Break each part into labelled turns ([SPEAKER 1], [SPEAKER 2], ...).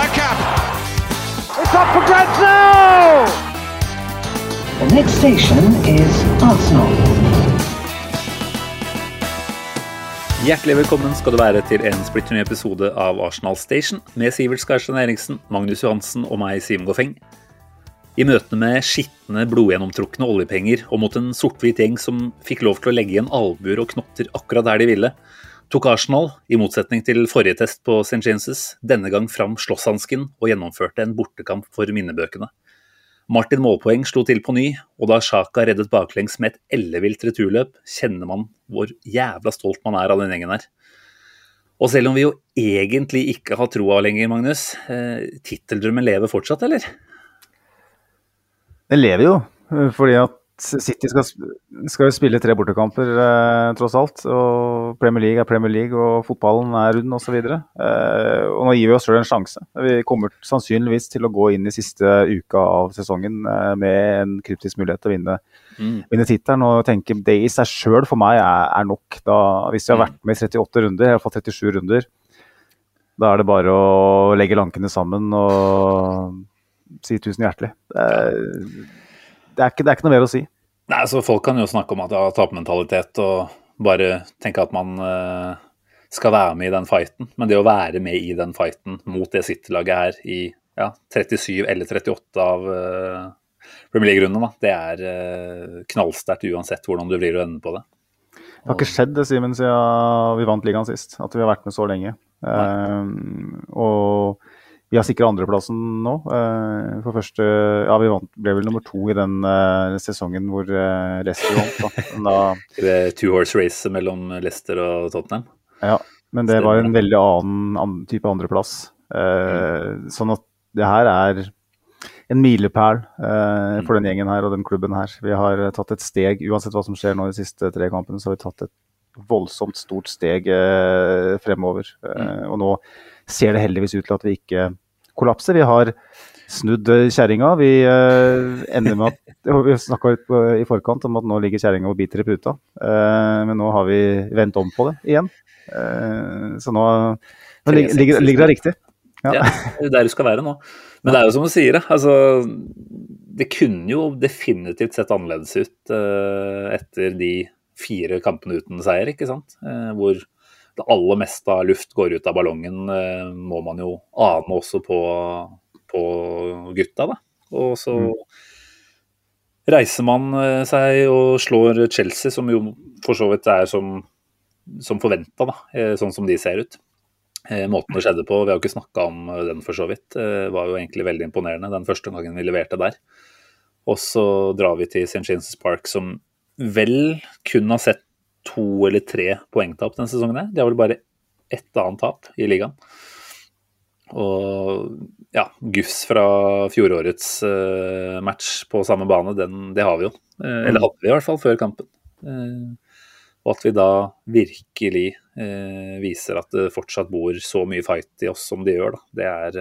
[SPEAKER 1] Bergkamp.
[SPEAKER 2] It's up for grabs now!
[SPEAKER 3] The next station is Arsenal.
[SPEAKER 4] Hjertelig velkommen skal du være til en splitter ny episode av Arsenal Station med Sivert Skarstein Eriksen, Magnus Johansen og meg, Simen Goffeng. I møtene med skitne, blodgjennomtrukne oljepenger og mot en sort-hvit gjeng som fikk lov til å legge igjen albuer og knotter akkurat der de ville, tok Arsenal, i motsetning til forrige test på St. James', denne gang fram slåsshansken og gjennomførte en bortekamp for minnebøkene. Martin Målpoeng slo til på ny, og da Sjaka reddet baklengs med et ellevilt returløp, kjenner man hvor jævla stolt man er av den gjengen her. Og selv om vi jo egentlig ikke har troa lenger, Magnus, eh, titteldrømmen lever fortsatt, eller?
[SPEAKER 5] Den lever jo, fordi at City skal, skal jo spille tre bortekamper eh, tross alt. og Premier League er Premier League, og fotballen er rund osv. Eh, og nå gir vi oss sjøl en sjanse. Vi kommer sannsynligvis til å gå inn i siste uka av sesongen eh, med en kryptisk mulighet til å vinne,
[SPEAKER 4] Mm.
[SPEAKER 5] vinne tittelen. Og tenke det i seg sjøl for meg er, er nok. Da, hvis vi har vært med i 38 runder, i har fall 37 runder, da er det bare å legge lankene sammen og si tusen hjertelig. Er, det er, ikke, det er ikke noe mer å si.
[SPEAKER 4] Nei, så Folk kan jo snakke om at ja, tapermentalitet og bare tenke at man uh, skal være med i den fighten. Men det å være med i den fighten mot det City-laget her i ja, 37 eller 38 av uh, Premier League-rundene, det er uh, knallsterkt uansett hvordan du vrir og ender på det.
[SPEAKER 5] Det har ikke skjedd det, Simen, siden vi vant ligaen sist. At vi har vært med så lenge. Uh, og vi har sikra andreplassen nå. Eh, for første Ja, vi vant, ble vel nummer to i den eh, sesongen hvor uh, Leicester vant. Da. Da,
[SPEAKER 4] I two horse race mellom Leicester og Tottenham.
[SPEAKER 5] ja, men det var en veldig annen, annen type andreplass. Eh, sånn at det her er en milepæl eh, for den gjengen her og den klubben her. Vi har tatt et steg, uansett hva som skjer nå de siste tre kampene, så har vi tatt et voldsomt stort steg fremover. Eh, og nå ser det heldigvis ut til at vi ikke kollapser. Vi har snudd kjerringa. Vi uh, ender med at Vi snakka i forkant om at nå ligger kjerringa og biter i puta. Uh, men nå har vi vendt om på det igjen. Uh, så nå, nå ligger, ligger, det riktig. Ja.
[SPEAKER 4] Ja, det er der du skal være nå. Men det er jo som du sier, det. Altså, det kunne jo definitivt sett annerledes ut etter de fire kampene uten seier, ikke sant. Hvor det aller meste av luft går ut av ballongen, eh, må man jo ane også på, på gutta, da. Og så reiser man eh, seg og slår Chelsea, som jo for så vidt er som, som forventa, eh, Sånn som de ser ut. Måten det skjedde på, vi har jo ikke snakka om den for så vidt, var jo egentlig veldig imponerende den første gangen vi leverte der. Og så drar vi til St. James' Park, som vel kun har sett to eller tre poengtap denne sesongen. her. De har vel bare ett annet tap i ligaen. Og ja, gufs fra fjorårets uh, match på samme bane, den, det har vi jo. Uh, eller hadde vi i hvert fall før kampen. Uh, og at vi da virkelig viser at det fortsatt bor så mye fight i oss som det gjør. Da. Det er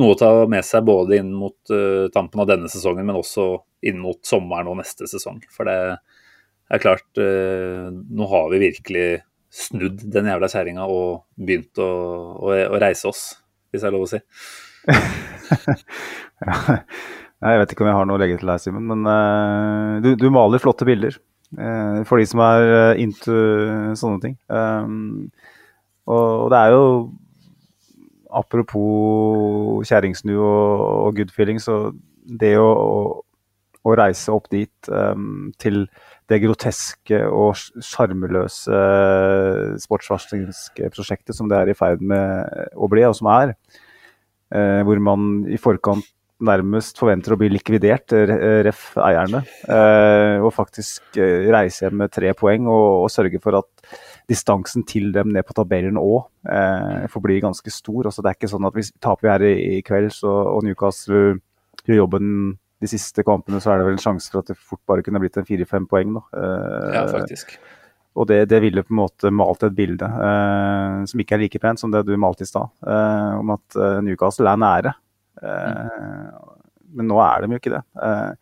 [SPEAKER 4] noe å ta med seg både inn mot tampen av denne sesongen, men også inn mot sommeren og neste sesong. For det er klart, eh, nå har vi virkelig snudd den jævla kjerringa og begynt å, å, å reise oss, hvis det er lov å si.
[SPEAKER 5] Ja. Jeg vet ikke om jeg har noe å legge til deg, Simen, men eh, du, du maler flotte bilder. eh, for de som er into sånne ting. Um, og, og det er jo Apropos kjerringsnu og, og good feeling, så det å, å, å reise opp dit um, til det groteske og sjarmløse uh, sportsvarslingsprosjektet prosjektet som det er i ferd med å bli, og som er, eh, hvor man i forkant nærmest forventer å bli likvidert, eh, ref. eierne, eh, og faktisk eh, reise hjem med tre poeng og, og sørge for at distansen til dem ned på tabellen òg eh, får bli ganske stor. Altså, det er ikke sånn at hvis taper vi her i, i kveld så, og Newcastle gjør jobben de siste kampene, så er det vel en sjanse for at det fort bare kunne blitt en fire-fem poeng. Da. Eh,
[SPEAKER 4] Ja, faktisk.
[SPEAKER 5] og det, det ville på en måte malt et bilde eh, som ikke er like pent som det du malte i stad, eh, om at eh, Newcastle er nære. Eh, Men nå er de jo ikke det. Eh,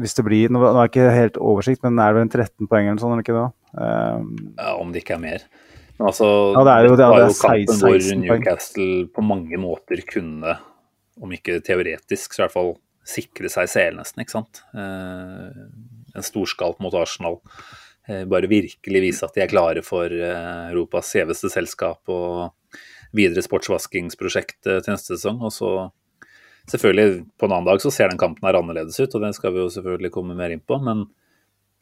[SPEAKER 5] hvis det blir, Nå har jeg ikke helt oversikt, men er det vel en 13 poeng eller sånn, eller ikke det?
[SPEAKER 4] Ja, om det ikke er mer. Men altså,
[SPEAKER 5] Ja, det er jo- det er- det er
[SPEAKER 4] jo kampen hvor
[SPEAKER 5] 16 poeng.
[SPEAKER 4] Newcastle på mange måter kunne, om ikke teoretisk, så i hvert fall sikre seg CL nesten, ikke sant. Eh, en storskalp mot Arsenal. Eh, bare virkelig vise at de er klare for eh, Europas gjeveste selskap og videre sportsvaskingsprosjekt til neste sesong. Og så selvfølgelig, på en annen dag så ser den kampen her annerledes ut, og det skal vi jo selvfølgelig komme mer inn på. men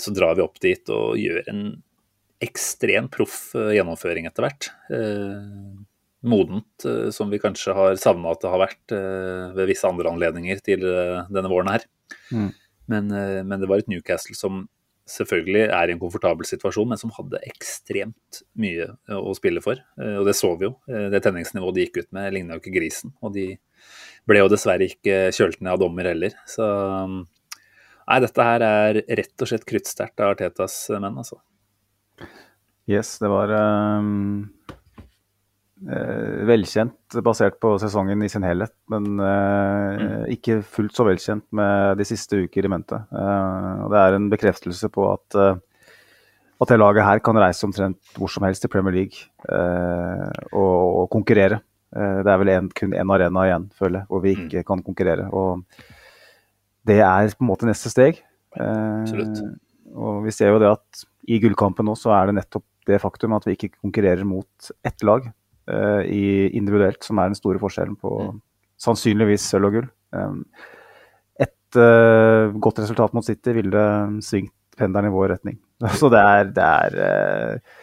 [SPEAKER 4] så drar vi opp dit og gjør en ekstremt proff gjennomføring etter hvert. Modent, eh, som vi kanskje har savna at det har vært eh, ved visse andre anledninger til denne våren her.
[SPEAKER 5] Mm.
[SPEAKER 4] Men, eh, men det var et Newcastle som selvfølgelig er i en komfortabel situasjon, men som hadde ekstremt mye å spille for. Og det så vi jo. Det tenningsnivået de gikk ut med, ligna jo ikke grisen. Og de ble jo dessverre ikke kjølt ned av dommer heller. Så um, Nei, dette her er rett og slett kruttsterkt av Artetas menn, altså.
[SPEAKER 5] Yes, det var eh, velkjent basert på sesongen i sin helhet, men eh, ikke fullt så velkjent med de siste uker i mente. Eh, det er en bekreftelse på at, eh, at det laget her kan reise omtrent hvor som helst i Premier League eh, og, og konkurrere. Eh, det er vel en, kun én arena igjen, føler jeg, hvor vi ikke kan konkurrere. Og det er på en måte neste steg. Eh,
[SPEAKER 4] Absolutt.
[SPEAKER 5] og vi ser jo det at i gullkampen nå så er det nettopp det faktum at vi ikke konkurrerer mot ett lag eh, i individuelt, som er den store forskjellen på sannsynligvis sølv og gull. Um, et uh, godt resultat mot City ville svingt pendelen i vår retning. Så det er, det er eh,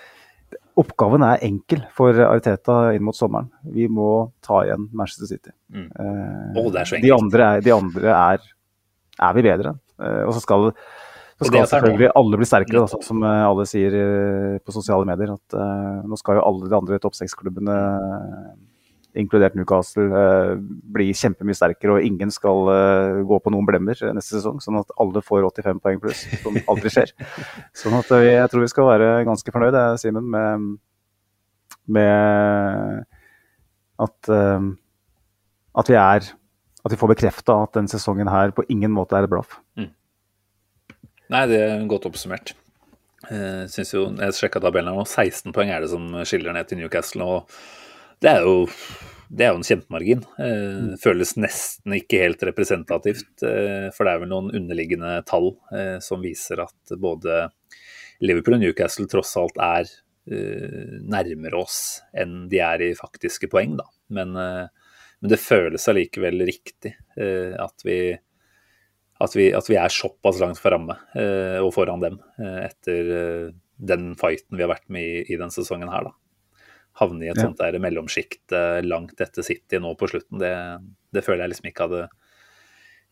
[SPEAKER 5] Oppgaven er enkel for Ariteta inn mot sommeren. Vi må ta igjen Manchester City.
[SPEAKER 4] Mm. Så
[SPEAKER 5] de andre er, de andre er, er vi bedre enn. Og så skal, så skal selvfølgelig alle bli sterkere, da, sånn som eh, alle sier eh, på sosiale medier. At uh, nå skal jo alle de andre topp seks-klubbene, inkludert Newcastle, uh, bli kjempemye sterkere. Og ingen skal uh, gå på noen blemmer neste sesong, sånn at alle får 85 poeng pluss, som aldri skjer. Sånn at jeg tror vi skal være ganske fornøyd, Simen, med, med at, at vi er at vi får bekrefta at denne sesongen her på ingen måte er et blaff.
[SPEAKER 4] Nei, det er godt oppsummert. Jeg, synes jo, Jeg sjekka tabellen nå, 16 poeng er det som skiller ned til Newcastle. og Det er jo, det er jo en kjempemargin. Det føles nesten ikke helt representativt. Eh, for det er vel noen underliggende tall eh, som viser at både Liverpool og Newcastle tross alt er eh, nærmere oss enn de er i faktiske poeng, da. Men, eh, men det føles allikevel riktig eh, at vi at vi, at vi er såpass langt framme eh, og foran dem eh, etter eh, den fighten vi har vært med i, i denne sesongen her. da. Havne i et
[SPEAKER 5] Ja.
[SPEAKER 4] sånt der mellomsjikt langt etter City nå på slutten, det, det føler jeg liksom ikke hadde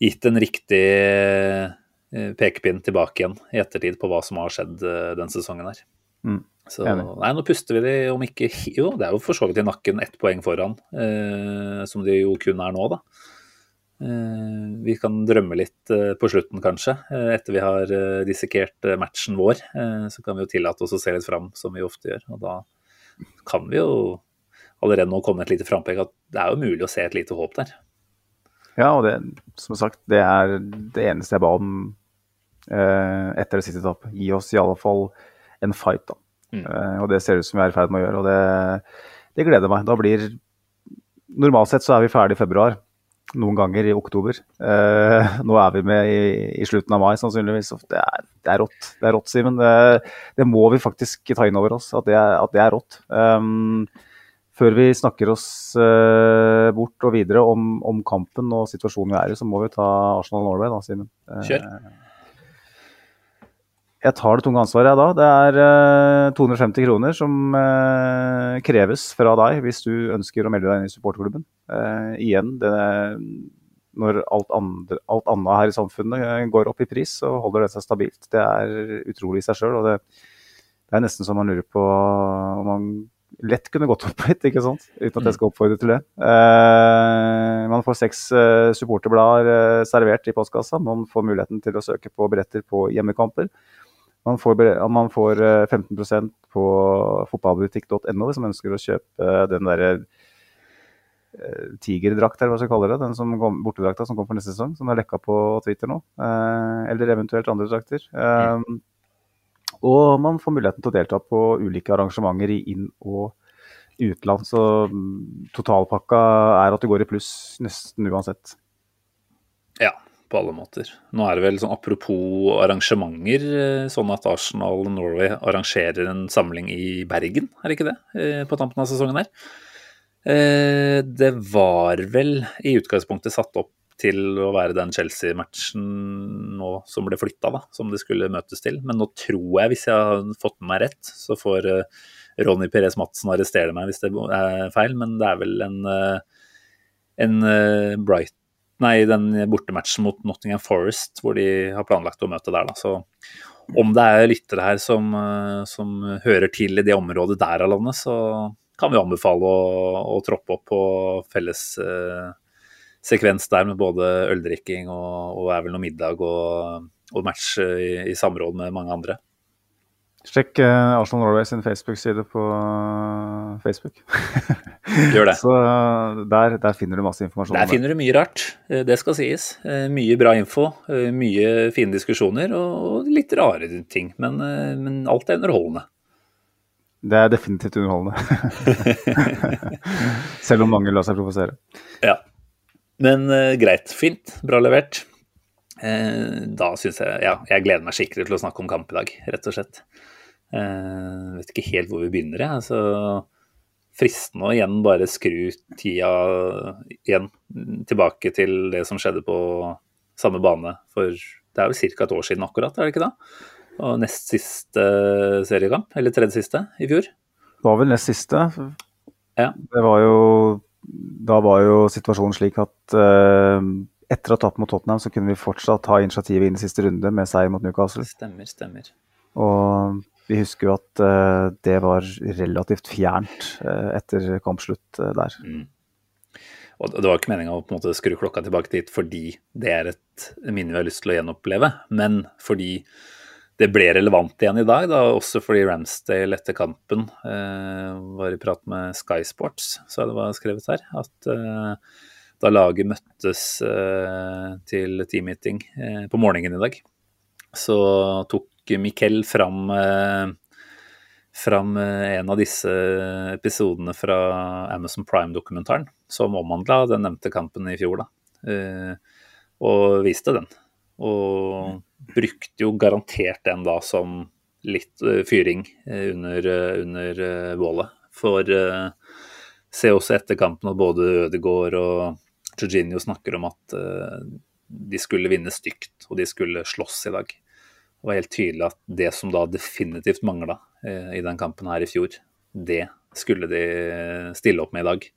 [SPEAKER 4] gitt en riktig eh, pekepinn tilbake igjen i ettertid på hva som har skjedd eh, den sesongen her.
[SPEAKER 5] Mm.
[SPEAKER 4] Så nei, nå puster vi de om ikke Jo, det er jo for så vidt i nakken ett poeng foran, eh, som de jo kun er nå, da. Eh, Vi kan drømme litt eh, på slutten, kanskje. Eh, Etter vi har dissekert matchen vår, så kan vi jo tillate oss å se litt fram, som vi ofte gjør. Og da kan vi jo allerede nå komme et lite frampek at det er jo mulig å se et lite håp der.
[SPEAKER 5] Ja, og det, som sagt, det er det eneste jeg ba om eh, etter det siste tapet. Gi oss i alle fall en fight, da.
[SPEAKER 4] Mm.
[SPEAKER 5] Eh, og det ser ut som vi er i ferd med å gjøre, og det, det gleder meg. Da blir Normalt sett så er vi ferdig i februar. Noen ganger i oktober. Eh, nå er vi med i, i slutten av mai, sannsynligvis. Det er, det er rått, det er rått, Simen. Det, det må vi faktisk ta inn over oss, at det er, at det er rått. Um, før vi snakker oss uh, bort og videre om, om kampen og situasjonen vi er i, så må vi ta Arsenal Norway, da, Simen. Eh,
[SPEAKER 4] Kjør.
[SPEAKER 5] Jeg tar det tunge ansvaret, jeg da. Det er eh, 250 kroner som eh, kreves fra deg hvis du ønsker å melde deg inn i supporterklubben. Eh, igjen, det, når alt, andre, alt annet her i samfunnet eh, går opp i pris, så holder det seg stabilt. Det er utrolig i seg sjøl. Og det, Det er nesten så man lurer på om man lett kunne gått opp litt, ikke sant? uten at jeg skal oppfordre til det. Eh, man får seks eh, supporterblader eh, servert i postkassa. Man får muligheten til å søke på billetter på hjemmekamper. Man får, man får 15% på fotballbutikk.no hvis man ønsker å kjøpe den derre tigerdrakt, eller hva skal vi kalle det. Den som kom, bortedrakta som kommer for neste sesong, som er lekka på Twitter nå. eller eventuelt andre drakter. Mm. Og man får muligheten til å delta på ulike arrangementer i inn- og utland. Så mm, totalpakka er at det går i pluss nesten uansett.
[SPEAKER 4] Ja, på alle måter. Nå er det vel sånn apropos arrangementer, eh, sånn at Arsenal Norway arrangerer en samling i Bergen, er det ikke det? Eh, på tampen av sesongen her. Eh, det var vel i utgangspunktet satt opp til å være den Chelsea-matchen nå som ble flytta, da, som det skulle møtes til. Men nå tror jeg, hvis jeg har fått med meg rett, så får Ronny Perez Madsen arrestere meg hvis det er feil, men det er vel en, en Bright Nei, den bortematchen mot Nottingham Forest hvor de har planlagt å møte der, da. Så om det er lyttere her som, som hører til i det området der av landet, så kan vi anbefale å, å troppe opp på felles eh, sekvens der med både øldrikking og, og er vel noe middag og, og match i, i, samråd med mange andre.
[SPEAKER 5] Sjekk uh, Arsenal Norway sin Facebook-side på uh, Facebook.
[SPEAKER 4] Gjør det.
[SPEAKER 5] Så uh, der, der, finner du masse informasjon.
[SPEAKER 4] Der finner du mye rart, det skal sies. Mye bra info, mye fine diskusjoner og litt rare ting. Men, men alt er underholdende.
[SPEAKER 5] Det er definitivt underholdende. Selv om mange lar seg provosere.
[SPEAKER 4] Ja. Men greit. Fint. Bra levert. Da syns jeg Ja, jeg gleder meg skikkelig til å snakke om kamp i dag, rett og slett. Uh, vet ikke helt hvor vi begynner, jeg. Altså, fristende å igjen bare skru tida igjen tilbake til det som skjedde på samme bane for det er vel ca. et år siden akkurat, er det ikke da? Og nest siste seriekamp, eller tredje siste, i fjor?
[SPEAKER 5] Det var vel nest siste.
[SPEAKER 4] Ja.
[SPEAKER 5] Det var jo da var jo situasjonen slik at eh, etter å ha tapt mot Tottenham, så kunne vi fortsatt ha initiativet inn i siste runde med seier mot Newcastle.
[SPEAKER 4] Stemmer, stemmer.
[SPEAKER 5] Og vi husker jo at uh, det var relativt fjernt uh, etter kampslutt der. Mm.
[SPEAKER 4] Og Det var ikke meninga å på en måte skru klokka tilbake dit fordi det er et minne vi har lyst til å gjenoppleve, men fordi det ble relevant igjen i dag, da, også fordi Ramsdale etter kampen eh, var i prat med Sky Sports, så det var skrevet her, at eh, da laget møttes eh, til teammeeting eh, på morgenen i dag, så tok Mikkel fram, eh, fram eh, en av disse episodene fra Amazon Prime-dokumentaren som omhandla den nevnte kampen i fjor, da, og viste den. Og brukte jo garantert den da som litt fyring under, under bålet. For se også etter kampen at både Ødegaard og Jorginho snakker om at de skulle vinne stygt, og de skulle slåss i dag. Det var helt tydelig at det som da definitivt mangla i den kampen her i fjor, det skulle de stille opp med i dag.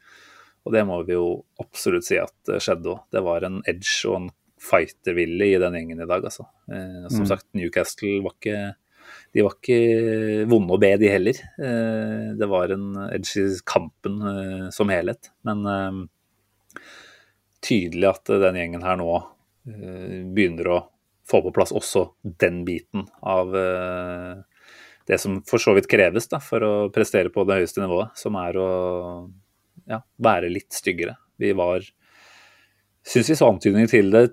[SPEAKER 4] Og det må vi jo absolutt si at skjedde òg. Det var en edge og en fightervilje i den gjengen i dag, altså. Eh, som mm. sagt, Newcastle var ikke de var ikke vonde å be, de heller. Eh, det var en edge i kampen eh, som helhet. Men eh, tydelig at den gjengen her nå eh, begynner å få på plass også den biten av eh, det som for så vidt kreves da, for å prestere på det høyeste nivået, som er å ja, være litt styggere. Vi var Syns vi så antydninger til det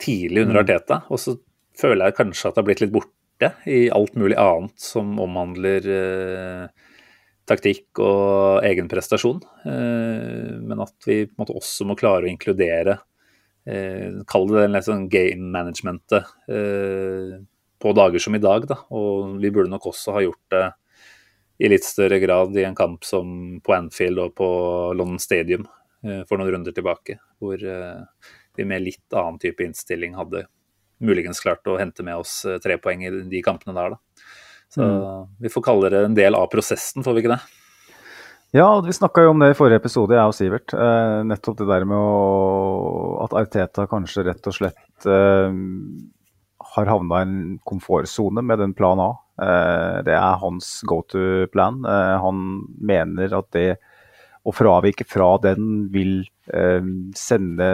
[SPEAKER 4] tidlig under mm. Arteta. Og så føler jeg kanskje at det har blitt litt borte i alt mulig annet som omhandler eh, taktikk og egen prestasjon. Eh, men at vi på en måte også må klare å inkludere eh, Kall det det sånn game managementet eh, på dager som i dag. Da. Og vi burde nok også ha gjort det i litt større grad i en kamp som på Anfield og på London Stadium eh, for noen runder tilbake. Hvor eh, vi med litt annen type innstilling hadde muligens klart å hente med oss eh, tre poeng i de kampene der. Da. Så mm. vi får kalle det en del av prosessen, får vi ikke det?
[SPEAKER 5] Ja, vi snakka jo om det i forrige episode, jeg og Sivert. Eh, nettopp det der med å, at Arteta kanskje rett og slett eh, har havna i en komfortsone med den plan A. Eh, det er hans go to-plan. Eh, han mener at det å fravike fra den vil eh, sende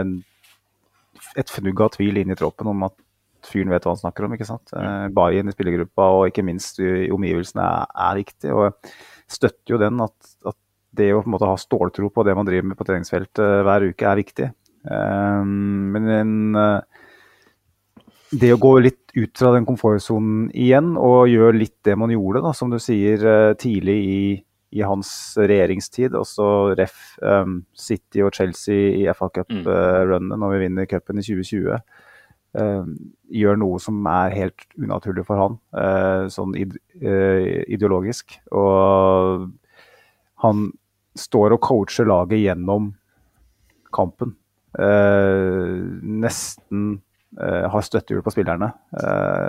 [SPEAKER 5] et fnugg av tvil inn i troppen om at fyren vet hva han snakker om. ikke sant? Eh, Bayen i spillergruppa og ikke minst i omgivelsene er, er, viktig. og støtter jo den at, at det å på en måte ha ståltro på det man driver med på treningsfeltet hver uke, er viktig. Um, men en, det å gå litt ut fra den komfortsonen igjen og gjøre litt det man gjorde, da, som du sier, tidlig i, i hans regjeringstid, også ref um, City og Chelsea i FA Cup-runnet mm. når vi vinner cupen i 2020. Uh, gjør noe som er helt unaturlig for han, uh, sånn ide uh, ideologisk. Og han står og coacher laget gjennom kampen. nesten har støttehjul på spillerne,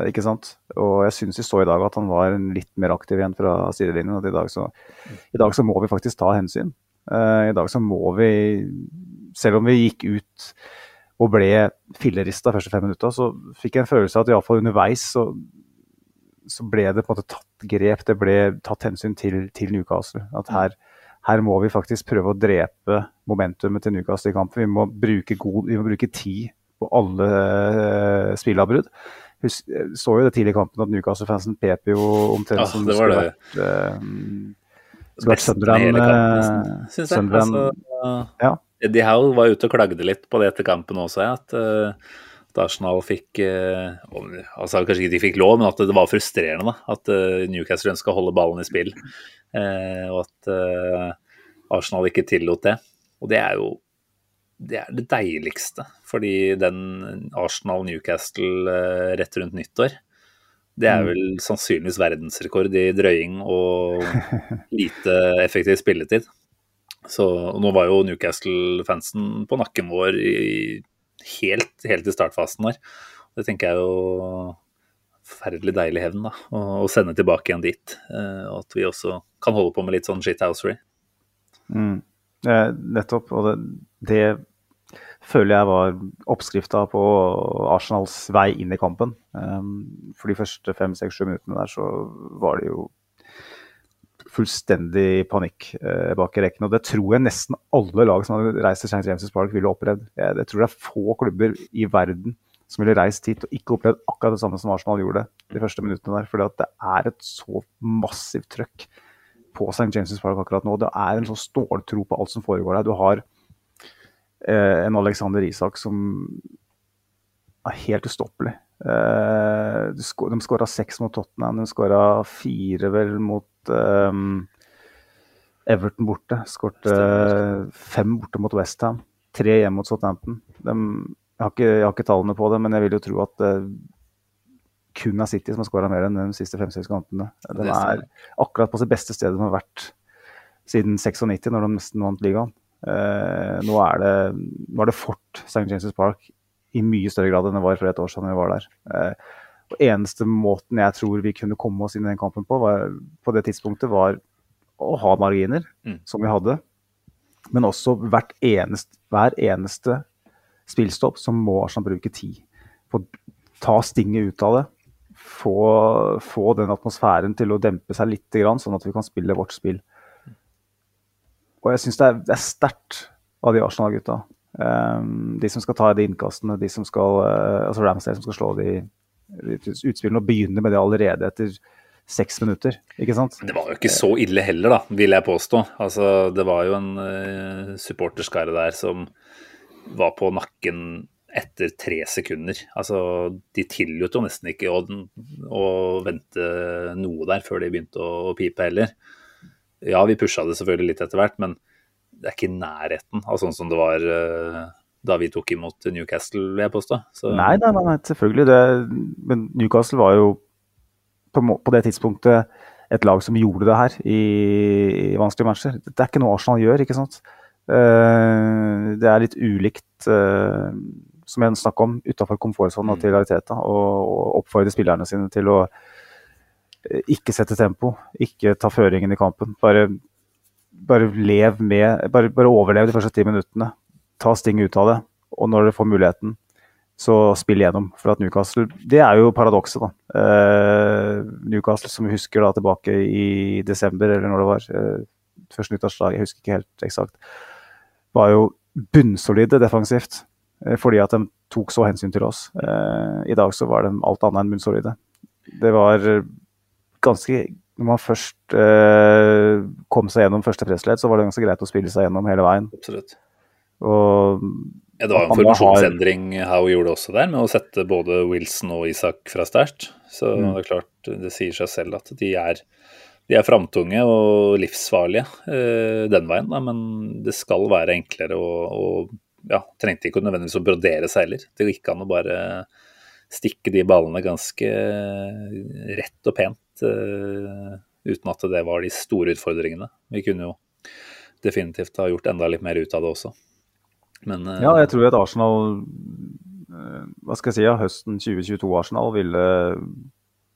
[SPEAKER 5] ikke sant. Og jeg syns vi så i dag at han var litt mer aktiv igjen fra sidelinjen. At i dag så, i dag så må vi faktisk ta hensyn. I dag så må vi, selv om vi gikk ut og ble fillerista første fem minutta, så fikk jeg en følelse av at iallfall underveis så, så, ble det på en måte tatt grep, det ble tatt hensyn til, til Newcastle. At her, her, må vi faktisk prøve å drepe momentumet til Newcastle i kampen. Vi må bruke, god, vi må bruke tid på alle uh, spillavbrudd. Husk, så jo det tidlig i kampen at Newcastle-fansen pep jo omtrent
[SPEAKER 4] ja, som det skulle vært uh,
[SPEAKER 5] Sunderland.
[SPEAKER 4] Altså, ja. Eddie Howe var ute og klagde litt på det etter kampen også, at, uh, Arsenal fikk altså Kanskje ikke de fikk lov, men at det var frustrerende da, at Newcastle ønska å holde ballen i spill. Og at Arsenal ikke tillot det. Og det er jo det, er det deiligste, fordi den Arsenal-Newcastle rett rundt nyttår det er mm. vel sannsynligvis verdensrekord i drøying og lite effektiv spilletid. Så nå var jo Newcastle-fansen på nakken vår i, helt, helt, i startfasen der. Det tenker jeg jo forferdelig deilig hevn, da. Å, å sende tilbake igjen dit. Eh, og at vi også kan holde på med litt sånn shithousery.
[SPEAKER 5] Mm. Eh, nettopp. Og det, det, føler jeg var oppskrifta på Arsenals vei inn i kampen. Um, for de første fem, seks, sju minuttene der så var det jo fullstendig panikk eh, bak i rekken. Og det tror jeg nesten alle lag som hadde reist til St. James' Park, ville opplevd. Jeg, jeg, tror det er få klubber i verden som ville reist hit og ikke opplevd akkurat det samme som Arsenal gjorde de første minuttene der. fordi det er et så massivt trøkk på St. James' Park akkurat nå. Det er en sånn ståltro på alt som foregår der. Du har eh, en Alexander Isak som er helt ustoppelig. Eh, de skåra seks mot Tottenham, de skåra fire vel mot eh, Everton borte. Skårte fem borte mot Westham. Tre hjemme mot Southampton. De, jeg, har ikke, jeg, har ikke, tallene på det, men jeg vil jo tro at det kun er City som har skåra mer enn de siste fem-seks kampene. Den er akkurat på sitt beste sted den har vært siden 96, når de nesten vant ligaen. Eh, nå, er det, nå er det Fort St. James' Park i mye større grad enn det var for et år siden vi var der. Eh, og eneste måten jeg tror vi kunne komme oss inn i den kampen på, var, på det tidspunktet, var å ha marginer, mm. som vi hadde. Men også eneste, hver eneste spillstopp så må Arsenal bruke tid. på å ta stinget ut av det. Få, få, den atmosfæren til å dempe seg litt, sånn at vi kan spille vårt spill. Og jeg syns det er, er sterkt av de Arsenal-gutta. Um, de som skal ta de innkastene, de som skal, uh, altså Ramsdale som skal slå de utspillene og begynne med det allerede etter seks minutter. ikke sant?
[SPEAKER 4] Det var jo ikke så ille heller, da, vil jeg påstå. Altså, det var jo en uh, supporterskare der som var på nakken etter tre sekunder. Altså, de tillot jo nesten ikke å, å, vente noe der før de begynte å, pipe heller. Ja, vi pusha det selvfølgelig litt etter hvert, men det er ikke i nærheten av sånn som det var uh, da vi tok imot Newcastle, vil jeg påstå. Så...
[SPEAKER 5] Nei, nei, nei, selvfølgelig. Det, men Newcastle var jo på, på, det tidspunktet et lag som gjorde det her i, i vanskelige matcher. Det er ikke noe Arsenal gjør, ikke sant. Uh, det er litt ulikt, uh, som jeg snakket om, utafor komfortsonen og til realitet. Og, oppfordre spillerne sine til å uh, ikke sette tempo, ikke ta føringen i kampen. Bare, bare lev med Bare, bare overlev de første ti minuttene ta Sting ut av det. Og når dere får muligheten, Så spill gjennom. For at Newcastle Det er jo paradokset, da. Uh, Newcastle, som vi husker da tilbake i desember, eller når det var, Uh, første nyttårsdag, jeg husker ikke helt eksakt, var jo bunnsolide defensivt. Eh, fordi at de tok så hensyn til oss. Eh, I dag så var de alt annet enn bunnsolide. Det var ganske Når man først eh, kom seg gjennom første pressledd, så var det ganske greit å spille seg gjennom hele veien.
[SPEAKER 4] Absolutt.
[SPEAKER 5] Og
[SPEAKER 4] Ja, det var en formasjonsendring Howe gjorde også der, med å sette både Wilson og Isak fra start. Så
[SPEAKER 5] Mm.
[SPEAKER 4] det er klart, det sier seg selv at de er, de er framtunge og livsfarlige eh, den veien, da, men det skal være enklere å, å ja, Trengte ikke nødvendigvis å brodere seg heller. Det gikk an å bare stikke de ballene ganske rett og pent, eh, uten at det var de store utfordringene. Vi kunne jo definitivt ha gjort enda litt mer ut av det også. Men eh,
[SPEAKER 5] Ja, jeg tror at Arsenal eh, Hva skal jeg si, høsten 2022-Arsenal ville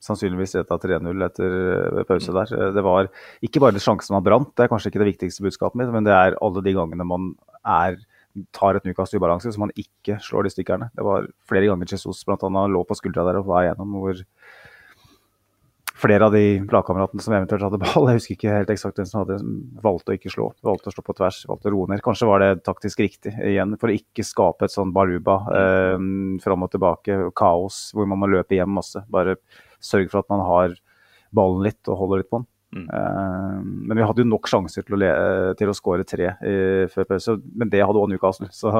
[SPEAKER 5] sannsynligvis leda 3-0 etter eh, pause der. Det var ikke bare sjansen man brant, det er kanskje ikke det viktigste budskapet mitt, men det er alle de gangene man er tar et nykast ubalanse så man ikke slår de stikkerne. Det var flere ganger Jesus annet lå på skuldra der og var igjennom hvor flere av de lagkameratene som eventuelt hadde ball, jeg husker ikke helt eksakt hvem som hadde, valgte å ikke slå. Valgte å slå på tvers, valgte å roe ned. Kanskje var det taktisk riktig igjen, for å ikke skape et sånn baluba eh, fram og tilbake, kaos hvor man må løpe hjem masse. Bare sørg for at man har ballen litt og holder litt på den.
[SPEAKER 4] Mm.
[SPEAKER 5] Uh, men vi hadde jo nok sjanser til å, le, til å skåre tre eh, før pause, men det hadde òg Newcastle. Så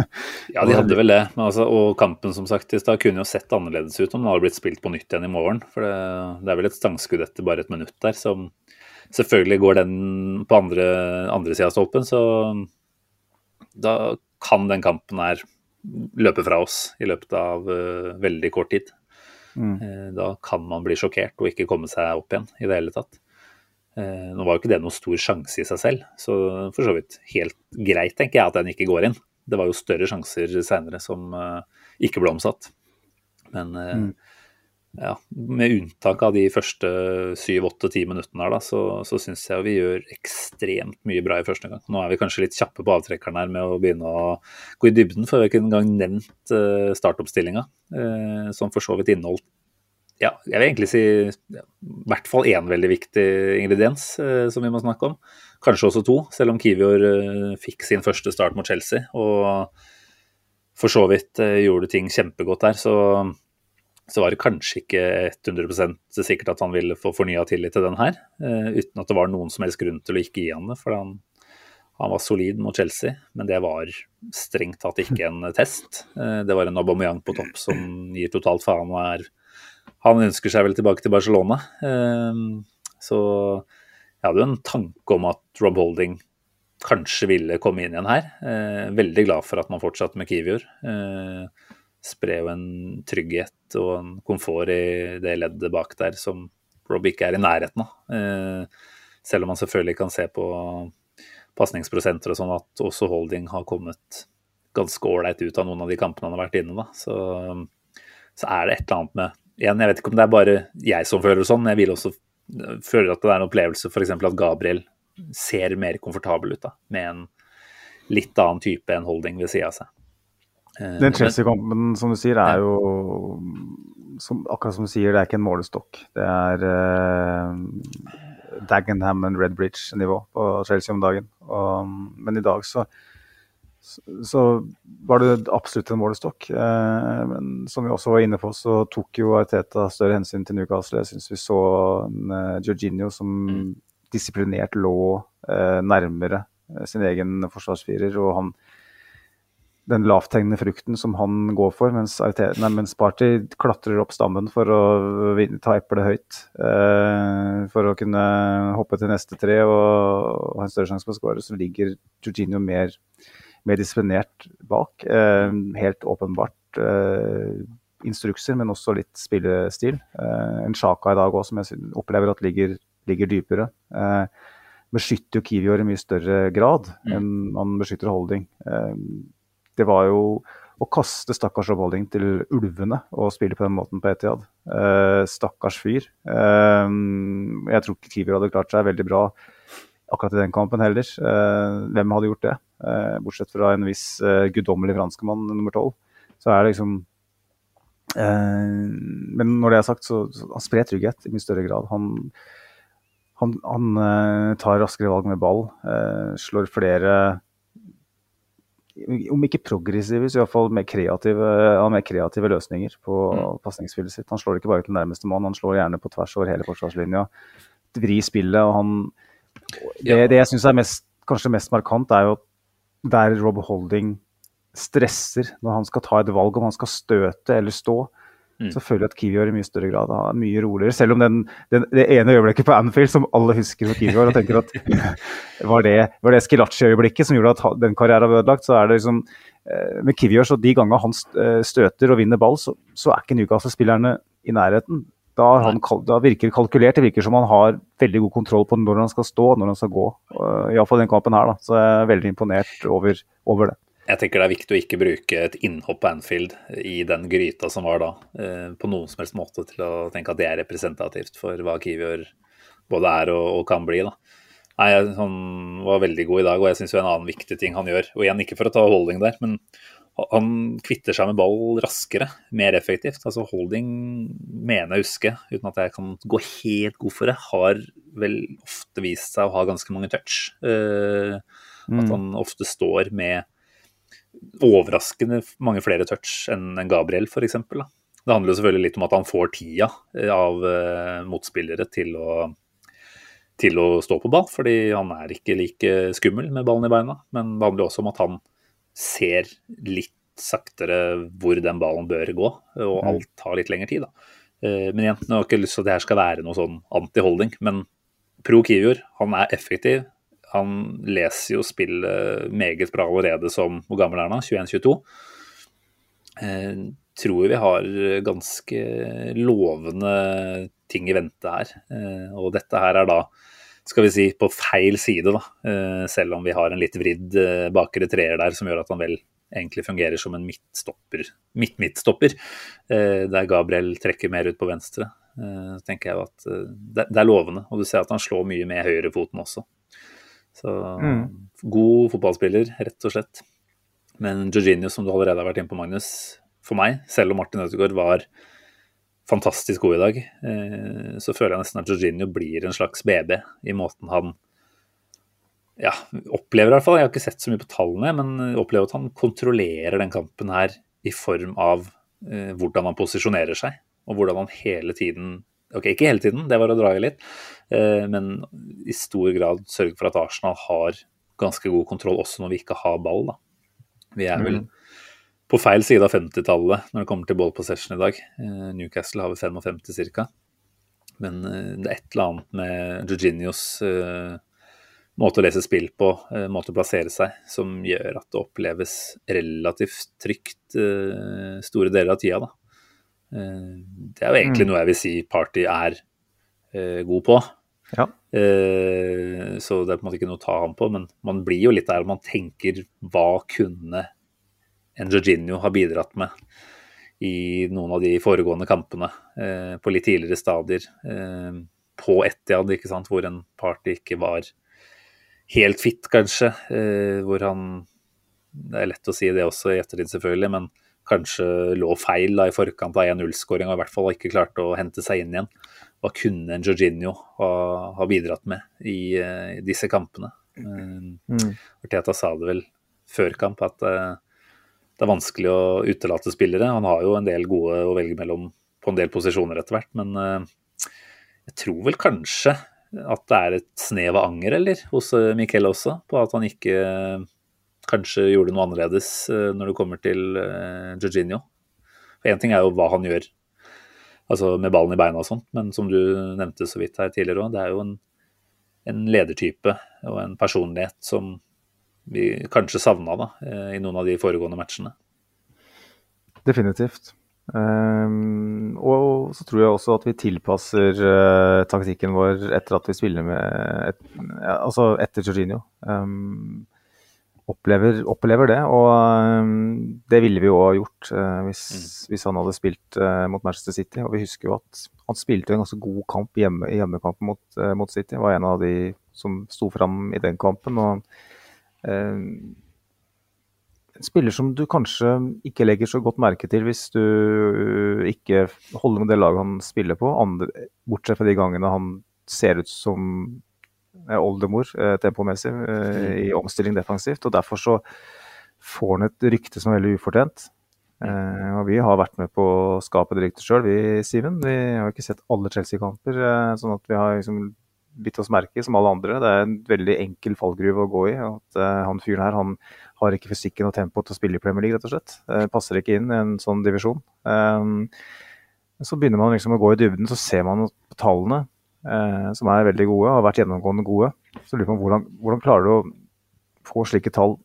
[SPEAKER 4] Ja, de hadde vel det. Men altså, og kampen som sagt i stad kunne jo sett annerledes ut om den hadde blitt spilt på nytt igjen i morgen. For det, det er vel et stangskudd etter bare et minutt der Så Selvfølgelig går den på andre, andre sida av stolpen, så da kan den kampen her løpe fra oss i løpet av uh, veldig kort tid.
[SPEAKER 5] Mm.
[SPEAKER 4] Eh, da kan man bli sjokkert og ikke komme seg opp igjen i det hele tatt. Eh, nå var jo ikke det noen stor sjanse i seg selv, så for så vidt helt greit, tenker jeg, at den ikke går inn. Det var jo større sjanser seinere som eh, ikke ble omsatt. Men
[SPEAKER 5] Mm.
[SPEAKER 4] Ja, med unntak av de første syv, åtte, ti minuttene her, da, så, så syns jeg vi gjør ekstremt mye bra i første gang. Nå er vi kanskje litt kjappe på avtrekkeren her med å begynne å gå i dybden, for vi har ikke engang nevnt uh, startoppstillinga, uh, som for så vidt inneholdt ja, jeg vil egentlig si ja, i hvert fall én veldig viktig ingrediens eh, som vi må snakke om. Kanskje også to, selv om Kivior fikk sin første start mot Chelsea og for så vidt gjorde ting kjempegodt der, så, så var det kanskje ikke 100% sikkert at han ville få fornya tillit til den her, eh, uten at det var noen som helst grunn til å ikke gi han det. For han, han var solid mot Chelsea, men det var strengt tatt ikke en test. Eh, det var en Aubameyang på topp som gir totalt faen og er han ønsker seg vel tilbake til Barcelona. Ehm, Så jeg hadde jo en tanke om at Rob Holding kanskje ville komme inn igjen her. Eh, Veldig glad for at man fortsatte med Kivior. Eh, Sprer jo en trygghet og en komfort i det leddet bak der som Rob ikke er i nærheten av. Eh, Selv om man selvfølgelig kan se på pasningsprosenter og sånn at også Holding har kommet ganske ålreit ut av noen av de kampene han har vært inne. da. Så, så er det et eller annet med igjen, Jeg vet ikke om det er bare jeg som føler det sånn, men jeg vil også føle at det er en opplevelse f.eks. at Gabriel ser mer komfortabel ut da, med en litt annen type enn Holding ved sida av seg. Eh,
[SPEAKER 5] Den Chelsea-kampen, som du sier, er jo som, Akkurat som du sier, det er ikke en målestokk. Det er eh, Dagenham and Redbridge-nivå på Chelsea om dagen. Og, men i dag så, så, så var det absolutt en målestokk. Eh, men som vi også var inne på, så tok jo Arteta større hensyn til Newcastle. Jeg syns vi så en uh, Jorginho som disiplinert lå eh, nærmere sin egen forsvarsfirer. og han den lavthengende frukten som han går for, mens, nei, mens Party klatrer opp stammen for å ta eplet høyt. Eh, for å kunne hoppe til neste tre og, og ha en større sjanse på å skåre, så ligger Jorginho mer, mer disiplinert bak. Eh, helt åpenbart eh, instrukser, men også litt spillestil. Eh, en Sjaka i dag òg, som jeg opplever at ligger, ligger dypere. Eh, beskytter jo Kiwior i mye større grad enn man beskytter Holding. Det var jo å kaste stakkars Rob Holding til ulvene og spille på den måten på Etiad. Eh, stakkars fyr. Eh, jeg tror ikke Kivior hadde klart seg veldig bra akkurat i den kampen heller. Eh, hvem hadde gjort det? Bortsett fra en viss guddommelig franskmann nummer tolv. så er det liksom Men når det er sagt, så, så han sprer trygghet i mye større grad. Han, han, han tar raskere valg med ball, slår flere om ikke progressive, så iallfall mer kreative, har mer kreative løsninger på mm. pasningsspillet sitt. Han slår ikke bare til nærmeste mann, han slår gjerne på tvers over hele forsvarslinja. Vri spillet, og han Det, det jeg syns er mest, kanskje mest markant, er jo der Rob Holding stresser når han skal ta et valg om han skal støte eller stå. Mm. Så føler jeg at Kiwior i mye større grad er mye roligere. Selv om den, den, det ene øyeblikket på Anfield som alle husker for Kiwior, og tenker at var det, var det Skilacci-øyeblikket som gjorde at den karrieren var ødelagt, så er det liksom eh, Med Kiwior, så de gangene han eh, støter og vinner ball, så, så er ikke Newcastle-spillerne i nærheten. Da, han, da, virker kalkulert. Det virker som han har veldig god kontroll på når han skal stå når han skal gå. Uh, Iallfall den kampen her, da. Så jeg er veldig imponert over, over det.
[SPEAKER 4] Jeg tenker det er viktig å ikke bruke et innhopp på Anfield i den gryta som var da, eh, på noen som helst måte til å tenke at det er representativt for hva Kiwior både er og, og, kan bli. da. Nei, Han var veldig god i dag, og jeg syns en annen viktig ting han gjør Og igjen, ikke for å ta holding der, men han kvitter seg med ball raskere, mer effektivt. Altså Holding mener jeg huske, uten at jeg kan gå helt god for det, har vel ofte vist seg å ha ganske mange touch. Uh, mm. At han ofte står med overraskende mange flere touch enn Gabriel f.eks. Det handler jo selvfølgelig litt om at han får tida eh, av uh, motspillere til å, til å stå på ball, fordi han er ikke like skummel med ballen i beina. Men det handler også om at han ser litt saktere hvor den ballen bør gå, og mm. alt tar litt lengre tid. da. Uh, men igjen, jeg har ikke lyst til at det her skal være noe sånn anti-holding, men Pro Kivior, han er effektiv, han leser jo spillet meget bra allerede som Hvor gammel er han? 21-22? Eh, tror vi har ganske lovende ting i vente her. Eh, og dette her er da, skal vi si, på feil side, da. Eh, selv om vi har en litt vridd eh, bakre treer der som gjør at han vel egentlig fungerer som en midtstopper, midt-midtstopper. Eh, der Gabriel trekker mer ut på venstre. Eh, så tenker jeg at det, det er lovende. Og du ser at han slår mye med høyrefoten også. Så mm. god fotballspiller, rett og slett. Men Jorginho, som du allerede har vært inne på, Magnus, for meg, selv om Martin Ødegaard var fantastisk god i dag, eh, så føler jeg nesten at Jorginho blir en slags BB i måten han ja, opplever i hvert fall, jeg har ikke sett så mye på tallene, men opplever at han kontrollerer den kampen her i form av eh, hvordan han posisjonerer seg, og hvordan han hele tiden Ok, ikke hele tiden, det var å dra i litt, eh, men i stor grad sørge for at Arsenal har ganske god kontroll også når vi ikke har ball. da. Vi er vel mm. på feil side av 50-tallet når det kommer til ball possession i dag. Eh, Newcastle har vel 55 ca. Men eh, det er et eller annet med Jorginhos måte å lese spill på, måte å plassere seg, som gjør at det oppleves relativt trygt store deler av tida. da. Eh, det er jo egentlig mm. noe jeg vil si Party er uh, god på. Ja. Uh, så det er på en måte ikke noe å ta ham på, men man blir jo litt der man tenker hva kunne en Jorginho ha bidratt med i noen av de foregående kampene uh, på litt tidligere stadier. på Etiad, ikke sant, hvor en Party ikke var helt fit, kanskje. hvor han Det er lett å si det også i ettertid, selvfølgelig, men kanskje lå feil da, i forkant av 1-0-skåringa, og i hvert fall ikke klarte å hente seg inn igjen. Hva kunne en Jorginho ha, ha, bidratt med i, i disse kampene? Uh, mm. Arteta sa det vel før kamp at uh, det er vanskelig å utelate spillere. Han har jo en del gode å velge mellom på en del posisjoner etter hvert, men jeg tror vel kanskje at det er et snev av anger eller, hos Miquel også, på at han ikke kanskje gjorde noe annerledes eh, når det kommer til uh, Jorginho. Én ting er jo hva han gjør altså med ballen i beina og sånt, men som du nevnte så vidt her tidligere òg, det er jo en, en, ledertype og en personlighet som vi kanskje savna da, eh, i noen av de foregående matchene.
[SPEAKER 5] Definitivt. Um, og så tror jeg også at vi tilpasser uh, taktikken vår etter at vi spiller med et, ja, Altså etter Jorginho. Um, opplever, opplever det. Og um, det ville vi jo ha gjort uh, hvis, mm. hvis, han hadde spilt uh, mot Manchester City. Og vi husker jo at han spilte en ganske god kamp hjemme, i hjemmekampen mot, uh, mot City. Var en av de som sto fram i den kampen. og en spiller som du kanskje ikke legger så godt merke til hvis du ikke holder med det laget han spiller på, andre, bortsett fra de gangene han ser ut som eh, oldemor eh, tempomessig eh, i omstilling defensivt. og Derfor så får han et rykte som er veldig ufortjent. Eh, og Vi har vært med på å skape det ryktet sjøl, vi Siven. Vi har ikke sett alle Chelsea-kamper, eh, sånn at vi har liksom bitt oss merke som alle andre. Det er en veldig enkel fallgruve å gå i. at Han fyren her han har ikke fysikken og tempoet til å spille i Premier League, rett og slett. Passer ikke inn i en sånn divisjon. Så begynner man liksom å gå i dybden, så ser man på tallene, uh, som er veldig gode, og har vært gjennomgående gode. Så lurer man hvordan, hvordan klarer du å få slike tall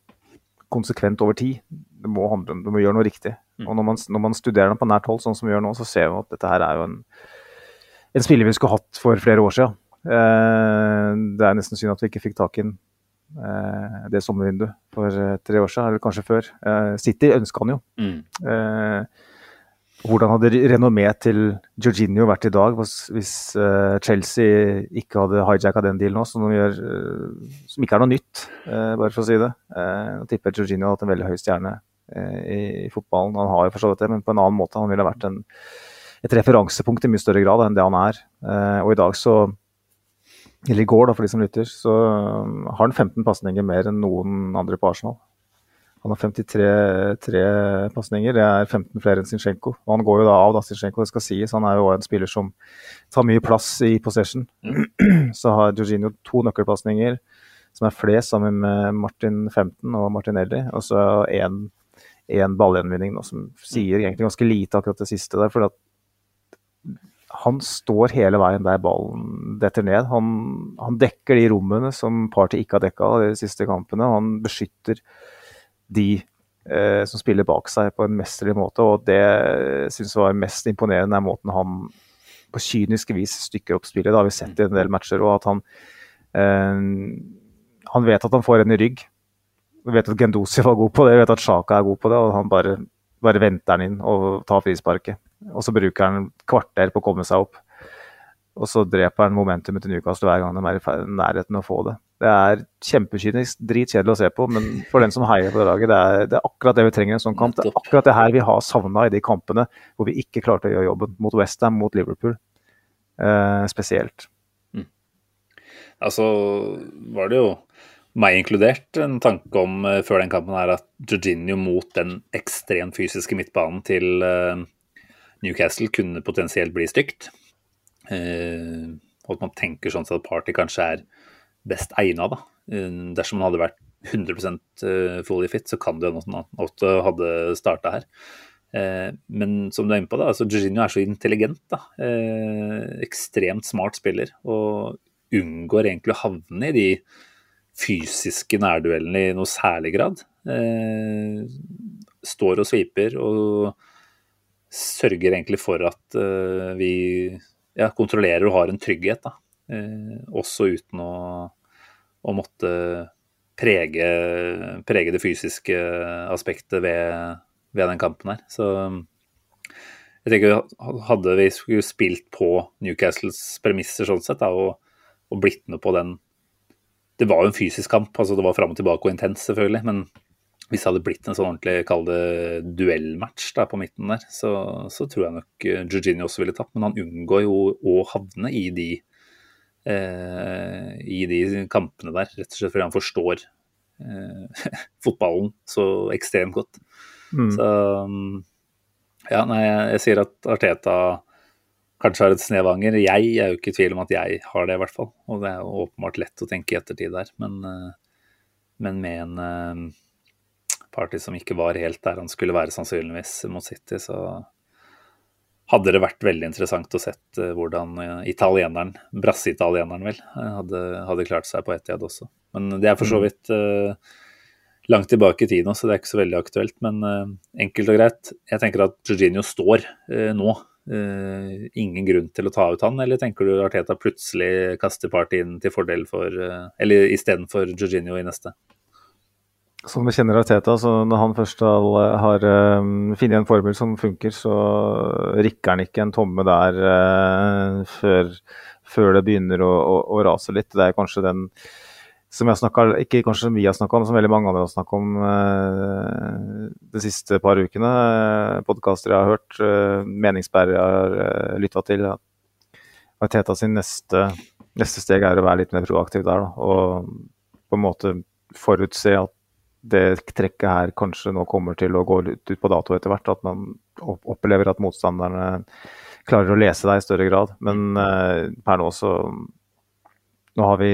[SPEAKER 5] konsekvent over tid? Det må handle om, du må gjøre noe riktig. Mm. Og når man, når man studerer den på nært hold, sånn som vi gjør nå, så ser vi at dette her er jo en, en spiller vi skulle hatt for flere år siden. Eh, det er nesten synd at vi ikke fikk tak i den eh, det sommervinduet for eh, tre år siden, eller kanskje før. City ønska han jo. Mm. Hvordan hadde renommeet til Jorginho vært i dag hvis Chelsea ikke hadde hijacka den dealen nå, som, gjør, som ikke er noe nytt, bare for å si det. Jeg tipper Jorginho har hatt en veldig høy stjerne i, fotballen. Han har jo forstått det, men på en annen måte. Han ville vært en, et referansepunkt i mye større grad enn det han er. Og i dag så eller i går, da, for de som lytter, så har han 15 pasninger mer enn noen andre på Arsenal. Han har 53 pasninger, det er 15 flere enn Zinchenko. Og han går jo da av, da, Zinchenko, det skal sies. Han er jo en spiller som tar mye plass i possession. Så har Jorginho to nøkkelpasninger, som er flest, sammen med Martin 15 og Martinelli. Og så én ballgjenvinning, som sier egentlig ganske lite akkurat det siste der. for at han står hele veien der ballen detter ned. Han, han dekker de rommene som Party ikke har dekka de siste kampene. Han beskytter de eh, som spiller bak seg på en mesterlig måte, og det syns jeg var mest imponerende, er måten han på kynisk vis stykker opp spillet. Det har vi sett i en del matcher. og at han, eh, han vet at han får en i rygg. Vi vet at Gendosi var god på det, vi vet at Sjaka er god på det, og han bare, bare venter han inn og tar frisparket. Og så bruker han kvarter på å komme seg opp. Og så dreper han momentumet til Newcastle hver gang de er i nærheten av å få det. Det er kjempekynisk, dritkjedelig å se på, men for den som heier på det laget, det er, det er akkurat det vi trenger i en sånn kamp. Det er akkurat det her vi har savna i de kampene hvor vi ikke klarte å gjøre jobben. Mot Westham, mot Liverpool eh, spesielt. Mm.
[SPEAKER 4] Altså var det jo meg inkludert en tanke om uh, før den kampen her at Jorginho mot den ekstremt fysiske midtbanen til uh, Newcastle kunne potensielt bli stygt. Uh, og at man tenker sånn at Party kanskje er best egna, da. Eh, dersom han hadde vært 100 eh, fully fit, så kan det hende at han også hadde starta her. Men som du er inne på, da, altså Jorginho er så intelligent. da, Ekstremt smart spiller. Og unngår egentlig å havne i de fysiske nærduellene i noe særlig grad. Står og sviper og sørger egentlig for at vi ja, kontrollerer og har en trygghet. Da. Uh, også uten å, å måtte prege, prege, det fysiske aspektet ved, ved, den kampen her. Så jeg tenker hadde vi skulle spilt på Newcastles premisser sånn sett, da, og, og blitt med på den Det var jo en fysisk kamp, altså det var fram og tilbake og intens, selvfølgelig. men hvis det hadde blitt en sånn ordentlig, kall duellmatch da, på midten der, så, så tror jeg nok eh, Jorginho også ville tapt. Men han unngår jo å havne i de, eh, i de kampene der, rett og slett fordi han forstår eh, fotballen så ekstremt godt. Mm. Så ja, nei, jeg, jeg, sier at Arteta kanskje har et snev anger. Jeg er jo ikke i tvil om at jeg har det, i hvert fall. Og det er jo åpenbart lett å tenke i ettertid der, men, eh, men med en eh, Party som ikke var helt der han skulle være sannsynligvis mot City, så hadde det vært veldig interessant å sett eh, hvordan eh, italieneren, brasseitalieneren vel, eh, hadde, hadde, klart seg på Etiad også. Men det er for så mm. vidt uh, langt tilbake i tid nå, så det er ikke så veldig aktuelt. Men uh, enkelt og greit, jeg tenker at Jorginho står uh, nå. ingen grunn til å ta ut han, eller tenker du Arteta plutselig kaster Party inn til fordel for Eller istedenfor Jorginho i neste?
[SPEAKER 5] Som vi kjenner Arteta, så når han først har um, funnet en formel som funker, så rikker han ikke en tomme der uh, før, før, det begynner å, å, å, rase litt. Det er kanskje den som jeg snakket, ikke kanskje som vi har snakka om, som veldig mange andre har snakka om de siste par ukene. Podkaster jeg har hørt, meningsbærere jeg har uh, lytta til. Teta sin neste, neste, steg er å være litt mer proaktiv der. Da, og på en måte forutse at det trekket her kanskje nå kommer til å gå ut på dato etter hvert. At man opplever at motstanderne klarer å lese deg i større grad. Men per nå så Nå har vi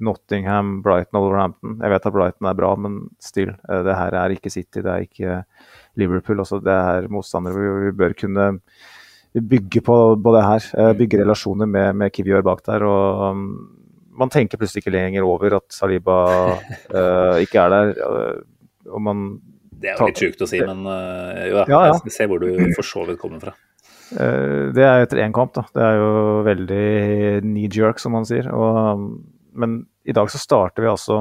[SPEAKER 5] Nottingham, Brighton og Wolverhampton. Jeg vet at Brighton er bra, men still. Uh, det her er ikke City, det er ikke Liverpool. Også. Det er motstandere vi, vi bør kunne bygge på, på det her. Uh, bygge relasjoner med, med Kivior bak der. og um, Man tenker plutselig ikke lenger over at Saliba uh, ikke er der. Uh, og man
[SPEAKER 4] det er jo litt sjukt å si, men uh, jo, ja, ja. jeg ser hvor du for så vidt kommer fra.
[SPEAKER 5] Det er etter én kamp, da. Det er jo veldig knee jerk, som man sier. Og, men i dag så starter vi altså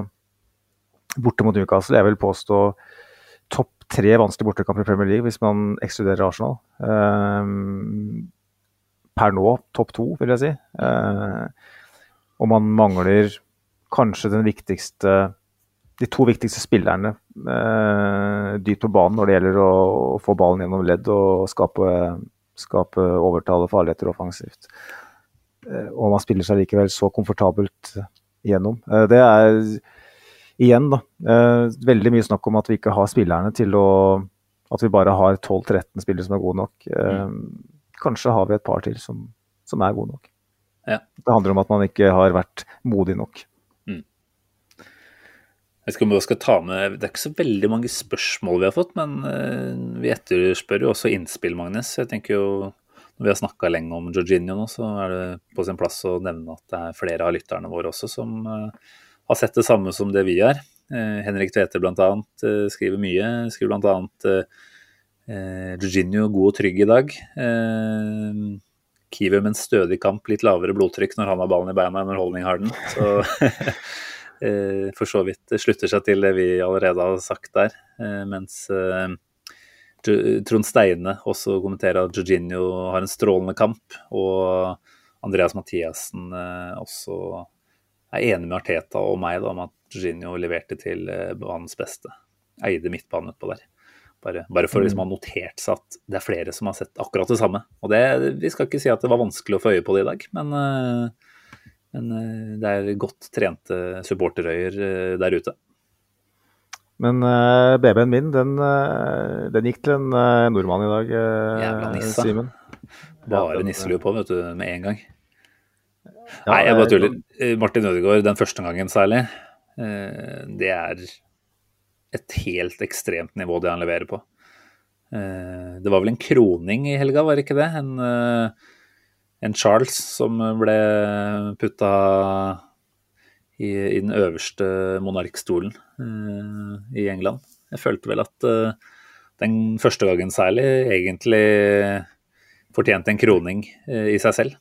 [SPEAKER 5] borte mot Newcastle. Jeg vil påstå topp tre vanskelige bortekamper i Premier League hvis man ekskluderer Arsenal. Per nå topp to, vil jeg si. Uh, og man mangler kanskje den viktigste de to viktigste spillerne eh, dypt på banen når det gjelder å, å få ballen gjennom ledd og skape, skape overtale farligheter offensivt. Eh, og man spiller seg likevel så komfortabelt gjennom. Eh, det er igjen da, eh, veldig mye snakk om at vi ikke har spillerne til å At vi bare har 12-13 spillere som er gode nok. Eh, mm. Kanskje har vi et par til som, som er gode nok.
[SPEAKER 4] Ja.
[SPEAKER 5] Det handler om at man ikke har vært modig nok.
[SPEAKER 4] Mm. Jeg vet ikke om vi skal ta med, Det er ikke så veldig mange spørsmål vi har fått, men vi etterspør jo også innspill, Magnus. Jeg tenker jo når vi har snakka lenge om Georginio nå, så er det på sin plass å nevne at det er flere av lytterne våre også som uh, har sett det samme som det vi har. Uh, Henrik Tveter bl.a. Skriver mye. Skriver bl.a. Georginio god og trygg i dag. Med en stødig kamp, litt lavere blodtrykk når han har ballen i beina enn når Holdning har den. Så for så vidt slutter seg til det vi allerede har sagt der. mens Trond Steine også kommenterer at Jorginho har en strålende kamp. Og Andreas Mathiassen eh, også er enig med Arteta og meg da, om at Jorginho leverte til eh, banens beste. Eide midtbanen utpå der. Bare, bare for liksom å ha notert seg at det er flere som har sett akkurat det samme. Og det, Vi skal ikke si at det var vanskelig å få øye på det i dag, men, eh, men det er godt trente supporterøyer der ute.
[SPEAKER 5] Men uh, BB-en min, den, den, gikk til en uh, nordmann i dag, uh, Simen.
[SPEAKER 4] Bare nisselue på, vet du, med en gang. Ja, Nei, jeg bare tuller. Martin Ødegaard, den første gangen særlig, det er et helt ekstremt nivå det han leverer på. Det var vel en kroning i helga, var det ikke det? En, en Charles som ble putta i, i den øverste monarkstolen uh, i England. Jeg følte vel at den første gangen særlig egentlig fortjente en kroning i seg selv.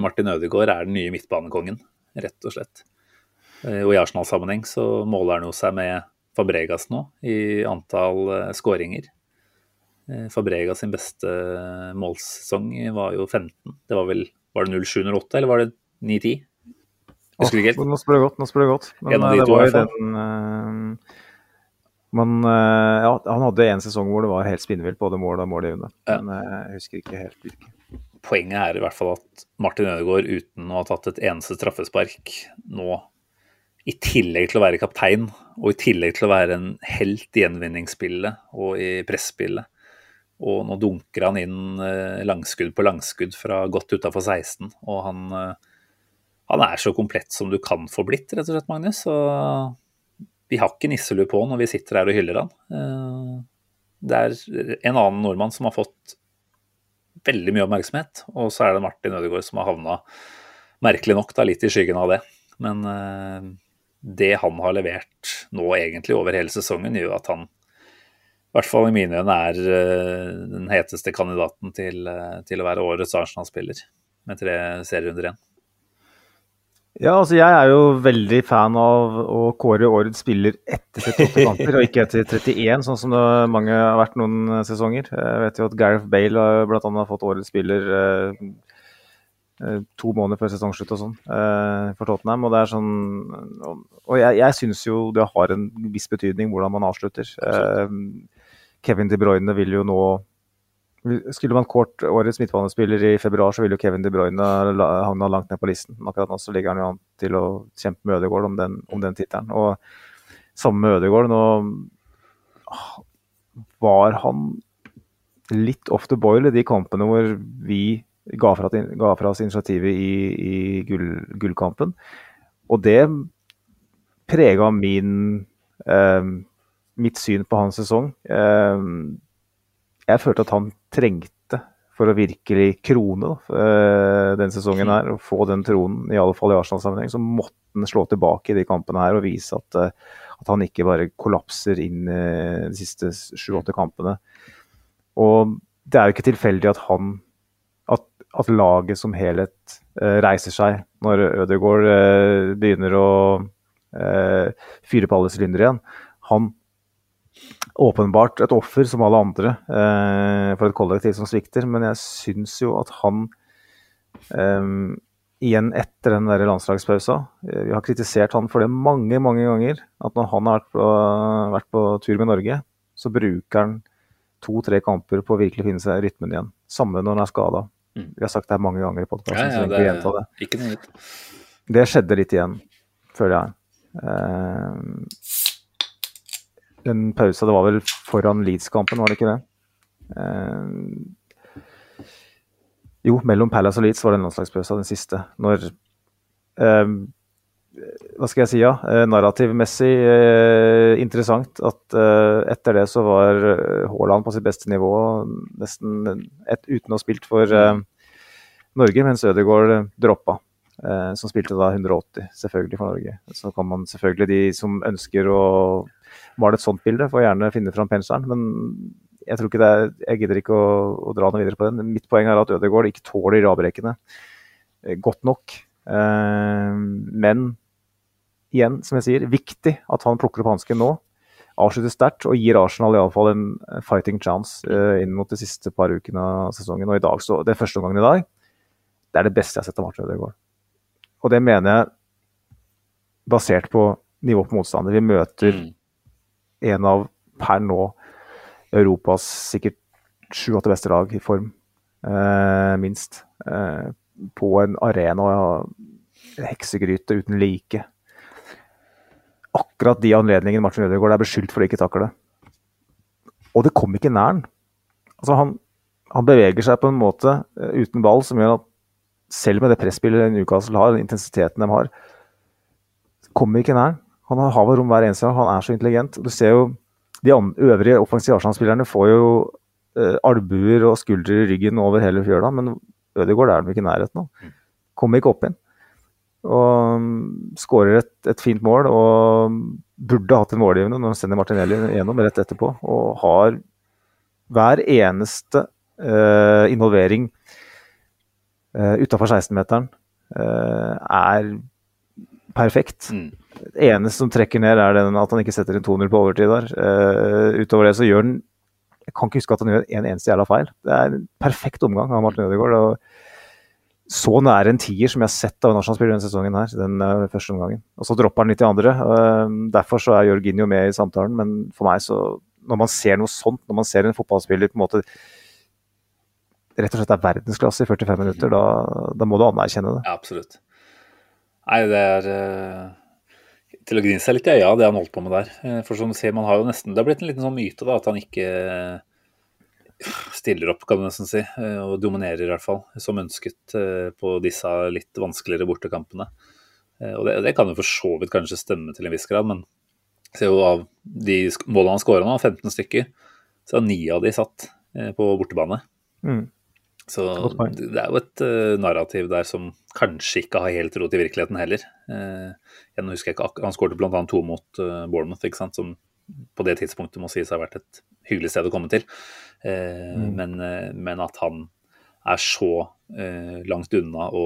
[SPEAKER 4] Martin Ødegaard er den nye midtbanekongen, rett og slett. og i Arsenal-sammenheng så måler han jo seg med Fabregas nå i antall skåringer. Fabregas sin beste målsesong var jo 15. Det var vel Var det 0708, eller var det 9-10?
[SPEAKER 5] Husker ikke helt. Nå spør du godt. nå spør du godt. Men en av de eh, det var jo den uh, Men uh, ja, han hadde en sesong hvor det var helt spinnvilt, både mål og målgivende. Ja. Men jeg husker ikke helt hvilken.
[SPEAKER 4] Poenget er i hvert fall at Martin Ødegaard, uten å ha tatt et eneste straffespark, nå i tillegg til å være kaptein, og i tillegg til å være en helt i gjenvinningsspillet og i presspillet, og nå dunker han inn langskudd på langskudd fra godt utafor 16, og han han er så komplett som du kan få blitt, rett og slett, Magnus. Og vi har ikke nisselue på når vi sitter her og hyller han. Eh, det er en annen nordmann som har fått veldig mye oppmerksomhet, og så er det Martin Ødegaard som har havna, merkelig nok, da, litt i skyggen av det. Men eh, det han har levert nå egentlig over hele sesongen, gjør at han i hvert fall i mine øyne er eh, den heteste kandidaten til, til å være årets Arsenal-spiller, med tre serierunder igjen.
[SPEAKER 5] Ja, altså jeg er jo veldig fan av å kåre årets spiller etter 38 kamper, og ikke etter 31, sånn som det mange har vært noen sesonger. Jeg vet jo at Gareth Bale har bl.a. fått årets spiller eh, eh, to måneder før sesongslutt og sånn eh, for Tottenham. Og det er sånn Og jeg, jeg syns jo det har en viss betydning hvordan man avslutter. Eh, Kevin De Bruyne vil jo nå skulle man kort årets midtbanespiller i februar, så ville jo Kevin De Bruyne havna langt ned på listen. Akkurat nå så ligger han jo an til å kjempe med Ødegaard om den, om den tittelen. Og samme med Ødegaard. Nå var han litt off the boil i de kampene hvor vi ga fra, ga fra oss initiativet i, i gull, gullkampen. Og det prega min eh, mitt syn på hans sesong. Eh, jeg følte at han trengte, for å virkelig krone da, den sesongen her, og få den tronen, i alle fall i Arsenal-sammenheng, så måtte han slå tilbake i de kampene her og vise at, uh, at han ikke bare kollapser inn uh, de siste sju-åtte kampene. Og det er jo ikke tilfeldig at han at, at laget som helhet reiser seg når Ødegaard begynner å fyre på alle sylindere igjen. Han åpenbart et offer som alle andre eh, for et kollektiv som svikter, men jeg syns jo at han eh, igjen etter den der landslagspausa eh, Vi har kritisert han for det mange, mange ganger. At når han har vært på, vært på tur med Norge, så bruker han to-tre kamper på å virkelig finne seg rytmen igjen. Samme når han er skada. Mm. Vi har sagt det mange ganger i podkasten, ja, ja, så jeg det. Ikke noe nytt. Det skjedde litt igjen, føler jeg. Uh, den pausa, det var vel foran Leeds-kampen, var det ikke det? Uh, jo, mellom Palace og Leeds var det en landslagspause, den siste. Når eh, Hva skal jeg si, ja? Eh, narrativmessig eh, interessant at eh, etter det så var Haaland på sitt beste nivå, nesten et, uten å ha spilt for Norge, mens Ødegaard droppa. som spilte da 180, selvfølgelig, for Norge. Så kan man selvfølgelig, de som ønsker å det et sånt bilde, får gjerne finne fram penselen. Men jeg tror ikke det er, jeg gidder ikke å, å, dra noe videre på den. Mitt poeng er at Ødegaard ikke tåler avbrekkene godt nok. Men igjen, som jeg sier, viktig at han plukker opp hansken nå. Avslutter sterkt og gir Arsenal iallfall en fighting chance uh, inn mot de siste par ukene av sesongen. Og i dag, så, det første omgangen i dag, det er det beste jeg har sett av Martin Ødegaard. Og det mener jeg basert på nivå på motstander. Vi møter mm en av per nå Europas sikkert sju-åtte beste lag i form, eh, minst. Eh, på en arena og heksegryte uten like. Akkurat de anledningene Martin Ødegaard er beskyldt for å ikke takle. Og det kom ikke nær han. Altså han, han, beveger seg på en måte uh, uten ball som gjør at selv med det presspillet Newcastle har, den intensiteten de har, kommer ikke nær han. Har hav rom hver eneste gang. Han er så intelligent. Du ser jo De øvrige offensive Arsenal-spillerne får jo eh, albuer og skuldre i ryggen over hele fjøla, men Ødegaard er de ikke i nærheten av. Kommer ikke opp inn. Og skårer et, et, fint mål og burde hatt en målgivende når han sender Martinelli gjennom rett etterpå. Og har hver eneste uh, involvering uh, utafor 16-meteren uh, er perfekt. Mm. Det eneste som trekker ned, er den at han ikke setter en 2-0 på overtid der. Uh, utover det så gjør han Jeg kan ikke huske at han gjør en eneste jævla feil. Det er en perfekt omgang av Martin Ødegaard. Og så nære en tier som jeg har sett av en nasjonalspiller denne sesongen her, den uh, første omgangen. Og så dropper han litt i andre. Uh, derfor så er Jorginho med i samtalen, men for meg så Når man ser noe sånt, når man ser en fotballspiller på en måte rett og slett er verdensklasse i 45 minutter, da, da må du anerkjenne det.
[SPEAKER 4] Ja, absolutt. Nei, det er til å grine seg litt i øya, det han holdt på med der. Eh, for som du ser, man har jo nesten, Det har blitt en liten sånn myte da, at han ikke stiller opp, kan du nesten si, eh, og dominerer i hvert fall, som ønsket eh, på disse litt vanskeligere bortekampene. Og det, det kan jo for så vidt kanskje stemme til en viss grad, men se jo av de målene han skåra nå, 15 stykker, så har ni av de satt på bortebane. Mm. Så det er jo et uh, narrativ der som kanskje ikke har helt rot i virkeligheten heller. Uh, jeg husker ikke, Han skåret bl.a. to mot uh, Bournemouth, ikke sant? som på det tidspunktet må sies å ha vært et hyggelig sted å komme til. Mm. Men, men, at han er så langt unna å,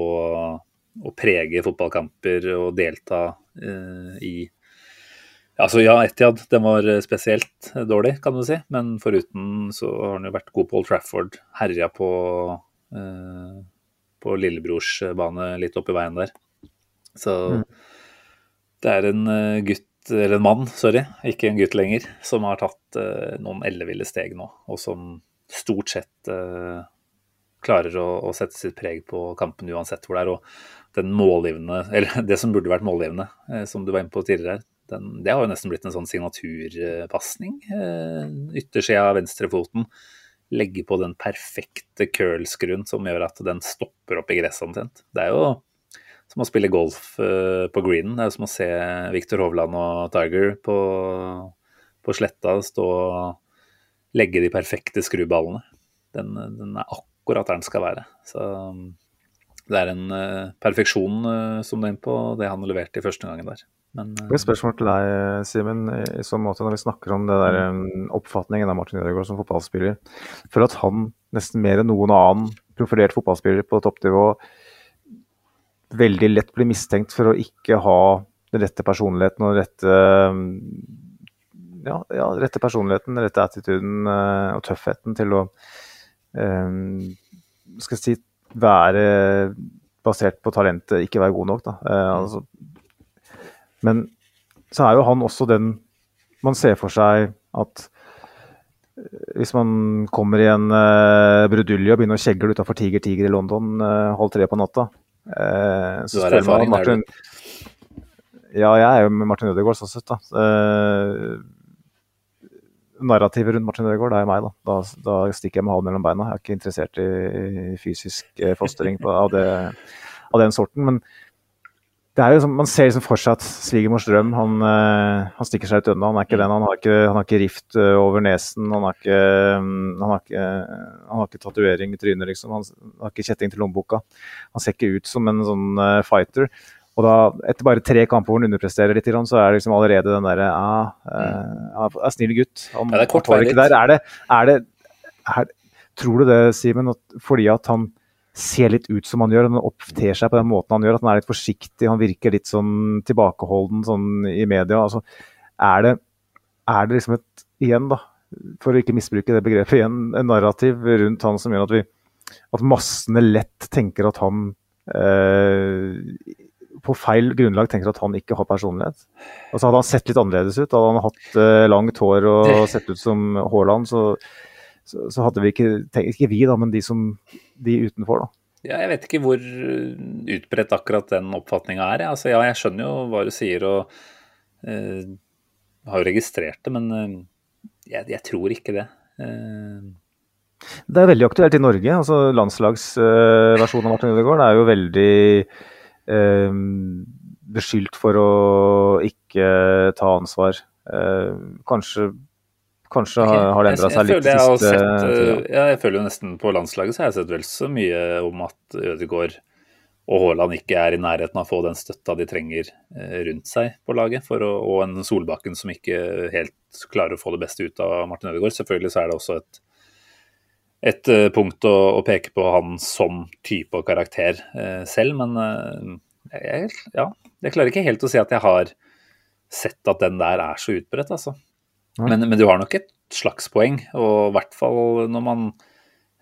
[SPEAKER 4] å, prege fotballkamper og delta i Altså ja, Etiad den var spesielt dårlig, kan du si. Men foruten så har han jo vært god på Old Trafford. Herja på uh, på lillebrorsbane litt oppi veien der. Så
[SPEAKER 5] Mm.
[SPEAKER 4] det er en eh, gutt, eller en mann, sorry, ikke en gutt lenger, som har tatt uh, noen elleville steg nå, og som stort sett uh, klarer å, å sette sitt preg på kampen uansett hvor det er. Og den målgivende, eller det som burde vært målgivende, uh, som du var inne på tidligere, den, det har jo nesten blitt en sånn signaturpasning. Yttersida av venstrefoten legger på den perfekte curl-skruen som gjør at den stopper opp i gresset omtrent. Det er jo som å spille golf eh, på greenen. Det er som å se Viktor Hovland og Tiger på, på sletta stå og legge de perfekte skruballene. Den, den er akkurat der den skal være. Så um, det er en eh, perfeksjon eh, som du er inne på, det han har levert i første gangen der. Men eh,
[SPEAKER 5] Det er spørsmål til deg, Simen, i sånn måte når vi snakker om det der, um, oppfatningen av Martin Ødegaard som fotballspiller. For at han nesten mer enn noen annen profilert fotballspiller på toppnivå veldig lett blir mistenkt for å ikke ha den rette personligheten og den rette um, ja, ja, rette personligheten, den rette attituden eh, og tøffheten til å um, skal jeg si, være basert på talentet, ikke være god nok. Da. Eh, altså, men så er jo han også den man ser for seg at eh, hvis man kommer i en uh, brudulje og begynner å kjegle utafor Tiger Tiger i London uh, halv tre på natta eh,
[SPEAKER 4] Du
[SPEAKER 5] så
[SPEAKER 4] har
[SPEAKER 5] spør man
[SPEAKER 4] erfaring der,
[SPEAKER 5] Martin, Ja, jeg er jo med Martin Ødegaard sånn sett, da. Eh, narrativet rundt Martin Ødegaard, det er meg, da. da. Da stikker jeg med halen mellom beina. Jeg er ikke interessert i, i fysisk fostering fostring på, av, det, av den sorten. Men det er jo sånn, man ser liksom for seg at svigermors drøm han, eh, han stikker seg ut unna. Han er ikke den. Han har ikke, han har ikke rift eh, over nesen. Han har ikke, mm, han har ikke, han har ikke tatovering i trynet, liksom. Han, har ikke kjetting til lommeboka. Han ser ikke ut som en sånn eh, fighter. Og da, etter bare tre kamper hvor han underpresterer litt, så er det liksom allerede den derre ah, uh, er snill gutt. Han,
[SPEAKER 4] Ja, det er kort vei dit.
[SPEAKER 5] Er det, er det, er, tror du det, Simen, fordi at han ser litt ut som han gjør, han oppter seg på den måten han gjør, at han er litt forsiktig, han virker litt sånn tilbakeholden sånn i media. altså er det, er det liksom et, igjen da, for å ikke misbruke det begrepet igjen, en narrativ rundt han som gjør at vi, at massene lett tenker at han eh, på feil grunnlag tenker at han ikke har personlighet. Altså Hadde han sett litt annerledes ut, hadde han hatt eh, langt hår og sett ut som Haaland, så, så, så hadde vi ikke Ikke vi, da, men de som de utenfor, da.
[SPEAKER 4] Ja, jeg vet ikke hvor utbredt akkurat den oppfatninga er. Altså, ja, jeg skjønner jo hva du sier og uh, har jo registrert det, men uh, jeg, jeg tror ikke det. Uh,
[SPEAKER 5] Det er veldig aktuelt i Norge. altså Landslagsversjonen av Martin Ødegaard er jo veldig beskyldt for å ikke ta ansvar. Kanskje kanskje har, har det endra seg litt
[SPEAKER 4] jeg
[SPEAKER 5] siste
[SPEAKER 4] uh,
[SPEAKER 5] tida.
[SPEAKER 4] ja, jeg føler jo nesten på landslaget så har jeg sett vel så mye om at Ødegaard og Haaland ikke er i nærheten av å få den støtta de trenger eh, rundt seg på laget, å, og en Solbakken som ikke helt klarer å få det beste ut av Martin Ødegaard. Selvfølgelig så er det også et, et eh, punkt å, å peke på han som type og karakter eh, selv, men eh, jeg, ja, jeg klarer ikke helt å si at jeg har sett at den der er så utbredt, altså. Men, men du har nok et slags poeng, og i hvert fall når man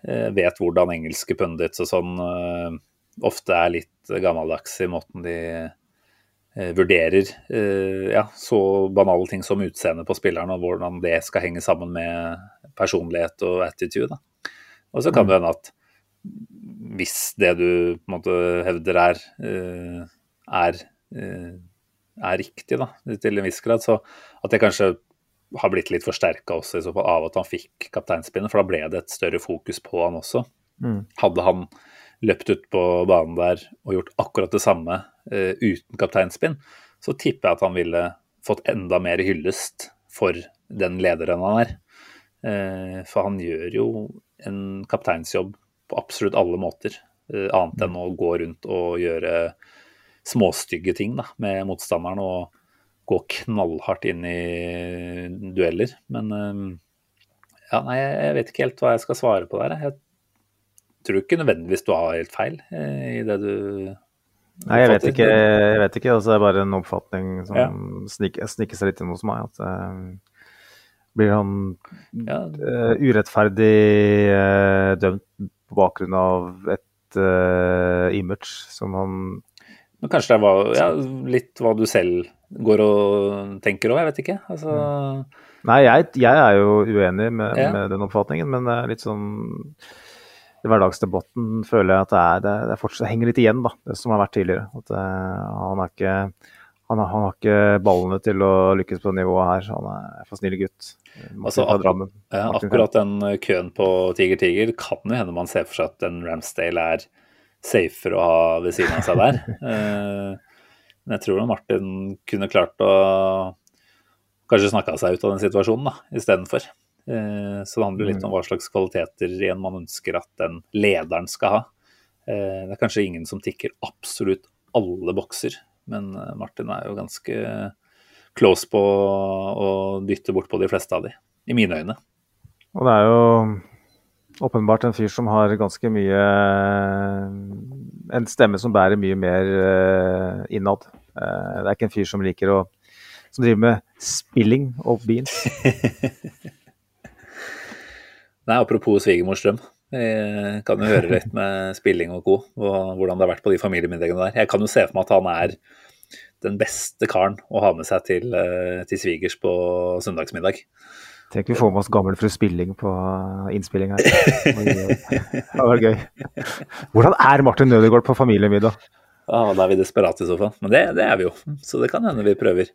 [SPEAKER 4] eh, vet hvordan engelske pundits og sånn eh, ofte er litt gammeldags i måten de eh, vurderer eh, ja, så banale ting som utseende på spilleren, og hvordan det skal henge sammen med personlighet og attitude. Da. Og så kan det hende at hvis det du på en måte hevder er, eh, er, eh, er riktig, da, til en viss grad, så at det kanskje har blitt litt forsterka også i så fall av at han fikk kapteinspinnet, for da ble det et større fokus på han også.
[SPEAKER 5] Mm.
[SPEAKER 4] Hadde han løpt ut på banen der og gjort akkurat det samme uh, uten kapteinspinn, så tipper jeg at han ville fått enda mer hyllest for den lederen han er. Uh, for han gjør jo en kapteinsjobb på absolutt alle måter, uh, annet enn å gå rundt og gjøre småstygge ting da, med motstanderen og gå knallhardt inn i dueller. Men eh, ja, nei, jeg vet ikke helt hva jeg skal svare på der. Jeg tror ikke nødvendigvis du har helt feil eh, i det du
[SPEAKER 5] Nei, jeg vet ikke. jeg vet ikke, altså Det er bare en oppfatning som
[SPEAKER 4] Ja.
[SPEAKER 5] sniker, sniker seg litt inn hos meg. at eh, Blir han
[SPEAKER 4] Ja,
[SPEAKER 5] uh, urettferdig uh, dømt på bakgrunn av et uh, image som han
[SPEAKER 4] Men kanskje det var ja, litt hva du selv går og tenker òg, jeg vet ikke. Altså,
[SPEAKER 5] Nei, jeg, jeg er jo uenig med,
[SPEAKER 4] Ja.
[SPEAKER 5] med den oppfatningen, men det er litt sånn I hverdagsdebatten føler jeg at det, er, det, det fortsatt, henger litt igjen, da, det som har vært tidligere. At det, han er ikke han, har- han har ikke ballene til å lykkes på det nivået her. Han er for snill gutt.
[SPEAKER 4] Altså, ak- ja, akkurat den eh, køen på Tiger Tiger kan jo hende man ser for seg at en Ramsdale er safer å ha ved siden av seg der. Men jeg tror Martin kunne klart å kanskje snakka seg ut av den situasjonen da, istedenfor. Eh, Så det handler litt om hva slags kvaliteter igjen man ønsker at den lederen skal ha. Eh, Det er kanskje ingen som tikker absolutt alle bokser, men eh, Martin er jo ganske close på å dytte bort på de fleste av de, i mine øyne.
[SPEAKER 5] Og det er jo åpenbart en fyr som har ganske mye En stemme som bærer mye mer eh, innad. Eh, det er ikke en fyr som liker å Som driver med spilling of beans.
[SPEAKER 4] Nei, apropos svigermors drøm. Jeg kan jo høre litt med spilling og co. og hvordan det har vært på de familiemiddagene der. Jeg kan jo se for meg at han er den beste karen å ha med seg til, eh, til svigers på søndagsmiddag.
[SPEAKER 5] Tenk vi får med oss gammel fru Spilling på innspilling her. Det var gøy. Hvordan er Martin Nødegaard på familiemiddag?
[SPEAKER 4] Ja, da er vi desperate i så fall. Men det, det er vi jo, så det kan hende vi prøver.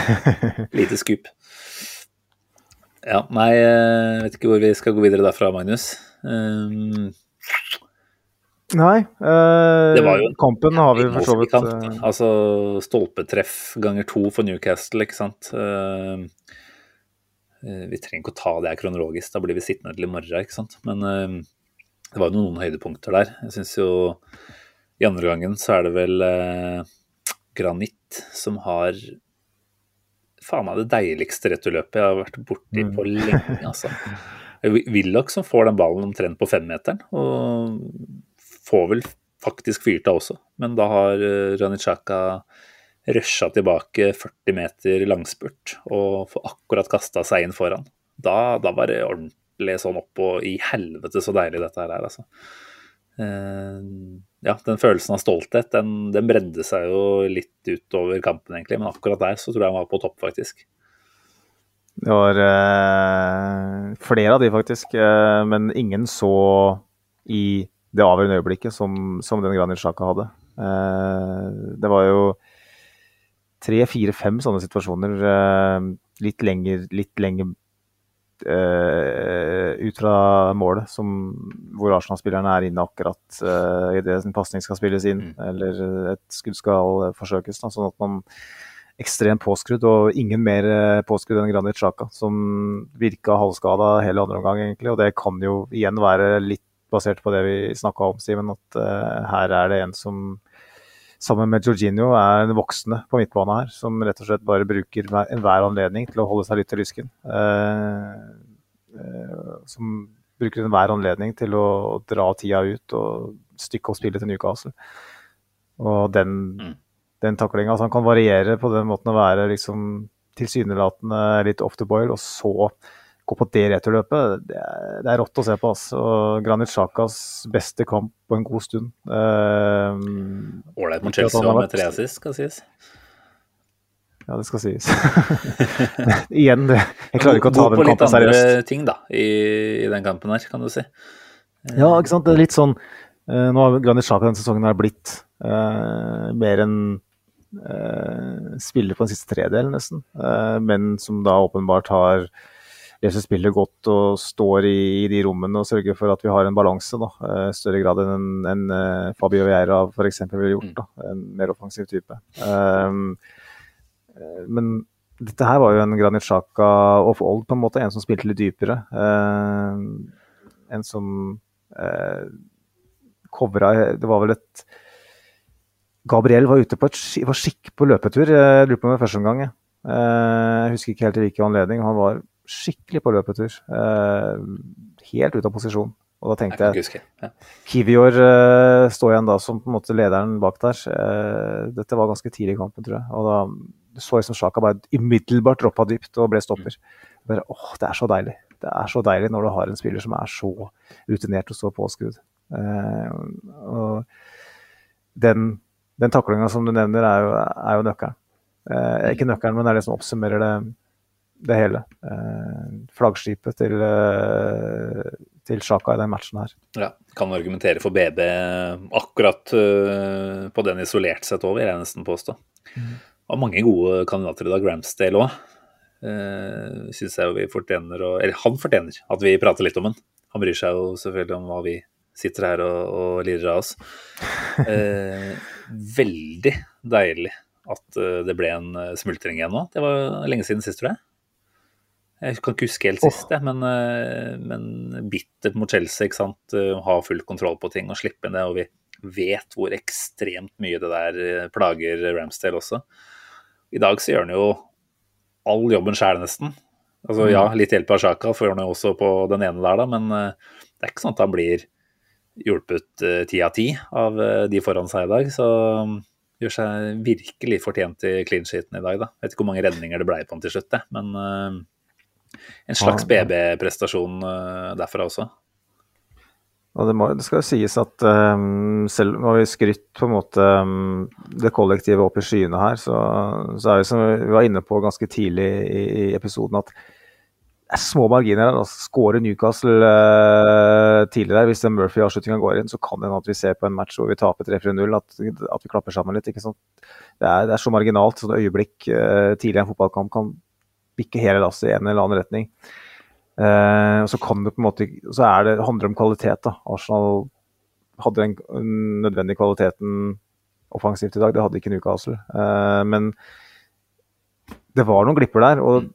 [SPEAKER 4] Lite skup. Ja, nei, jeg vet ikke hvor vi skal gå videre derfra, Magnus. Um,
[SPEAKER 5] Nei, eh,
[SPEAKER 4] Det var jo
[SPEAKER 5] kampen har vi for så vidt eh,
[SPEAKER 4] Altså stolpetreff ganger to for Newcastle, ikke sant. Eh, eh, vi trenger ikke å ta det her kronologisk, da blir vi sittende til i morgen, ikke sant. Men eh, det var jo noen høydepunkter der. Jeg syns jo i andre gangen så er det vel eh, Granit som har faen meg det deiligste returløpet jeg har vært borti på lenge, altså. Willoch som får den ballen omtrent på femmeteren, og får vel faktisk fyrt av også. Men da har Granit Xhaka rusha tilbake 40 meter langspurt og få akkurat kasta seg inn foran. Da, da var det ordentlig sånn opp og i helvete så deilig dette her er, altså. Uh, ja, den følelsen av stolthet, den, den bredde seg jo litt utover kampen, egentlig. Men akkurat der så tror jeg han var på topp, faktisk.
[SPEAKER 5] Det var uh, flere av de, faktisk. Uh, men ingen så i det avgjørende øyeblikket som, som den Granit Sjaka hadde. Det var jo tre, fire, fem sånne situasjoner eh, litt lenger, litt lenger Uh, ut fra målet, som, hvor Arsenal-spillerne er inne akkurat uh, idet en pasning skal spilles inn, eller et skudd skal eh, forsøkes. Da, sånn at man ekstremt påskrudd, og ingen mer eh, påskrudd enn Granit Xhaka, som virka halvskada hele andre omgang, egentlig. Og det kan jo igjen være litt basert på det vi snakka om, Simen, at uh, her er det en som sammen med Jorginho er en voksne på midtbane her, som rett og slett bare bruker enhver anledning til å holde seg litt til lysken. Eh, eh, som bruker enhver anledning til å dra tida ut og stykke opp spillet til Newcastle. Og den,
[SPEAKER 4] Mm.
[SPEAKER 5] den taklinga altså Han kan variere på den måten å være liksom tilsynelatende litt off the boil, og så gå på det returløpet. Det er, det er rått å se på. Ass. Og Granit Xhakas beste kamp på en god stund. Eh,
[SPEAKER 4] Ålreit mot Chelsea med tre assist, skal sies.
[SPEAKER 5] Ja, det skal sies. Igjen, det. jeg klarer ikke å ta den kampen seriøst.
[SPEAKER 4] Gå på litt andre ting, da, i, i den kampen her, kan du si.
[SPEAKER 5] Ja, ikke sant. Det er litt sånn eh, Nå har Granit Xhaka denne sesongen her blitt uh, mer enn uh, spiller på den siste tredelen, nesten. Uh, men som da åpenbart har leser spillet godt og står i, i de rommene og sørger for at vi har en balanse. da, eh, større grad enn en, en Fabio Vieira f.eks. ville gjort. da, En mer offensiv type. Um, eh, men dette her var jo en Granit Sjaka of old, på en måte. En som spilte litt dypere. Eh, en som uh, covra Det var vel et Gabriel var ute på et var skikk på løpetur. Jeg lurer på om det var første omgang. jeg. Eh, Jeg husker ikke helt i hvilken anledning. Han var skikkelig på løpetur. Eh, Helt ute av posisjon. Og da tenkte jeg,
[SPEAKER 4] jeg. Ja.
[SPEAKER 5] Kivior eh, står igjen da som på en måte lederen bak der. Eh, dette var ganske tidlig i kampen, tror jeg. Og da så jeg som Sjaka bare umiddelbart droppa dypt og ble stopper. Bare, åh, det er så deilig. Det er så deilig når du har en spiller som er så rutinert og så påskrudd. Eh, og den, den taklinga som du nevner, er jo, er jo nøkkelen. Eh, ikke nøkkelen, men det er det som oppsummerer det, det hele. Eh, flaggskipet til, eh, til Sjaka i den matchen her.
[SPEAKER 4] Ja, kan argumentere for BB akkurat uh, på den isolert sett vil jeg nesten påstå. Mm. Og mange gode kandidater i dag, Ramsdale òg. Syns jeg vi fortjener å Eller han fortjener at vi prater litt om han. Han bryr seg jo selvfølgelig om hva vi sitter her og, og lirer av oss. Eh, veldig deilig at det ble en smultring igjen nå. Det var lenge siden sist, tror jeg. Jeg kan ikke huske helt sist, oh. men, eh, men bittert mot Chelsea. ikke sant? Eh, ha full kontroll på ting og slippe inn det. Og vi vet hvor ekstremt mye det der eh, plager Ramsdale også. I dag så gjør han jo all jobben sjæl, nesten. Altså ja, mm. litt hjelp av Sjaka får han jo også på den ene der, da, men det er ikke sånn at han blir hjulpet ti av ti av de foran seg i dag. Så um, gjør seg virkelig fortjent i clean sheeten i dag, da. Jeg vet ikke hvor mange redninger det ble på han til slutt, det. men en slags BB-prestasjon uh, derfra også.
[SPEAKER 5] Og det, må, det, skal jo sies at um, selv vi har skrytt på en måte um, det kollektive opp i skyene her, så, så er vi som vi var inne på ganske tidlig i, i episoden, at det er små marginer her. Altså, Skårer Newcastle uh, tidligere, hvis den Murphy-avslutninga går inn, så kan det hende at vi ser på en match hvor vi taper 3-4-0, at, at, vi klapper sammen litt. ikke sant? Det er, det er så marginalt. Sånne øyeblikk uh, tidlig i en fotballkamp kan bikke hele lasset i en eller annen retning. Eh, så kan det på en måte så er det, handler det om kvalitet. da. Arsenal hadde den nødvendige kvaliteten offensivt i dag. Det hadde ikke Newcastle. Eh, men det var noen glipper der. Og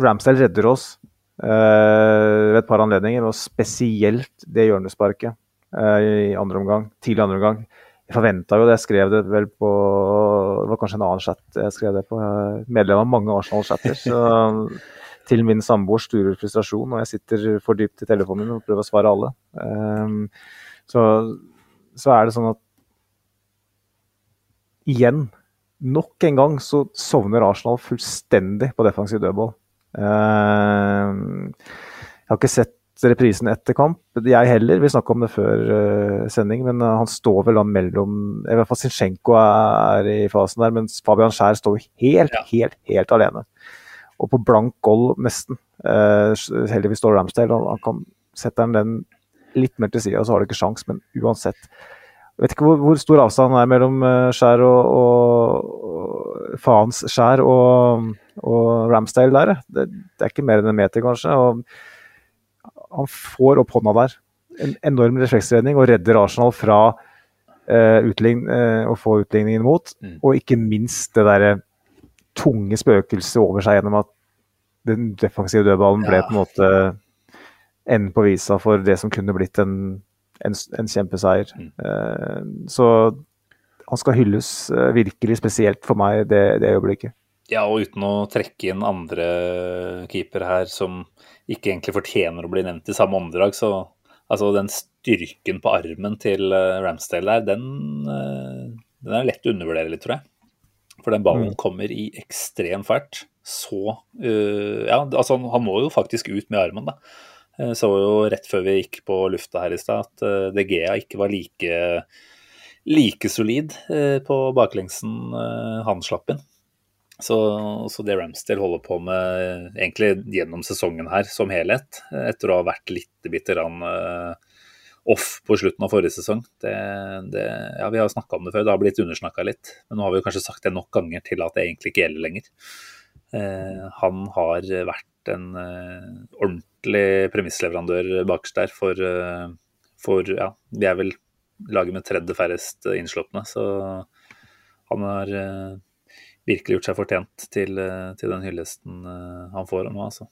[SPEAKER 5] Ramsdale redder oss eh, ved et par anledninger, og spesielt det hjørnesparket eh, i andre omgang, tidlig andre omgang. Jeg forventa jo det, jeg skrev det vel på Det var kanskje en annen chat jeg skrev det på. Jeg er medlem av mange Arsenal-chatter. så Til min samboers store frustrasjon, og jeg sitter for dypt i telefonen min og prøver å svare alle. Um, så, så er det sånn at Igjen, nok en gang så sovner Arsenal fullstendig på defensiv dødball. Um, jeg har ikke sett reprisen etter kamp. Jeg heller, vi snakka om det før uh, sending, men uh, han står vel da mellom I hvert fall Zinchenko er i fasen der, mens Fabian Skjær står helt, ja. helt, helt alene. Og på blank goal, nesten. Uh, heldigvis står Ramsdale, han, han kan sette den litt mer til sida, så har du ikke sjans, men uansett. Jeg vet ikke hvor, hvor stor avstand er mellom Skjær og, og, og Faens Skjær og, og Ramsdale der. Det, det, er ikke mer enn en meter, kanskje. og han får opp hånda der. En enorm refleksredning og redder Arsenal fra eh, utlign, eh, å få utligningen mot. Mm. Og ikke minst det derre tunge spøkelset over seg gjennom at den defensive dødballen ble på en måte enden på visa for det som kunne blitt en, en, en kjempeseier. Mm. Eh, så han skal hylles virkelig spesielt for meg det, det øyeblikket.
[SPEAKER 4] Ja, og uten å trekke inn andre keeper her som ikke egentlig fortjener å bli nevnt i samme åndedrag, så altså den styrken på armen til uh, Ramsdale der, den, uh, den er lett å undervurdere litt, tror jeg. For den ballen mm. kommer i ekstrem fart. Så uh, Ja, altså han må jo faktisk ut med armen, da. Jeg så jo rett før vi gikk på lufta her i stad at uh, De Gea ikke var like, like solid på baklengsen han slapp inn. Så, så, det Ramsdale holder på med egentlig gjennom sesongen her som helhet, etter å ha vært litt bitte grann uh, off på slutten av forrige sesong det, det, ja, Vi har snakka om det før, det har blitt undersnakka litt. Men nå har vi kanskje sagt det nok ganger til at det egentlig ikke gjelder lenger. Uh, han har vært en uh, ordentlig premissleverandør bakerst der for, for ja, vi er vel laget med tredje færrest innslupne, så han har virkelig gjort seg fortjent til, eh, til den hyllesten eh, han får nå, altså.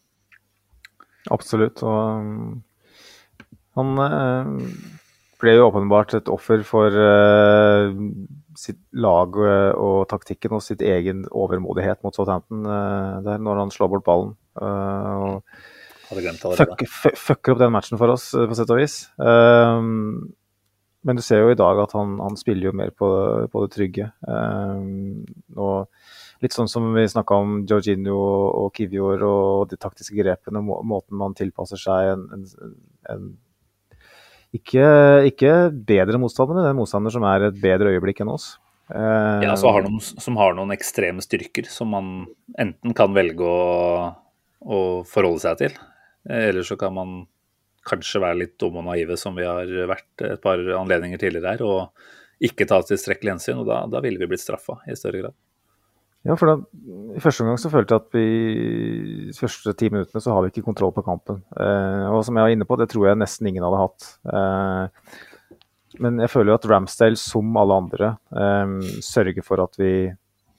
[SPEAKER 5] Absolutt. Og mm, han eh, ble jo åpenbart et offer for sitt lag og taktikken og sitt egen overmodighet mot Southampton der når han slår bort ballen. og fucker, fuck opp den matchen for oss, på sett og vis. Men du ser jo i dag at han, han spiller jo mer på, på det trygge. og litt sånn som vi snakka om Georginio og Kivior og de taktiske grepene, må, måten man tilpasser seg en, en, en ikke, ikke bedre motstander, men en motstander som er et bedre øyeblikk enn oss.
[SPEAKER 4] Uh, ja, har noen, Som har noen ekstreme styrker som man enten kan velge å, å forholde seg til, eller så kan man kanskje være litt dumme og naive, som vi har vært et par anledninger tidligere her, og ikke ta tilstrekkelig hensyn. og Da, da ville vi blitt straffa i større grad.
[SPEAKER 5] Ja, for da, I første omgang så følte jeg at vi de første ti minuttene så har vi ikke kontroll på kampen. Eh, og som jeg var inne på, det tror jeg nesten ingen hadde hatt. Eh, men jeg føler jo at Ramsdale, som alle andre, eh, sørger for at vi,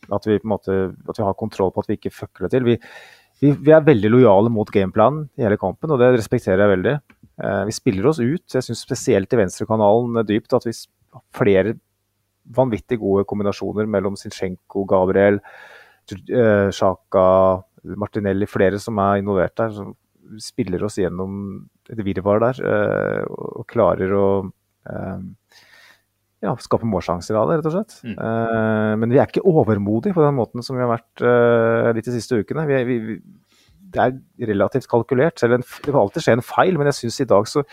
[SPEAKER 5] at vi, på en måte, at vi har kontroll på at vi ikke det til. Vi, vi, vi er veldig lojale mot gameplanen i hele kampen, og det respekterer jeg veldig. Eh, vi spiller oss ut. Jeg syns spesielt i venstrekanalen dypt at vi har flere vanvittig gode kombinasjoner mellom Zinchenko, Gabriel, Sjaka, eh, Martinelli, flere som er involvert der. Som spiller oss gjennom et virvar der eh, og klarer å eh, ja, skape målsjanser av det, rett og slett. Mm. Men vi er ikke overmodige på den måten som vi har vært litt de siste ukene. Vi, vi, det er relativt kalkulert. Selv en, det kan alltid skje en feil, men jeg syns i dag så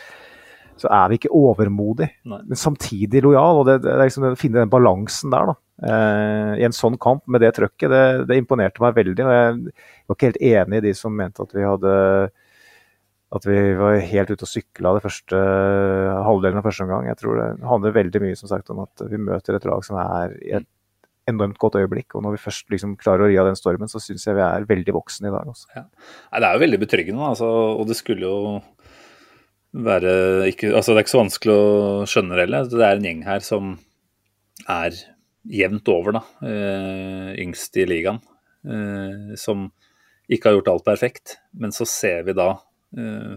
[SPEAKER 5] så er vi ikke overmodige. Nei. men samtidig lojal. og det, det er liksom Å finne den balansen der da, Uh, i en sånn kamp med det trøkket, det, det, imponerte meg veldig. og Jeg var ikke helt enig i de som mente at vi hadde at vi var helt ute og sykla det første halvdelen av første omgang. Jeg tror det handler veldig mye som sagt om at vi møter et lag som er i et enormt godt øyeblikk. Og når vi først liksom klarer å ri av den stormen, så syns jeg vi er veldig voksne i dag. Også.
[SPEAKER 4] Ja. Nei, det er jo veldig betryggende, altså, og det skulle jo være ikke, altså Det er ikke så vanskelig å skjønne det heller. Det er en gjeng her som er jevnt over, da. Eh, yngst i ligaen. Eh, som ikke har gjort alt perfekt. Men så ser vi da, eh,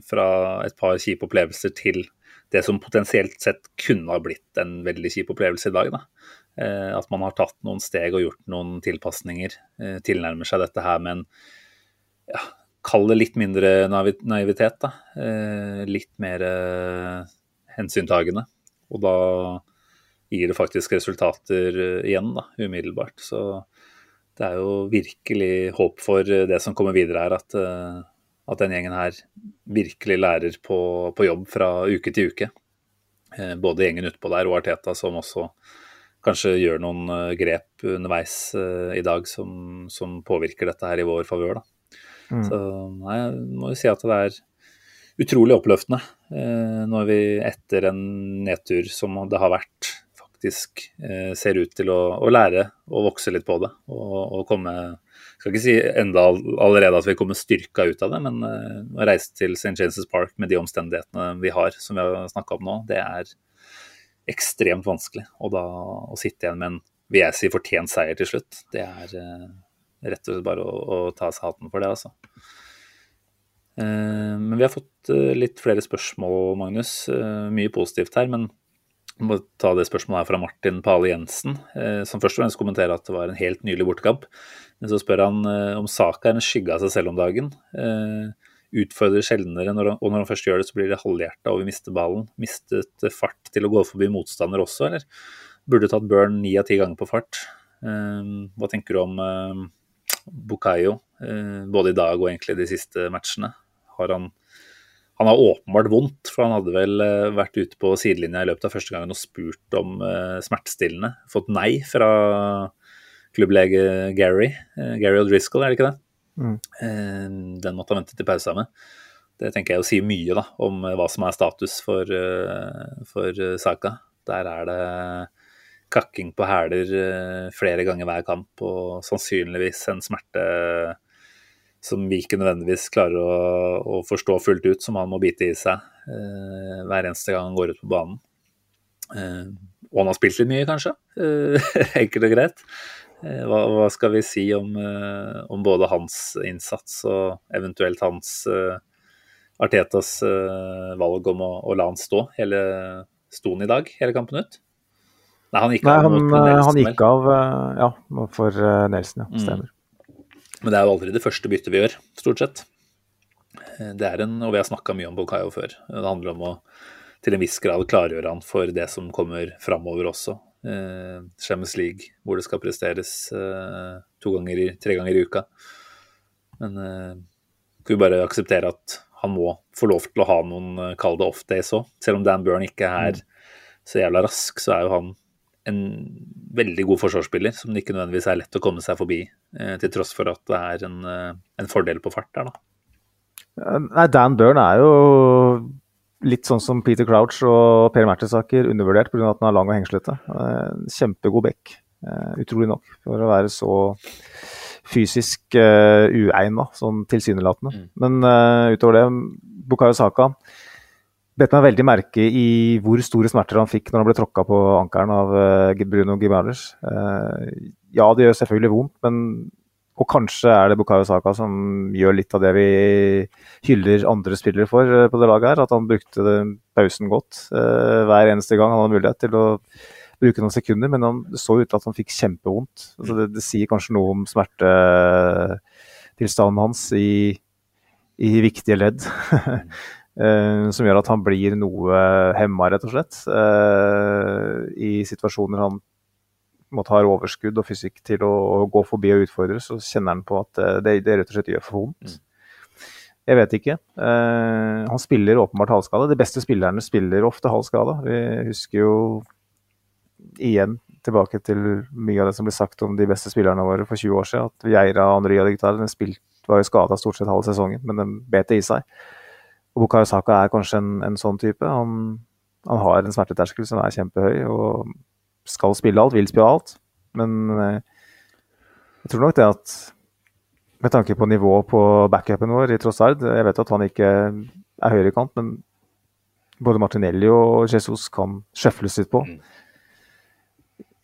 [SPEAKER 4] fra et par kjipe opplevelser til det som potensielt sett kunne ha blitt en veldig kjip opplevelse i dag. Da. Eh, at man har tatt noen steg og gjort noen tilpasninger. Eh, tilnærmer seg dette her med en ja, Kall det litt mindre naivitet, da. Eh, litt mer eh, hensyntagende. Og da gir det faktisk resultater eh, igjen, da, umiddelbart. Så det er jo virkelig håp for det som kommer videre her, at, at den gjengen her virkelig lærer på, på, jobb fra uke til uke. Både gjengen utpå der og Arteta, som også kanskje gjør noen grep underveis i dag som, som påvirker dette her i vår favør. Mm. Så nei, jeg må jo si at det er utrolig oppløftende eh, når vi etter en nedtur som det har vært, faktisk eh, ser ut til å, å, lære og vokse litt på det. Og, og komme Skal ikke si enda allerede at vi kommer styrka ut av det, men eh, å reise til St. James' Park med de omstendighetene vi har, som vi har snakka om nå, det er ekstremt vanskelig. Og da å sitte igjen med en vil jeg si fortjent seier til slutt, det er eh, rett og slett bare å, å ta seg hatten for det, altså. Men vi har fått litt flere spørsmål, Magnus. Mye positivt her. Men må ta det spørsmålet her fra Martin Pale Jensen, som først og fremst kommenterer at det var en helt nylig bortekamp. Men så spør han om Saka er en skygge av seg selv om dagen. Utfordrer sjeldnere, og når han først gjør det, så blir det halvhjerta og vi mister ballen. Mistet fart til å gå forbi motstander også, eller? Burde tatt Burn ni av ti ganger på fart. Hva tenker du om Bukayo, eh, både i dag og egentlig de siste matchene. Har han, han har åpenbart vondt, for han hadde vel eh, vært ute på sidelinja i løpet av første gangen og spurt om uh, smertestillende. Fått nei fra klubblege Gary. Gary O'Driscoll, er det ikke det? Mm. Den måtte han vente til pausa med. Det tenker jeg å si mye da, om hva som er status for, for Saka. Der er det kakking på hæler flere ganger hver kamp, og sannsynligvis en smerte som vi ikke nødvendigvis klarer å, å forstå fullt ut, som han må bite i seg eh, hver eneste gang han går ut på banen. Eh, og han har spilt litt mye, kanskje. Eh, enkelt og greit. Eh, hva, hva, skal vi si om, eh, om, både hans innsats og eventuelt hans Artetas valg om å, å la han stå hele sto i dag, hele kampen ut?
[SPEAKER 5] Nei, han gikk Nei, av, han, Nelson, han gikk av ja, for eh, Nelson, ja. Mm. Stemmer. Mm.
[SPEAKER 4] Men det er jo aldri det første byttet vi gjør, stort sett. Eh, det er en, og vi har snakka mye om Bolkayo før. Det handler om å til en viss grad klargjøre han for det som kommer framover også. Eh, Champions League, hvor det skal presteres to ganger tre ganger i uka. Men eh, skal vi bare akseptere at han må få lov til å ha noen, eh, kall det off-days òg. Selv om Dan Burn ikke er så jævla rask, så er jo han en veldig god forsvarsspiller som det ikke nødvendigvis er lett å komme seg forbi, eh, til tross for at det er en, eh, en fordel på fart der, da.
[SPEAKER 5] Nei, Dan Burn er jo litt sånn som Peter Crouch og Per Mertesaker, undervurdert pga. at han er lang og hengslete. Eh, Kjempegod bekk, utrolig nok, for å være så fysisk uh, uegna, sånn tilsynelatende.
[SPEAKER 4] Mm.
[SPEAKER 5] Men utover det, Bukayo Saka bet meg veldig merke i hvor store smerter han fikk når han ble tråkka på ankelen av eh, Bruno Gimares. Eh, ja, det gjør selvfølgelig vondt, men og kanskje er det Bukayo Saka som gjør litt av det vi hyller andre spillere for eh, på det laget her. At han brukte pausen godt hver eneste gang han hadde mulighet til å bruke noen sekunder. Men han, så ut til at han fikk kjempevondt. Altså det, det sier kanskje noe om smertetilstanden hans i, i viktige ledd. eh, som gjør at han blir noe hemma, rett og slett. eh, I situasjoner han måtte ha overskudd og fysikk til å, gå forbi og utfordre, så kjenner han på at eh, det, det rett og slett gjør for vondt. Jeg vet ikke. Han spiller åpenbart halvskade. De beste spillerne spiller ofte halvskada. Vi husker jo igjen tilbake til mye av det som ble sagt om de beste spillerne våre for 20 år siden. At Geira og Andrea Digitale var jo skada stort sett halve sesongen, men de bet det i seg. Og Bukayo Saka er kanskje en, en sånn type. Han, han har en smerteterskel som er kjempehøy og skal spille alt, vil spille alt. Men eh, jeg tror nok det at med tanke på nivået på backupen vår i Trossard Jeg vet at han ikke er høyrekant, men både Martinelli og Jesus kan sjøfles litt på.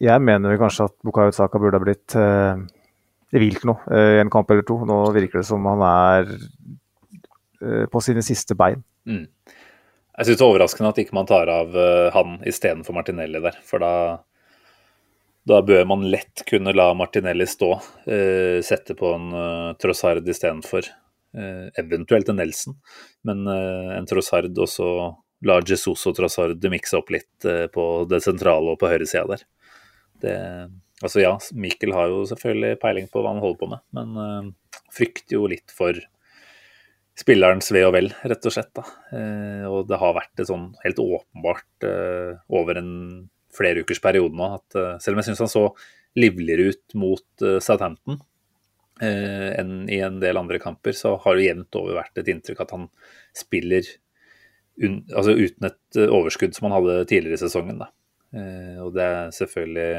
[SPEAKER 5] Jeg mener vel kanskje at Bukayo Saka burde ha blitt eh, vilt nå, eh, i en kamp eller to. Nå virker det som han er eh, på sine siste bein.
[SPEAKER 4] Mm. Jeg syns det er overraskende at ikke man tar av uh, han istedenfor Martinelli der. For da, da bør man lett kunne la Martinelli stå. eh, sette på en uh, Trossard istedenfor. Uh, eventuelt en Nelson, men eh, en Trossard også la Jesus og Trossard mikse opp litt eh, på det sentrale og på høyresida der. Det, altså ja, Mikkel har jo selvfølgelig peiling på hva han holder på med, men eh, frykter jo litt for spillerens ve og vel, rett og slett. Da. Eh, og det har vært det sånn helt åpenbart eh, over en flere ukers periode nå at eh, selv om jeg syns han så livligere ut mot Southampton enn i en del andre kamper, så har det jevnt over vært et inntrykk at han spiller un altså uten et overskudd som han hadde tidligere i sesongen. Da. Og det er selvfølgelig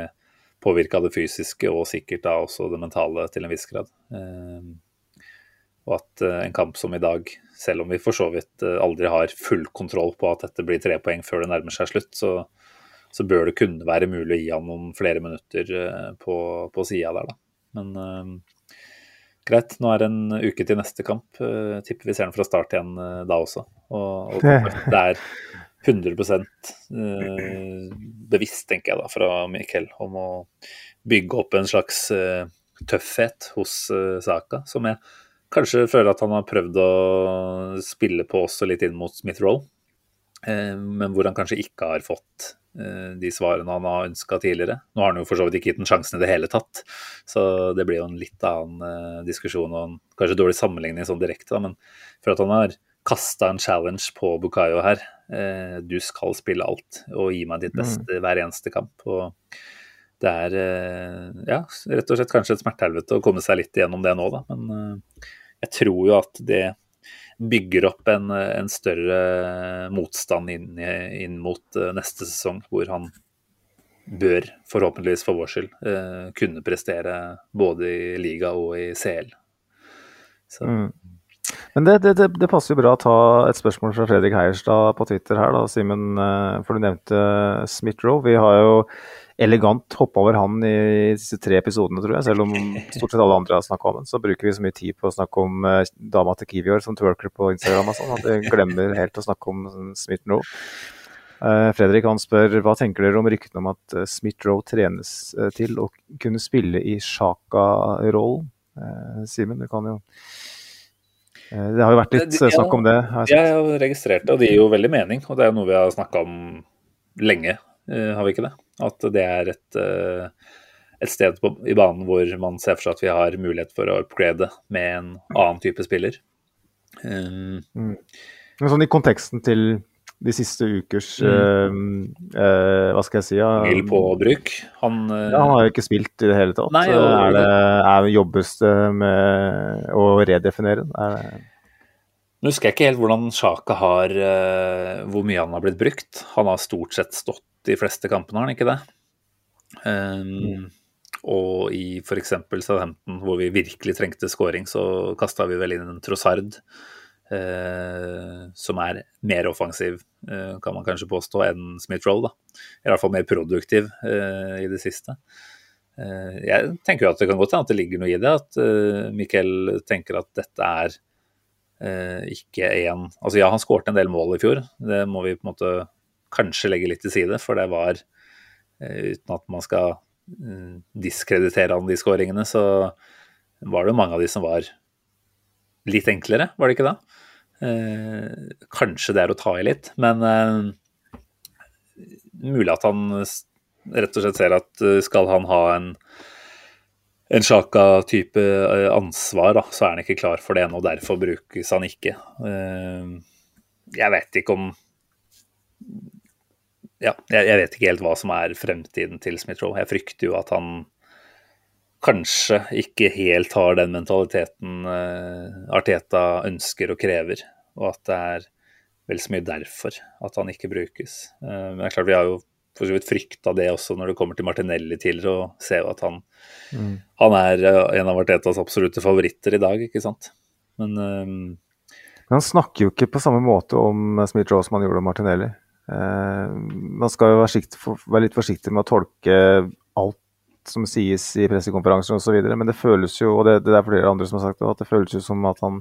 [SPEAKER 4] påvirka det fysiske og sikkert da også det mentale til en viss grad. Og at eh, en kamp som i dag, selv om vi for så vidt eh, aldri har full kontroll på at dette blir tre poeng før det nærmer seg slutt, så, så bør det kunne være mulig å gi han noen flere minutter eh, på, på sida der, da. Men uh, greit, nå er det en uke til neste kamp. Uh, tipper vi ser den fra start igjen uh, da også. Og, og det er 100 eh, bevisst, tenker jeg da, fra Mikkel, om å bygge opp en slags tøffhet hos Saka, som jeg kanskje føler at han har prøvd å spille på også litt inn mot Smith Roll, eh, men hvor han kanskje ikke har fått eh, de svarene han har ønska tidligere. Nå har han jo for så vidt ikke gitt den sjansen i det hele tatt, så det blir jo en litt annen eh, diskusjon og en kanskje dårlig sammenligning sånn direkte, men for at han har kasta en challenge på Bukayo her. Du skal spille alt og gi meg ditt beste hver eneste kamp. og det er eh, ja, rett og slett kanskje et smertehelvete å komme seg litt igjennom det nå, da. Men eh, jeg tror jo at det bygger opp en, en større motstand inn, inn mot eh, neste sesong, hvor han bør, forhåpentligvis for vår skyld, eh, kunne prestere både i liga og i CL. Så
[SPEAKER 5] Mm. Men det, det, det, passer jo bra å ta et spørsmål fra Fredrik Heierstad på Twitter her, da, Simen. eh, For du nevnte Smith-Roe. Vi har jo elegant hoppe over han i disse tre episodene, tror jeg. Selv om stort sett alle andre har snakka om den, så bruker vi så mye tid på å snakke om eh, dama til Kiwior som twerker på Instagram og sånn, at vi glemmer helt å snakke om sånn Smith-Roe. Eh, Fredrik han spør hva tenker dere om ryktene om at eh, Smith-Roe trenes eh, til å kunne spille i Sjaka-rollen? Eh, Simen, du kan jo Det har jo vært litt snakk om det. jeg
[SPEAKER 4] har registrert det, og det gir jo veldig mening. Og det er noe vi har snakka om lenge, har vi ikke det? At det er et, eh, et sted på, i banen hvor man ser for seg at vi har mulighet for å upgrade med en annen type spiller. Um,
[SPEAKER 5] Men sånn i konteksten til de siste ukers mm. uh, uh, Hva skal jeg si? Uh,
[SPEAKER 4] Mil på bruk. Han, uh,
[SPEAKER 5] Ja, han har jo ikke spilt i det hele tatt.
[SPEAKER 4] Nei,
[SPEAKER 5] er det, er, jobbes det med å redefinere? Er det,
[SPEAKER 4] Nå husker jeg ikke helt hvordan Sjaka har eh, Hvor mye han har blitt brukt. Han har stort sett stått de fleste kampene, har han ikke det? Um, Og i f.eks. Southampton, hvor vi virkelig trengte scoring, så kasta vi vel inn en Trossard. Uh, som er mer offensiv, uh, kan man kanskje påstå, enn Smith-Roll. I hvert fall mer produktiv uh, i det siste. Jeg tenker jo at det kan godt hende at det ligger noe i det. At Mikkel tenker at dette er ikke en Altså ja, han skårte en del mål i fjor. Det må vi på en måte kanskje legge litt til side, for det var eh, Uten at man skal eh, diskreditere han de skåringene, så var det jo mange av de som var litt enklere, var det ikke da? Eh, kanskje det er å ta i litt, men eh, mulig at han rett og slett ser at eh, skal han ha en en Sjaka-type eh, ansvar, da, så er han ikke klar for det ennå, derfor brukes han ikke. Eh, Jeg vet ikke om Ja, jeg vet ikke helt hva som er fremtiden til Smith-Roe. Jeg frykter jo at han kanskje ikke helt har den mentaliteten eh, Arteta ønsker og krever, og at det er vel så mye derfor at han ikke brukes. Eh, Men det er klart vi har jo for så vidt frykta det også når det kommer til Martinelli tidligere, og ser jo at han, han er eh, en av Artetas absolutte favoritter i dag, ikke sant. Men
[SPEAKER 5] um... Han snakker jo ikke på samme måte om Smith-Roe som han gjorde om Martinelli. Eh, man skal jo være, sikt- være litt forsiktig med å tolke alt som sies i pressekonferanser osv., men det føles jo, og det, det er flere andre som har sagt det, at det føles jo som at han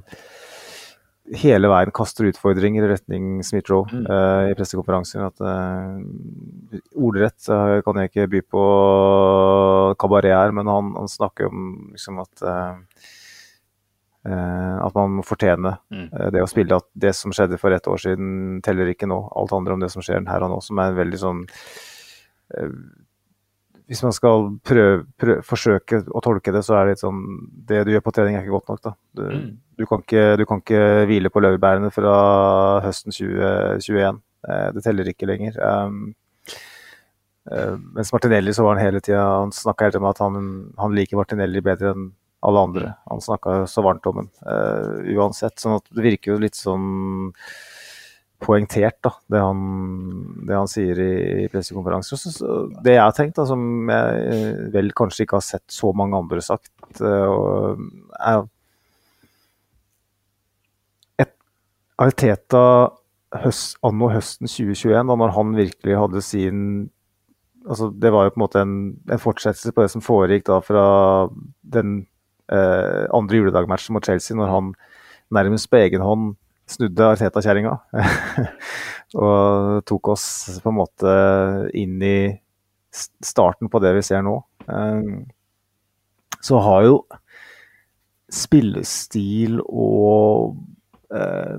[SPEAKER 5] hele veien kaster utfordringer i retning Smith-Roe eh, i pressekonferanser. At uh, ordrett uh, kan jeg ikke by på kabaret her, men han, han snakker om liksom at at man må fortjene
[SPEAKER 4] Mm.
[SPEAKER 5] det å spille. At det som skjedde for ett år siden, teller ikke nå. Alt handler om det som skjer her og nå, som er en veldig sånn Hvis man skal prøve, prøve, forsøke å tolke det, så er det litt sånn Det du gjør på trening, er ikke godt nok, da. Du,
[SPEAKER 4] Mm.
[SPEAKER 5] du, kan, ikke, du kan ikke hvile på laurbærene fra høsten 2021. Eh, det teller ikke lenger. Um, eh, mens Martinelli så var han hele tida Han snakka hele tida om at han, han liker Martinelli bedre enn alle andre. Han snakka så varmt om ham eh, uansett. sånn at det virker jo litt sånn poengtert, da, det han, det han sier i, i pressekonferanser. Det jeg har tenkt, da, som jeg eh, vel kanskje ikke har sett så mange andre sagt, eh, er et Arteta høst, anno høsten 2021, da når han virkelig hadde sin altså Det var jo på en måte en, en fortsettelse på det som foregikk da fra den eh, andre juledagmatchen mot Chelsea, når han nærmest på egen hånd snudde Arteta-kjerringa. og tok oss på en måte inn i starten på det vi ser nå. Eh, så har jo spillestil og eh,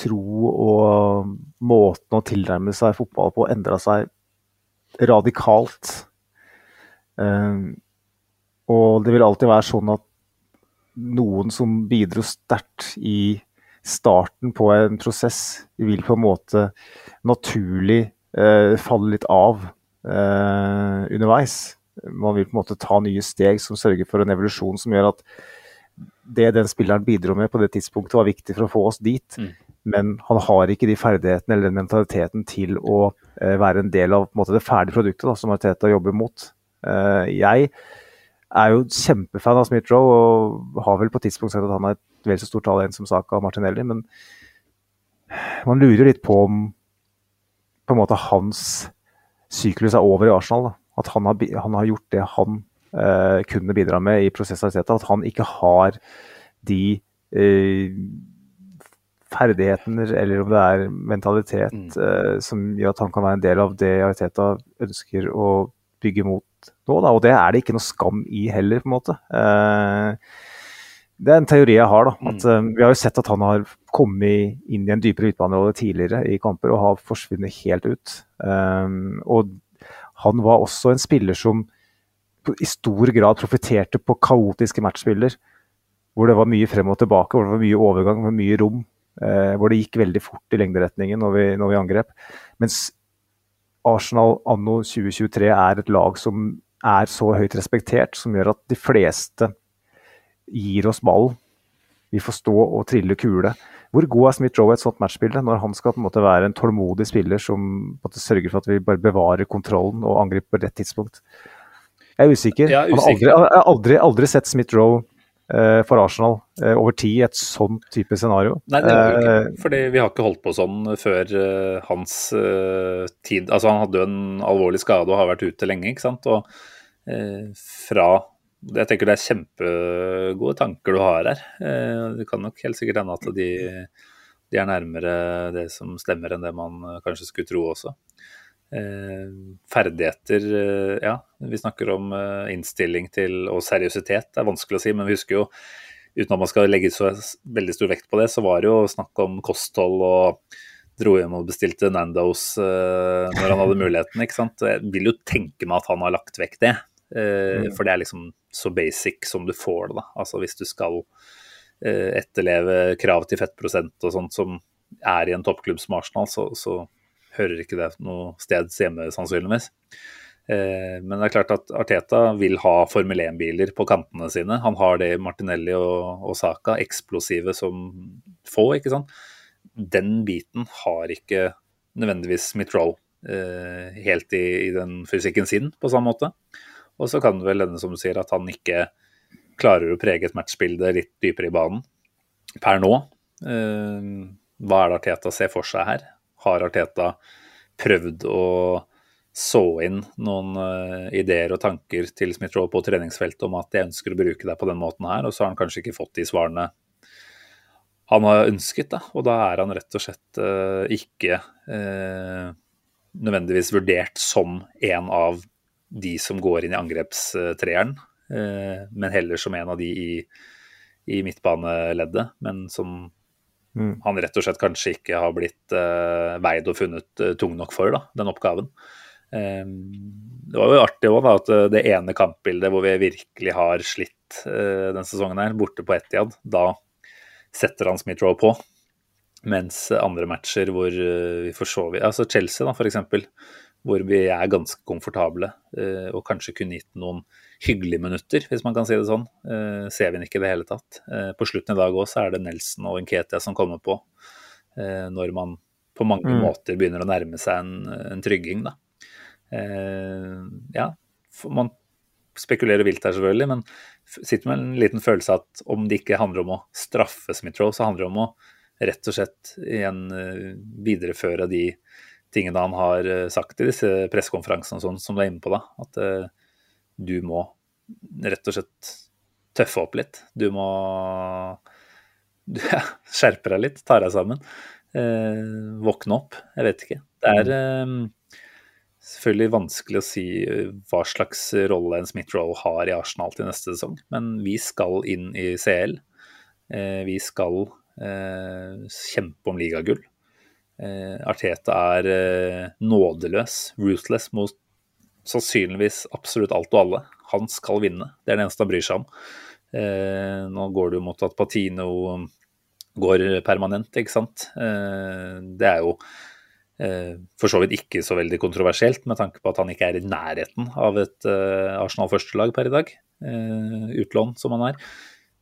[SPEAKER 5] tro og måten å tilnærme seg fotball på endra seg radikalt. Eh, og det vil alltid være sånn at noen som bidro sterkt i starten på en prosess, vil på en måte naturlig eh, falle litt av eh, underveis. Man vil på en måte ta nye steg som sørger for en evolusjon som gjør at det den spilleren bidro med på det tidspunktet var viktig for å få oss dit,
[SPEAKER 4] Mm.
[SPEAKER 5] men han har ikke de ferdighetene eller den mentaliteten til å eh, være en del av på en måte, det ferdige produktet da, som Arteta jobber mot. Eh, jeg er jo kjempefan av Smith-Roe og har vel på et tidspunkt sagt at han er et vel så stort talent som Saka og Martinelli, men man lurer litt på om på en måte hans syklus er over i Arsenal. Da. At han har, han har gjort det han eh, kunne bidra med i prosess Arteta. At han ikke har de eh, ferdigheter eller om det er mentalitet
[SPEAKER 4] Mm.
[SPEAKER 5] eh, som gjør at han kan være en del av det Arteta ønsker å bygge mot nå. Da. Og det er det ikke noe skam i heller, på en måte. Eh, det er en teori jeg har. da, at eh, Vi har jo sett at han har kommet inn i en dypere utbanerolle tidligere i kamper og har forsvunnet helt ut. Um, og han var også en spiller som i stor grad profitterte på kaotiske matchspiller. hvor det var mye frem og tilbake, hvor det var mye overgang, hvor mye rom. Eh, hvor det gikk veldig fort i lengderetningen når vi, når vi angrep. Mens Arsenal anno 2023 er et lag som er så høyt respektert, som gjør at de fleste gir oss ballen. Vi får stå og trille kule. Hvor god er Smith-Roe et sånt matchbilde, når han skal på en måte være en tålmodig spiller som sørger for at vi bare bevarer kontrollen og angriper på rett tidspunkt? Jeg er usikker. Jeg har aldri, jeg har aldri, aldri sett Smith-Roe eh, for Arsenal eh, over tid i et sånn type scenario.
[SPEAKER 4] Nei, det var jo
[SPEAKER 5] Eh,
[SPEAKER 4] ikke, fordi vi har ikke holdt på sånn før eh, hans eh, tid Altså, han hadde jo en alvorlig skade og har vært ute lenge, ikke sant. Og eh, fra Jeg tenker det er kjempegode tanker du har her. Eh, det kan nok helt sikkert hende at de, de er nærmere det som stemmer, enn det man kanskje skulle tro også. Eh, ferdigheter eh, Ja, vi snakker om innstilling til og seriøsitet. Det er vanskelig å si, men vi husker jo uten at man skal legge så veldig stor vekt på det, så var det jo snakk om kosthold og dro hjem og bestilte Nandos uh, når han hadde muligheten. ikke sant? Jeg vil jo tenke meg at han har lagt vekk det, eh, for det er liksom så basic som du får det. da. Altså Hvis du skal eh, etterleve krav til fettprosent og sånt som er i en toppklubb som Arsenal, så, så hører ikke det noe sted hjemme, sannsynligvis. Eh, Men det er klart at Arteta vil ha Formel 1-biler på kantene sine. Han har det i Martinelli og, og Saka, eksplosive som få, ikke sant. Den biten har ikke nødvendigvis Smith-Roll eh, helt i, i den fysikken sin på samme måte. Og så kan det vel hende, som du sier, at han ikke klarer å prege et matchbilde litt dypere i banen per nå. Eh, hva er det Arteta ser for seg her? Har Arteta prøvd å så inn noen eh, ideer og tanker til Smith-Roe på treningsfeltet om at jeg ønsker å bruke deg på den måten her, og så har han kanskje ikke fått de svarene han har ønsket, da. Og da er han rett og slett eh, ikke nødvendigvis vurdert som en av de som går inn i angrepstreeren, eh, men heller som en av de i, i midtbaneleddet, men som
[SPEAKER 5] Mm.
[SPEAKER 4] han rett og slett kanskje ikke har blitt eh, veid og funnet eh, tung nok for, da, den oppgaven. Eh, det var jo artig òg at det ene kampbildet hvor vi virkelig har slitt denne sesongen, her, borte på Etiad, da setter han Smith-Roe på. Mens andre matcher hvor vi for så vidt Altså Chelsea, da, for eksempel, hvor vi er ganske komfortable eh, og kanskje kunne gitt noen hyggelige minutter, hvis man kan si det sånn. Eh, ser vi den ikke i det hele tatt. Eh, på slutten i dag òg er det Nelson og Nketia som kommer på, eh, når man på mange
[SPEAKER 5] Mm.
[SPEAKER 4] måter begynner å nærme seg en, en trygging, da. Eh, ja, man spekulerer vilt her selvfølgelig, men sitter med en liten følelse av at om det ikke handler om å straffe Smith-Roe, så handler det om å rett og slett igjen videreføre de tingene han har eh, sagt i disse pressekonferansene og sånn, som du er inne på, da. At uh, du må rett og slett tøffe opp litt. Du må du, ja, skjerpe deg litt, ta deg sammen. Uh, våkne opp. Jeg vet ikke. Det er eh, selvfølgelig vanskelig å si hva slags rolle en Smith-Roll har i Arsenal til neste sesong, men vi skal inn i CL. Vi skal kjempe om ligagull. Eh, Arteta er eh, nådeløs, ruthless, mot sannsynligvis absolutt alt og alle. Han skal vinne. Det er det eneste han bryr seg om. Eh, nå går det jo mot at Patino går permanent, ikke sant. Det er jo for så vidt ikke så veldig kontroversielt, med tanke på at han ikke er i nærheten av et Arsenal førstelag per i dag. Utlån som han er.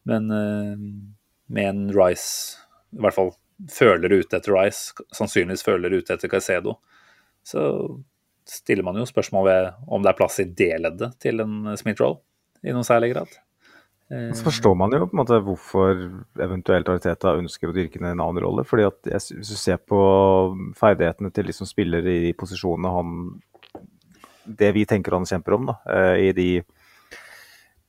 [SPEAKER 4] Men med en Rice, i hvert fall føler ute etter Rice, sannsynligvis føler ute etter Caicedo, så stiller man jo spørsmål ved om det er plass i det leddet til en Smith-Roll i noen særlig grad.
[SPEAKER 5] Så forstår man jo på en måte hvorfor eventuelt Ariteta ønsker å dyrke ned en annen rolle. fordi at Hvis du ser på ferdighetene til de som spiller i de posisjonene han Det vi tenker han kjemper om, da, eh, i de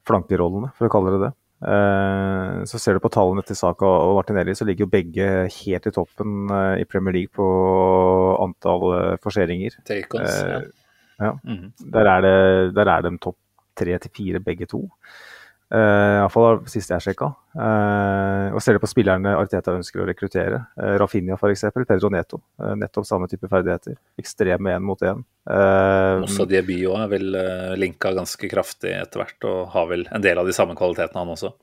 [SPEAKER 5] flankerollene, for å kalle det det. Eh, Så ser du på tallene til Saka og Martinelli, så ligger jo begge helt i toppen eh, i Premier League på antall eh, forseringer.
[SPEAKER 4] Take-ons, ja.
[SPEAKER 5] Mm ja.
[SPEAKER 4] Mhm.
[SPEAKER 5] Der er, det, der er de topp tre til fire, begge to. Uh, Iallfall sist jeg sjekka. Uh, og ser du på spillerne Arteta ønsker å rekruttere, uh, Rafinha f.eks., Pedro Neto. Uh, nettopp samme type ferdigheter. Ekstreme én mot én. Uh,
[SPEAKER 4] Også Diaby òg er vel uh, linka ganske kraftig etter hvert, og har vel en del av de samme kvalitetene, han også.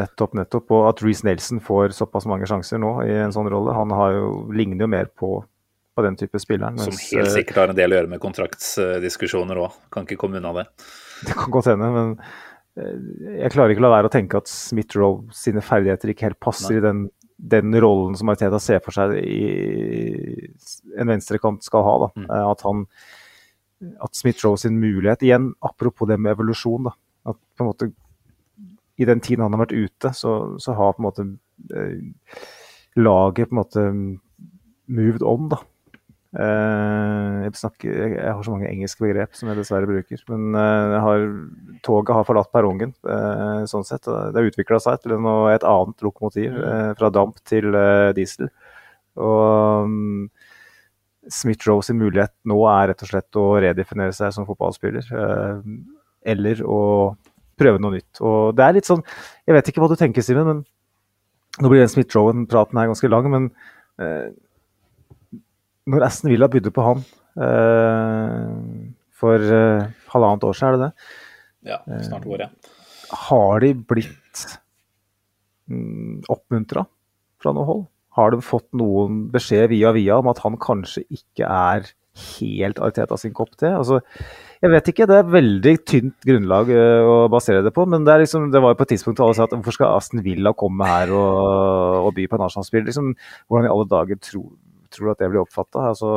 [SPEAKER 5] Nettopp, nettopp. Og at Reece Nelson får såpass mange sjanser nå i en sånn rolle. Han har jo, ligner jo mer på, på den type spilleren.
[SPEAKER 4] Som helt sikkert har en del å gjøre med kontraktsdiskusjoner òg. Kan ikke komme unna det.
[SPEAKER 5] Det kan godt hende, men jeg klarer ikke å la være å tenke at Smith-Roe sine ferdigheter ikke helt passer Nei. i den den rollen som Arteta ser for seg i en venstrekant skal ha. Mm. Eh, at han at Smith-Roe sin mulighet Igjen, apropos det med evolusjon. da, at på en måte I den tiden han har vært ute, så, så har på en måte eh, laget på en måte moved on. da. Eh, jeg, snakker, jeg, har så mange engelske begrep som jeg dessverre bruker. Men eh, har, toget har forlatt perrongen. Eh, sånn sett. Det har utvikla seg til noe, et annet lokomotiv. Mm. fra damp til diesel. Og um, Smith-Roe sin mulighet nå er rett og slett å redefinere seg som fotballspiller. eller å prøve noe nytt. Og det er litt sånn Jeg vet ikke hva du tenker, Simen, men nå blir den Smith-Rowen-praten her ganske lang. men når Aston Villa bydde på han eh, for eh, halvannet år siden, er det det?
[SPEAKER 4] Ja, snart år, ja.
[SPEAKER 5] Eh, har de blitt mm, oppmuntra fra noe hold? Har de fått noen beskjed via via om at han kanskje ikke er helt Arteta sin kopp te? Altså, jeg vet ikke, det er veldig tynt grunnlag uh, å basere det på. Men det, liksom, det var jo på et tidspunkt alle sa at hvorfor skal Aston Villa komme her og, og by på en nasjonalspill? Liksom, hvordan i alle dager tror tror du at det blir oppfatta? Altså,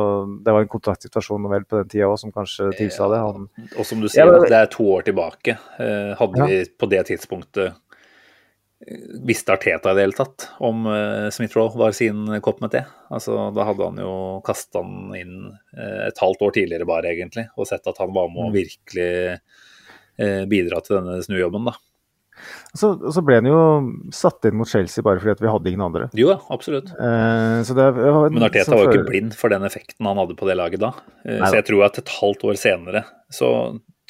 [SPEAKER 5] det var en kontraktsituasjon vel på den tida òg som kanskje tilsa det. Han...
[SPEAKER 4] Og som du sier, ja, det er to år tilbake. Eh, hadde ja. vi på det tidspunktet eh, visste Arteta i det hele tatt om uh, Smith-Roe var sin kopp med te. Altså, da hadde han jo kasta han inn et halvt år tidligere bare, egentlig, og sett at han var med å mm. virkelig bidra til denne snujobben. da.
[SPEAKER 5] Så, så, ble han jo satt inn mot Chelsea bare fordi vi hadde ingen andre.
[SPEAKER 4] Jo, absolutt.
[SPEAKER 5] Eh, det,
[SPEAKER 4] Men Arteta var jo ikke blind for den effekten han hadde på det laget da. Eh, så jeg tror at et halvt år senere så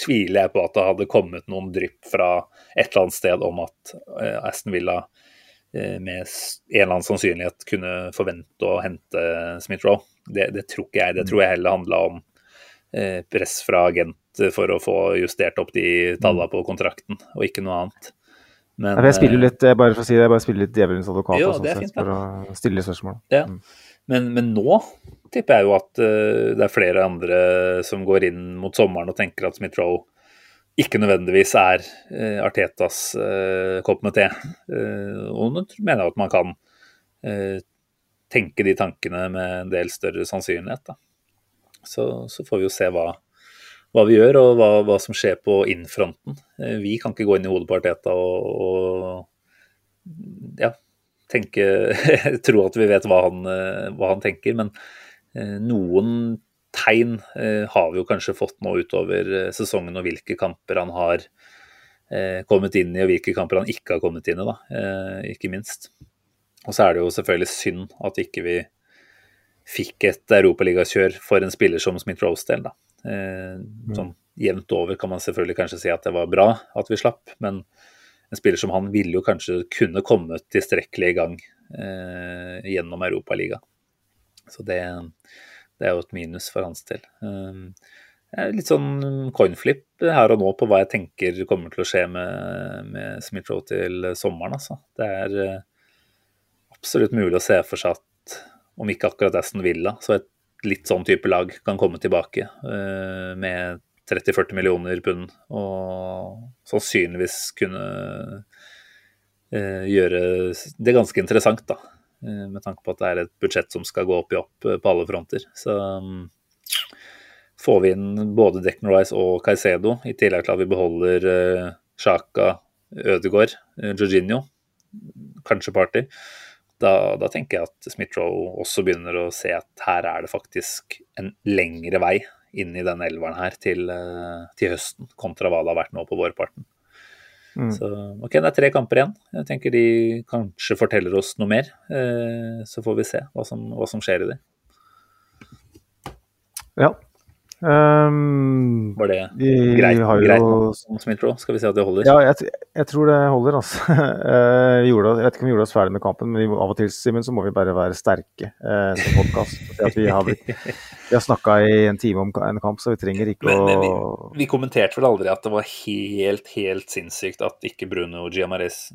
[SPEAKER 4] tviler jeg på at det hadde kommet noen drypp fra et eller annet sted om at eh, Aston Villa eh, med en eller annen sannsynlighet kunne forvente å hente Smith-Roe. Det, det, tror ikke jeg. Det tror jeg heller handla om press fra agent for å få justert opp de tallene på kontrakten, og ikke noe annet.
[SPEAKER 5] Men, jeg spiller litt, jeg bare for å si det, jeg bare spiller litt djevelens advokat jo, sånn sett, for å stille spørsmål.
[SPEAKER 4] Ja. Mm. Men, men, nå tipper jeg jo at uh, det er flere andre som går inn mot sommeren og tenker at Smith-Roe ikke nødvendigvis er Artetas kopp med te. og nå mener jeg at man kan tenke de tankene med en del større sannsynlighet. Så, så, får vi jo se hva, hva vi gjør og hva, hva som skjer på innfronten. Eh, vi kan ikke gå inn i hodet på Arteta og, og ja, tenke Tro at vi vet hva han, eh, hva han, tenker, men eh, noen tegn har vi jo kanskje fått nå utover sesongen, og hvilke kamper han har kommet inn i, og hvilke kamper han ikke har kommet inn i, da, ikke minst. Og så er det jo selvfølgelig synd at ikke vi fikk et europaligakjør for en spiller som Smith Rosedale, da. Eh, mm. Sånn jevnt over kan man selvfølgelig kanskje si at det var bra at vi slapp, men en spiller som han ville jo kanskje kunne kommet tilstrekkelig i gang eh, gjennom Europaligaen. Så det, det, er jo et minus for hans del. Eh, litt sånn coinflip her og nå på hva jeg tenker kommer til å skje med, med Smith Rose til sommeren. Altså. Det er eh, absolutt mulig å se for seg at om ikke akkurat Aston Villa, så et litt sånn type lag kan komme tilbake uh, med 30-40 millioner pund og sannsynligvis kunne uh, gjøre det ganske interessant, da. Uh, med tanke på at det er et budsjett som skal gå opp i opp på alle fronter. Så um, får vi inn både Declan Rice og Caicedo, i tillegg til at vi beholder Sjaka, Ødegaard, Jorginho, kanskje Party da, da, tenker jeg at Smith-Roe også begynner å se at her er det faktisk en lengre vei inn i denne elveren her til, eh, til høsten, kontra hva det har vært nå på vårparten. Mm. Så ok, det er tre kamper igjen. Jeg tenker de kanskje forteller oss noe mer. Eh, så får vi se hva som, hva som skjer i det.
[SPEAKER 5] Ja, Um,
[SPEAKER 4] Var det greit, jo, greit som Smith-Roe? Skal vi se at det holder?
[SPEAKER 5] Ja, jeg, jeg tror det holder, altså. Uh, gjorde, jeg vet ikke om vi gjorde oss ferdig med kampen, men av og til Simon, så må vi bare være sterke uh, som podkast. Vi har, vi har snakka i en time om en kamp, så vi trenger ikke men, å men
[SPEAKER 4] vi, vi, kommenterte vel aldri at det var helt, helt sinnssykt at ikke Bruno Giamares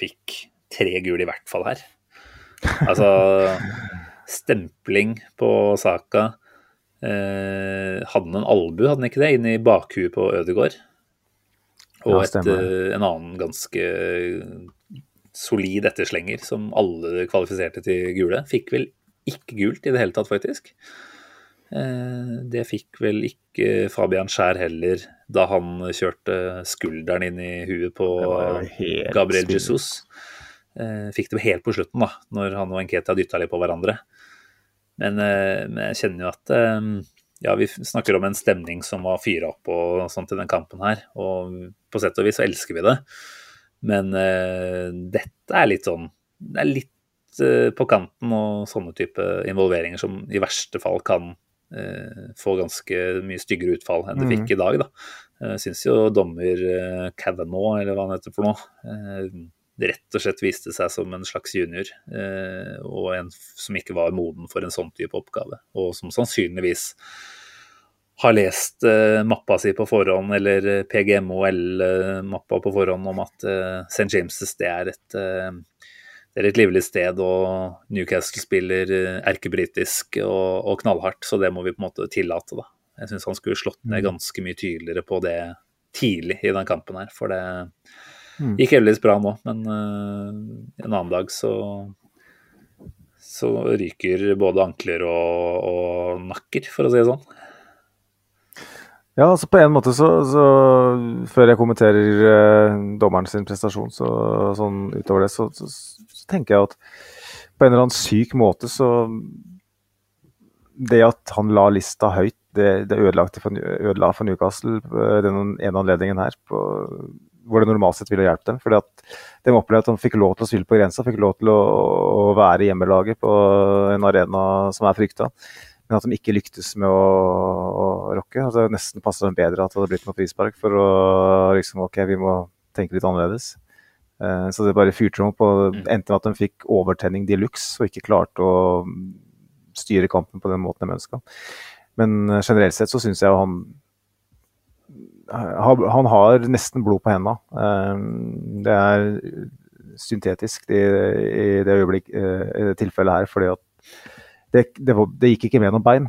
[SPEAKER 4] fikk tre gule i hvert fall her. Altså stempling på Saka. Eh, hadde han en albu, hadde han ikke det, inn i bakhuet på Ødegaard? Og
[SPEAKER 5] Ja,
[SPEAKER 4] et, eh, en annen ganske solid etterslenger som alle kvalifiserte til gule. Fikk vel ikke gult i det hele tatt, faktisk. Eh, Det fikk vel ikke Fabian Skjær heller, da han kjørte skulderen inn i huet på Gabriel
[SPEAKER 5] spinnvilt.
[SPEAKER 4] Jesus. Eh, Fikk det helt på slutten, da, når han og Enketia dytta litt på hverandre. Men, eh, men jeg kjenner jo at eh, ja, vi snakker om en stemning som var fyra opp og sånt i den kampen her. Og på sett og vis så elsker vi det. Men uh, dette er litt sånn Det er litt uh, på kanten og sånne type involveringer som i verste fall kan uh, få ganske mye styggere utfall enn det fikk i dag, da. Jeg syns jo dommer Kavanaugh, eller hva han heter for noe, rett og slett viste seg som en slags junior. Eh, og en som ikke var moden for en sånn type oppgave. Og som sannsynligvis har lest eh, mappa si på forhånd, eller eh, PGMOL-mappa på forhånd om at St. James' det er et det er et livlig sted, og Newcastle spiller erkebritisk og, og knallhardt, så det må vi på en måte tillate, da. Jeg syns han skulle slått ned ganske mye tydeligere på det tidlig i den kampen her, for det gikk heldigvis bra nå, men eh, en annen dag så så ryker både ankler og, og nakker, for å si det sånn.
[SPEAKER 5] Ja, altså på en måte så, så Før jeg kommenterer eh, dommeren sin prestasjon, så, sånn utover det, så, så, tenker jeg at på en eller annen syk måte så Det at han la lista høyt, det, det ødelagte for, ødela for Newcastle eh, den ene anledningen her, på, hvor det normalt sett ville hjulpet dem. fordi at de opplevde at de fikk lov til å spille på grensa, fikk lov til å, å være hjemmelaget på en arena som er frykta men at de ikke lyktes med å, å rocke. Altså, nesten passet dem bedre at det hadde blitt noe frispark for å liksom OK, vi må tenke litt annerledes. Eh, så det bare fyrte dem opp. og Endte med at de fikk overtenning de luxe og ikke klarte å styre kampen på den måten de ønska. Men eh, generelt sett så syns jeg jo han han har nesten blod på hendene. Eh, Det er syntetisk i, i det øyeblikk, eh, i det tilfellet her, fordi at det, det, var, det gikk ikke med noen bein.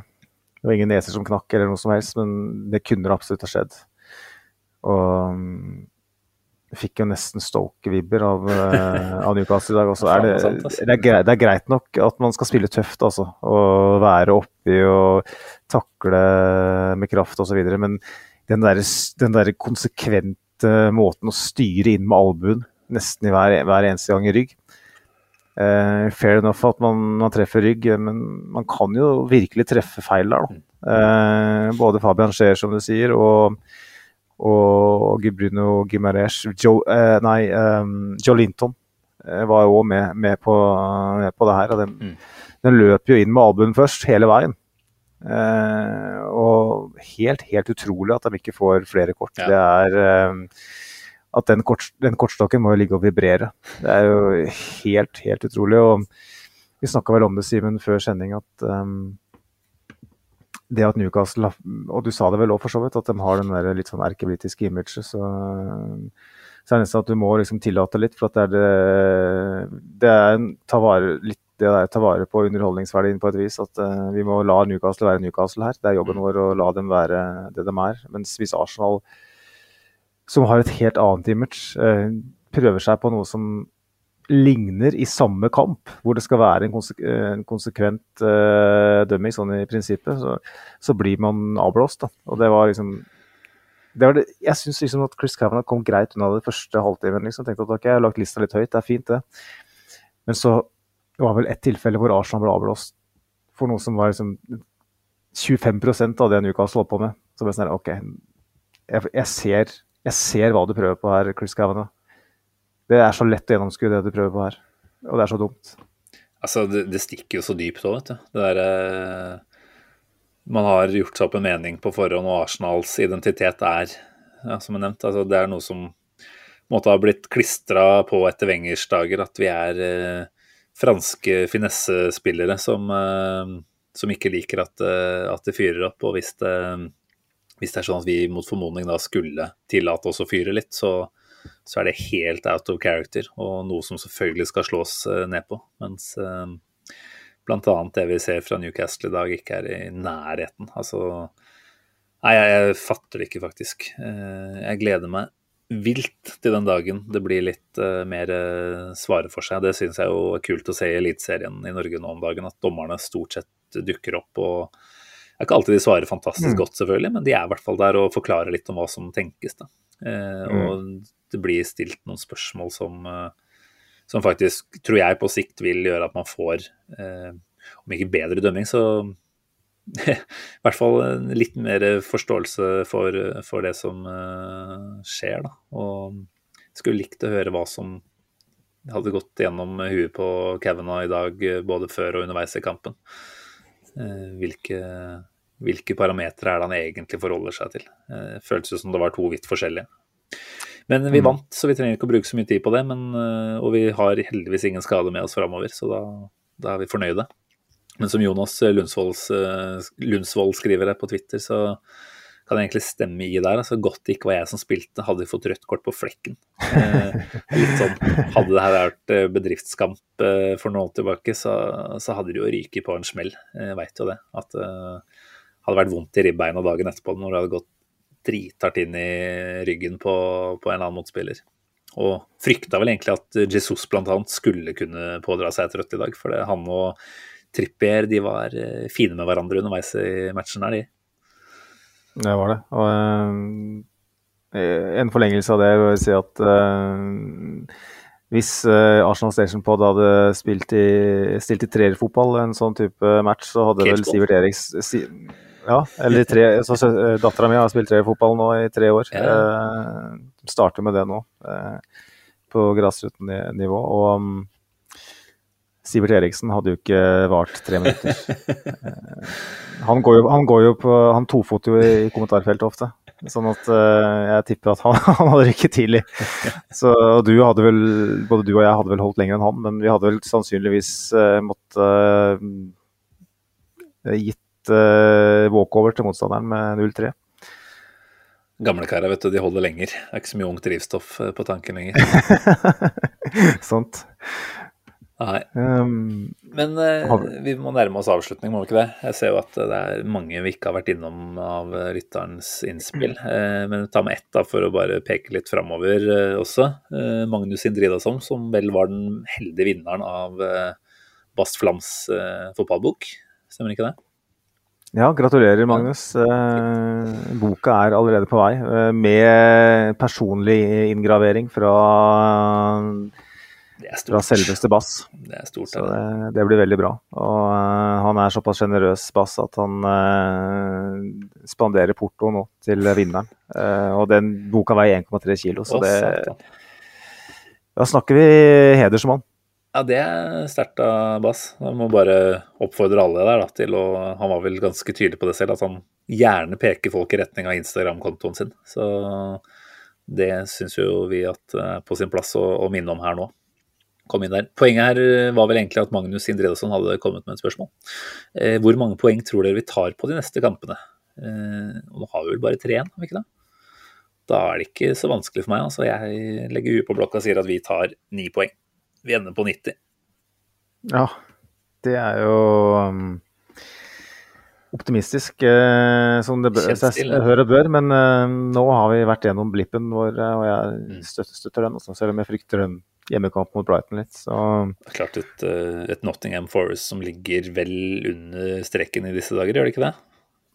[SPEAKER 5] Det var ingen neser som knakk eller noe som helst, men det kunne absolutt ha skjedd. Og mm, fikk jo nesten Stoke-vibber av, eh, av Newcastle i dag. også. er det,
[SPEAKER 4] altså.
[SPEAKER 5] det, er greit, det er greit nok at man skal spille tøft, altså. Og være oppi og takle med kraft osv. Men den der, den der konsekvente måten å styre inn med albuen nesten i hver, hver eneste gang i rygg, Uh, fair enough at man, man treffer rygg, men man kan jo virkelig treffe feil der. Eh, både Fabian Scheer, som du sier, og, og Bruno Gimaresh Joe, uh, Nei, um, Joe Linton eh, var jo òg med, med, på, med på det her. Og den, den løp jo inn med albuen først, hele veien. Eh, og helt, helt utrolig at de ikke får flere kort.
[SPEAKER 4] Ja.
[SPEAKER 5] Det er eh, at den, kort, den kortstokken må jo ligge og vibrere. Det er jo helt, helt utrolig. Og vi snakka vel om det, Simen, før sending, at um, det at Newcastle Og du sa det vel òg, for så vidt, at de har den der litt sånn erkebritiske imaget. Så, så er det nesten at du må liksom tillate litt, for at det er det Det er en ta vare, litt det der, ta vare på underholdningsverdien på et vis. At uh, vi må la Newcastle være Newcastle her. Det er jobben vår å la dem være det de er. Mens hvis Arsenal som har et helt annet image, uh, prøver seg på noe som ligner i samme kamp, hvor det skal være en, konsek en konsekvent uh, dømming, sånn i prinsippet, så, så blir man avblåst. Da. Og det var liksom det var det, Jeg syns liksom at Chris Cavanagh kom greit unna det første halvtimen. Liksom. Tenkte at ok, jeg har lagt lista litt høyt, det er fint, det. Men så var vel ett tilfelle hvor Arsenal ble avblåst for noe som var liksom 25% av det Newcastle holdt på med. Så ble det sånn OK, jeg, jeg, ser, jeg ser hva du prøver på her, Chris Kavanagh. Det er så lett å gjennomskue det du prøver på her. Og det er så dumt.
[SPEAKER 4] Altså, det, det stikker jo så dypt òg, vet du. Det der, eh, man har gjort seg opp en mening på forhånd, og Arsenals identitet er, ja, som jeg nevnte, altså, det er noe som måtte ha blitt klistra på etter Wengers dager, at vi er eh, franske finessespillere som, eh, som ikke liker at, eh, at det fyrer opp. Og hvis det, hvis det er sånn at vi mot formodning da skulle tillate oss å fyre litt, så, så er det helt out of character og noe som selvfølgelig skal slås ned på. Mens bl.a. det vi ser fra Newcastle i dag, ikke er i nærheten. Altså Nei, jeg, jeg fatter det ikke, faktisk. Jeg gleder meg vilt til den dagen det blir litt uh, mer uh, svare for seg. Det syns jeg jo er kult å se i Eliteserien i Norge nå om dagen, at dommerne stort sett dukker opp. og Det er ikke alltid de svarer fantastisk mm. godt, selvfølgelig, men de er i hvert fall der og forklarer litt om hva som tenkes. da. Uh, mm. Og det blir stilt noen spørsmål som, som faktisk, tror jeg, på sikt vil gjøre at man får, om ikke bedre dømming, så i hvert fall litt mer forståelse for, for det som uh, skjer. Da. Og skulle likt å høre hva som hadde gått gjennom huet på Kavanagh i dag, både før og underveis i kampen. Uh, hvilke, hvilke parametere er det han egentlig forholder seg til? Uh, føltes som det var to vidt forskjellige. Men vi mm. vant, så vi trenger ikke å bruke så mye tid på det. Men, og vi har heldigvis ingen skade med oss framover, så da, da er vi fornøyde. Men som Jonas eh, Lundsvold skriver her på Twitter, så kan det egentlig stemme i der. altså Godt det ikke var jeg som spilte, hadde vi fått rødt kort på flekken. Eh, litt sånn, Hadde det her vært eh, bedriftskamp eh, for noen år tilbake, så, så, hadde det jo ryket på en smell. Jeg veit jo det. At det eh, hadde vært vondt i ribbeina dagen etterpå når det hadde gått drithardt inn i ryggen på, på en eller annen motspiller. Og frykta vel egentlig at Jesus bl.a. skulle kunne pådra seg et rødt i dag. For det, han og Trippier de var eh, fine med hverandre underveis i matchen her, de.
[SPEAKER 5] Det var det. Og uh, en forlengelse av det vil jeg si at uh, hvis uh, Arsenal Station Pod hadde spilt i, stilt i trerfotball, en sånn type match, så hadde vel Sivert Eriks si, Ja, eller tre, så Dattera mi har spilt trerfotball nå i tre år. Ja. starter med det nå, på grasrotnivå. Og um, Sivert Eriksen hadde jo ikke vart tre minutter. han, går jo, han, går jo på, han tofoter jo i kommentarfeltet ofte. Sånn at uh, jeg tipper at han, han hadde rykket tidlig. Så du hadde vel, Både du og jeg hadde vel holdt lenger enn han, men vi hadde vel sannsynligvis uh, måttet uh, gitt uh, walkover til motstanderen med 0-3.
[SPEAKER 4] Gamle karer, vet du, de holder lenger. Det er ikke så mye ungt drivstoff på tanken lenger.
[SPEAKER 5] Sant.
[SPEAKER 4] Nei. Um, Men uh, vi må nærme oss avslutning, må vi ikke det? Jeg ser jo at det er mange vi ikke har vært innom av lytterens innspill. Uh, men ta med ett da, for å bare peke litt framover uh, også. Magnus Indridasson, som vel var den heldige vinneren av Bast Flams fotballbok. Stemmer ikke det?
[SPEAKER 5] Ja, gratulerer, Magnus. boka er allerede på vei, med personlig inngravering fra fra selveste Bass.
[SPEAKER 4] Det er stort.
[SPEAKER 5] Så det, det, blir veldig bra. Og uh, han er såpass sjenerøs, Bass, at han uh, spanderer porto nå til vinneren. Uh, og den boka veier 1,3 kilo, så det Da snakker vi hedersmann.
[SPEAKER 4] Ja, det er sterkt av Bass. Jeg må bare oppfordre alle der da, til å Han var vel ganske tydelig på det selv, at han gjerne peker folk i retning av Instagram-kontoen sin. Så det syns jo vi at er på sin plass å, å minne om her nå kom inn der. Poenget her eh, var vel egentlig at Magnus Indredesson hadde kommet med et spørsmål. Eh, hvor mange poeng tror dere vi tar på de neste kampene? Eh, nå har vi vel bare tre igjen, har vi ikke det? Da er det ikke så vanskelig for meg. altså Jeg legger huet på blokka og sier at vi tar ni poeng. Vi ender på 90.
[SPEAKER 5] Ja, det er jo um, optimistisk, eh, som det bør, seg hør og bør. Men uh, nå har vi vært gjennom blippen vår, og jeg mm. støtter, støtter den, også, selv om jeg frykter den hjemmekamp mot Brighton litt. Så.
[SPEAKER 4] Er klart et, eh, et, Nottingham Forest som ligger vel under streken i disse dager, gjør det ikke det?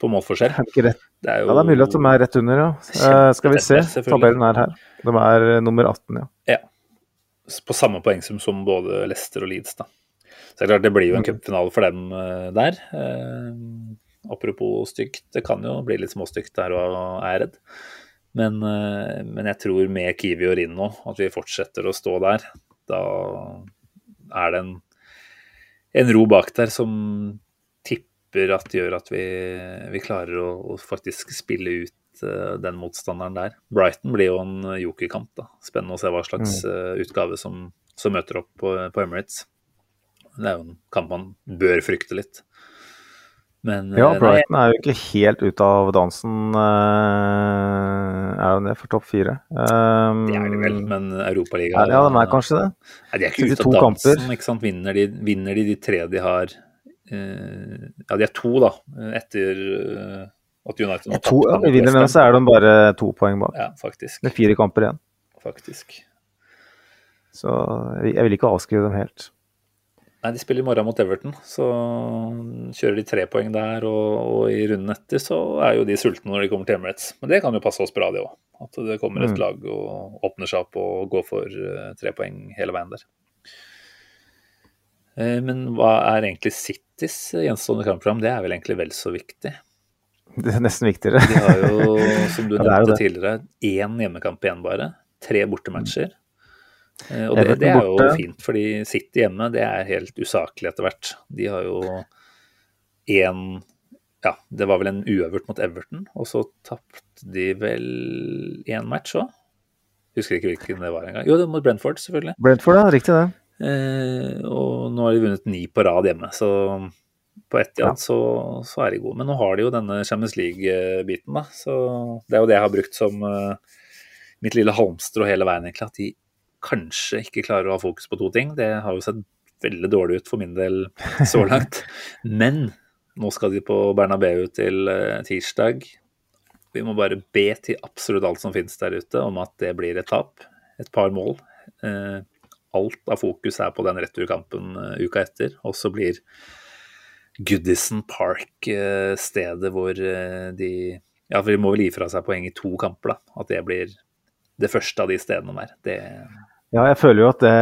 [SPEAKER 4] På målforskjell.
[SPEAKER 5] Er det, rett? det er jo... Ja, det er mulig at de er rett under, ja. Uh, skal vi se, tabellen er her. De er uh, nummer 18, ja.
[SPEAKER 4] ja. På samme poengsum som både Leicester og Leeds, da. Så det er klart det blir jo en mm. cupfinale for dem der. apropos stygt, det kan jo bli litt småstygt der og er redd. Men, eh, men, jeg tror med Kiwi og Rinno at vi fortsetter å stå der. Da er det en, en ro bak der som tipper at gjør at vi, vi klarer å, å, faktisk spille ut uh, den motstanderen der. Brighton blir jo en jokerkamp. da. Spennende å se hva slags uh, utgave som, som, møter opp på, på Emirates. Det er jo en kamp man bør frykte litt. Men
[SPEAKER 5] Ja,
[SPEAKER 4] eh, nei,
[SPEAKER 5] Brighton er jo ikke helt ute av dansen. eh, Er jo det for topp fire? Um,
[SPEAKER 4] det er det vel, men Europaligaen
[SPEAKER 5] Ja, de er kanskje det.
[SPEAKER 4] Nei, de er ikke ute av dansen,
[SPEAKER 5] kamper.
[SPEAKER 4] ikke sant. Vinner de, vinner de de tre de har eh, Ja, de er to, da, etter at United nå
[SPEAKER 5] To, ja, de vinner den, så er de bare to poeng bak.
[SPEAKER 4] Ja, faktisk.
[SPEAKER 5] Med fire kamper igjen.
[SPEAKER 4] faktisk.
[SPEAKER 5] Så jeg vil ikke avskrive dem helt.
[SPEAKER 4] Nei, de spiller i morgen mot Everton, så kjører de tre poeng der, og, og i runden etter så er jo de sultne når de kommer til Emirates. Men det kan jo passe oss bra, det òg. At det kommer et
[SPEAKER 5] Mm.
[SPEAKER 4] lag og åpner seg opp og går for eh, tre poeng hele veien der. Eh, men hva er egentlig Citys gjenstående kampprogram? Det er vel egentlig vel så viktig.
[SPEAKER 5] Det er nesten viktigere.
[SPEAKER 4] De har jo, som du nevnte tidligere, én hjemmekamp igjen bare. Tre bortematcher. Eh, Og det, det er jo fint, fordi City hjemme det er helt usaklig etter hvert. De har jo én Ja, det var vel en uøvert mot Everton, og så tapte de vel én match òg. Husker ikke hvilken det var engang. Jo, det var mot Brentford, selvfølgelig.
[SPEAKER 5] Brentford, ja. Riktig det.
[SPEAKER 4] Eh, og nå har de vunnet ni på rad hjemme, så på ett
[SPEAKER 5] Ja.
[SPEAKER 4] så, så er de gode. Men nå har de jo denne Champions League-biten, da. Så det er jo det jeg har brukt som uh, mitt lille halmstrå hele veien, egentlig. At de kanskje ikke klarer å ha fokus på to ting. Det har jo sett veldig dårlig ut for min del så langt. Men nå skal de på Bernabeu til eh, tirsdag. Vi må bare be til absolutt alt som finnes der ute om at det blir et tap. Et par mål. Eh, alt av fokus er på den returkampen eh, uka etter. Og så blir Goodison Park stedet hvor de Ja, for de må vel gi fra seg poeng i to kamper, da. At det blir det første av de stedene der. Det
[SPEAKER 5] Ja, jeg føler jo at det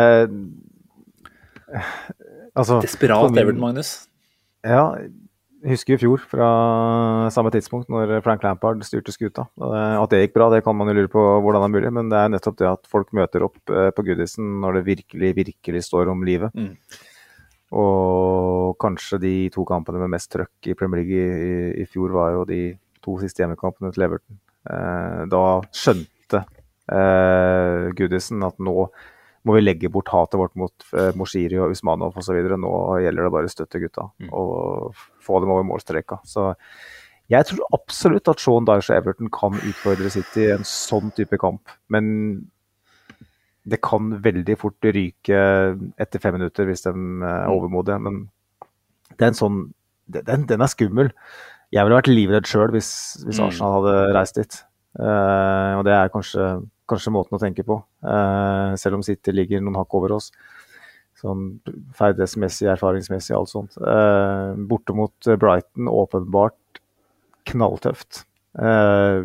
[SPEAKER 5] Altså
[SPEAKER 4] Desperat
[SPEAKER 5] min-
[SPEAKER 4] Everton, Magnus.
[SPEAKER 5] Ja, jeg husker i fjor, fra samme tidspunkt, når Frank Lampard styrte skuta. At det gikk bra, det kan man jo lure på hvordan det er mulig, men det er nettopp det at folk møter opp eh, på Goodison når det virkelig, virkelig står om livet.
[SPEAKER 4] Mm.
[SPEAKER 5] Og kanskje de to kampene med mest trøkk i Premier League i, i fjor var jo de to siste hjemmekampene til Everton. Eh, da skjønte eh, Gudisen at nå må vi legge bort hatet vårt mot eh, Moshiri og Usmanov osv. Nå gjelder det bare å støtte gutta
[SPEAKER 4] Mm.
[SPEAKER 5] og få dem over målstreka. Så jeg tror absolutt at Sean Dyche og Everton kan utfordre City i en sånn type kamp. Men det kan veldig fort ryke etter fem minutter hvis de er overmodige. Men det er en sånn den, den er skummel. Jeg ville vært livredd sjøl hvis, hvis
[SPEAKER 4] Mm.
[SPEAKER 5] Arsenal hadde reist dit. Uh, og det er kanskje, kanskje måten å tenke på, eh, selv om City ligger noen hakk over oss. Sånn ferdighetsmessig, erfaringsmessig, alt sånt. Eh, borte mot Brighton, åpenbart knalltøft. Eh,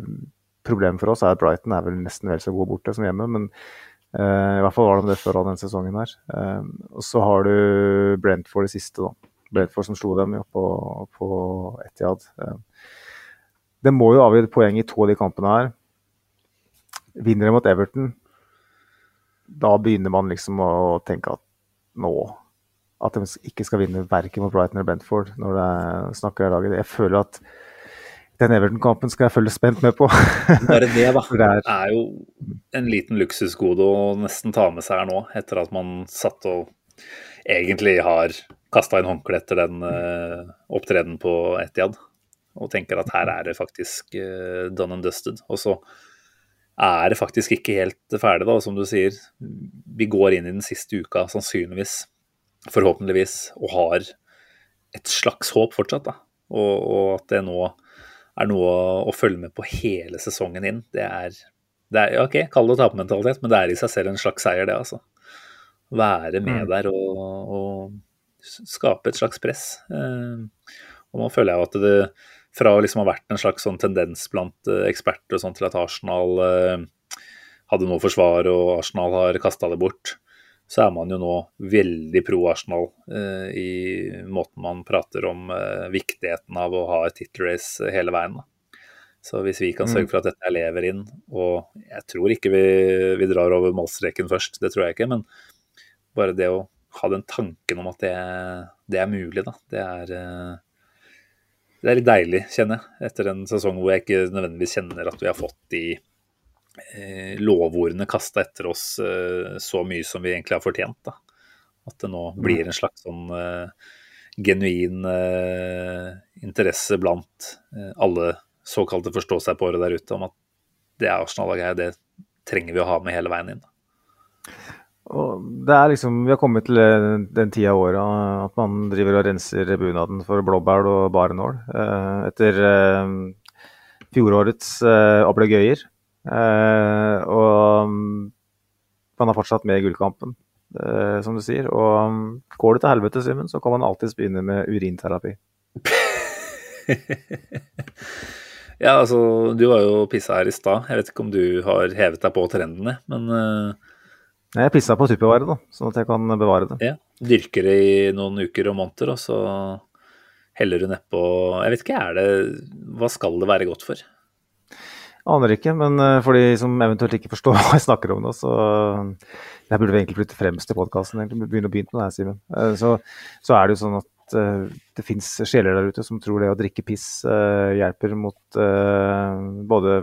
[SPEAKER 5] problemet for oss er at Brighton er vel nesten vel så god borte som hjemme, men i hvert fall var de det før av denne sesongen her. Og så har du Brentford det siste, da. Brentford som slo dem jo på, på Etihad. Eh, det må jo et poeng i to av de kampene her. Vinner de mot Everton, da begynner man liksom å tenke at nå At de ikke skal vinne verken mot Brighton eller Brentford når det snakker i laget. Jeg føler at den Everton-kampen skal jeg følge spent med på.
[SPEAKER 4] Bare det, da.
[SPEAKER 5] Det er-
[SPEAKER 4] er jo en liten luksusgode å nesten ta med seg her nå, etter at man satt og egentlig har kasta inn håndkleet etter den uh, opptredenen på Etiad. Og tenker at her er det faktisk uh, done and dusted. Og så er det faktisk ikke helt ferdig, da, som du sier. Vi går inn i den siste uka sannsynligvis, forhåpentligvis, og har et slags håp fortsatt. da. Og, og at det nå er noe å følge med på hele sesongen inn. Det er, det er OK, kall det tapermentalitet, men det er i seg selv en slags seier, det, altså. Være med
[SPEAKER 5] Mm.
[SPEAKER 4] der og, og skape et slags press. Eh, og nå føler jeg jo at det fra å liksom ha vært en slags sånn tendens blant eh, eksperter og sånn til at Arsenal eh, hadde noe forsvar og Arsenal har kasta det bort, så er man jo nå veldig pro Arsenal eh, i måten man prater om eh, viktigheten av å ha et tittelrace hele veien. Da. Så hvis vi kan
[SPEAKER 5] Mm.
[SPEAKER 4] sørge for at dette lever inn, og jeg tror ikke vi, vi drar over målstreken først, det tror jeg ikke, men bare det å ha den tanken om at det, det er mulig, da, det er eh, det er litt deilig, kjenner jeg, etter en sesong hvor jeg ikke nødvendigvis kjenner at vi har fått de eh, lovordene kasta etter oss eh, så mye som vi egentlig har fortjent. da. At det nå blir en slags sånn eh, genuin eh, interesse blant eh, alle såkalte forstå-seg-på-året der ute om at det er Arsenal-laget her, det trenger vi å ha med hele veien inn.
[SPEAKER 5] Og det er liksom, Vi har kommet til eh, den tida av året at man driver og renser bunaden for blåbær og barenål. Eh, etter eh, fjorårets ablegøyer. Og mm, man har fortsatt med i gullkampen, som du sier. Og går det til helvete, Simen, så kan man alltids begynne med urinterapi.
[SPEAKER 4] ja, altså, du var jo pissa her i stad. Jeg vet ikke om du har hevet deg på trendene, men
[SPEAKER 5] jeg pissa på tupperware, da, sånn at jeg kan bevare det.
[SPEAKER 4] Ja, Dyrker det i noen uker og måneder, og så heller du nedpå Jeg vet ikke, er det Hva skal det være godt for?
[SPEAKER 5] Aner ikke, men eh, for de som eventuelt ikke forstår hva jeg snakker om nå, så Jeg burde egentlig flytte fremst i podkasten. Begynne å begynne med det her, Simen. Eh, så, så, er det jo sånn at det fins sjeler der ute som tror det å drikke piss hjelper mot både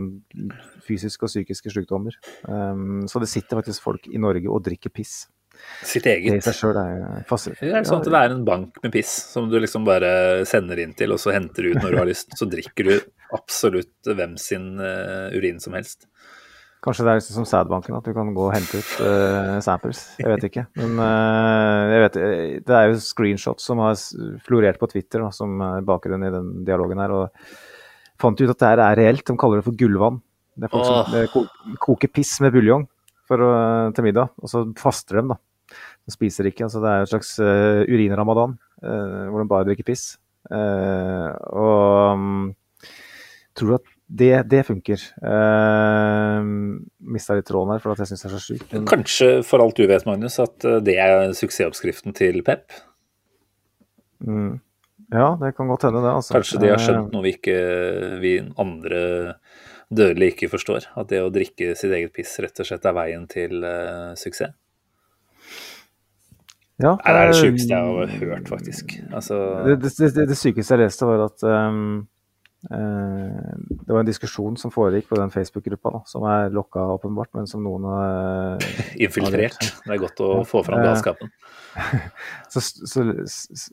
[SPEAKER 5] fysiske og psykiske sykdommer. Um, så det sitter faktisk folk i Norge og drikker piss.
[SPEAKER 4] Sitt eget?
[SPEAKER 5] Det sjøl er fascinerende.
[SPEAKER 4] Det er sånn at det er en bank med piss som du liksom bare sender inn til, og så henter du ut når du har lyst. Så drikker du absolutt hvem sin urin som helst.
[SPEAKER 5] Kanskje det er liksom som sædbanken, at du kan gå og hente ut uh, samples. Jeg vet ikke. Men uh, vet, eh, det er jo screenshots som har florert på Twitter da, som er bakgrunnen i den dialogen her. Og fant ut at det her er reelt. De kaller det for gullvann. Det er folk som det koker piss med buljong til middag, og så faster de, da. De spiser ikke. altså Det er en slags uh, urinramadan hvor de bare drikker piss. og um, tror du at det, det funker. Uh, Mista litt tråden her, for at jeg syns det er så sjukt.
[SPEAKER 4] Kanskje, for alt du vet, Magnus, at eh, det er suksessoppskriften til Pep?
[SPEAKER 5] Mm. Ja, det kan godt hende, det. Altså.
[SPEAKER 4] Kanskje de har skjønt eh, noe vi, ikke, vi andre dødelige ikke forstår. At det å drikke sitt eget piss rett og slett er veien til uh, suksess.
[SPEAKER 5] Ja,
[SPEAKER 4] det er det sjukeste jeg har hørt, faktisk. Altså...
[SPEAKER 5] Det, det, det, det, sykeste jeg leste, var at um, uh, det var en diskusjon som foregikk på den Facebook-gruppa, som er lokka åpenbart, men som noen har
[SPEAKER 4] Infiltrert. Det er godt å få fram galskapen.
[SPEAKER 5] så, så,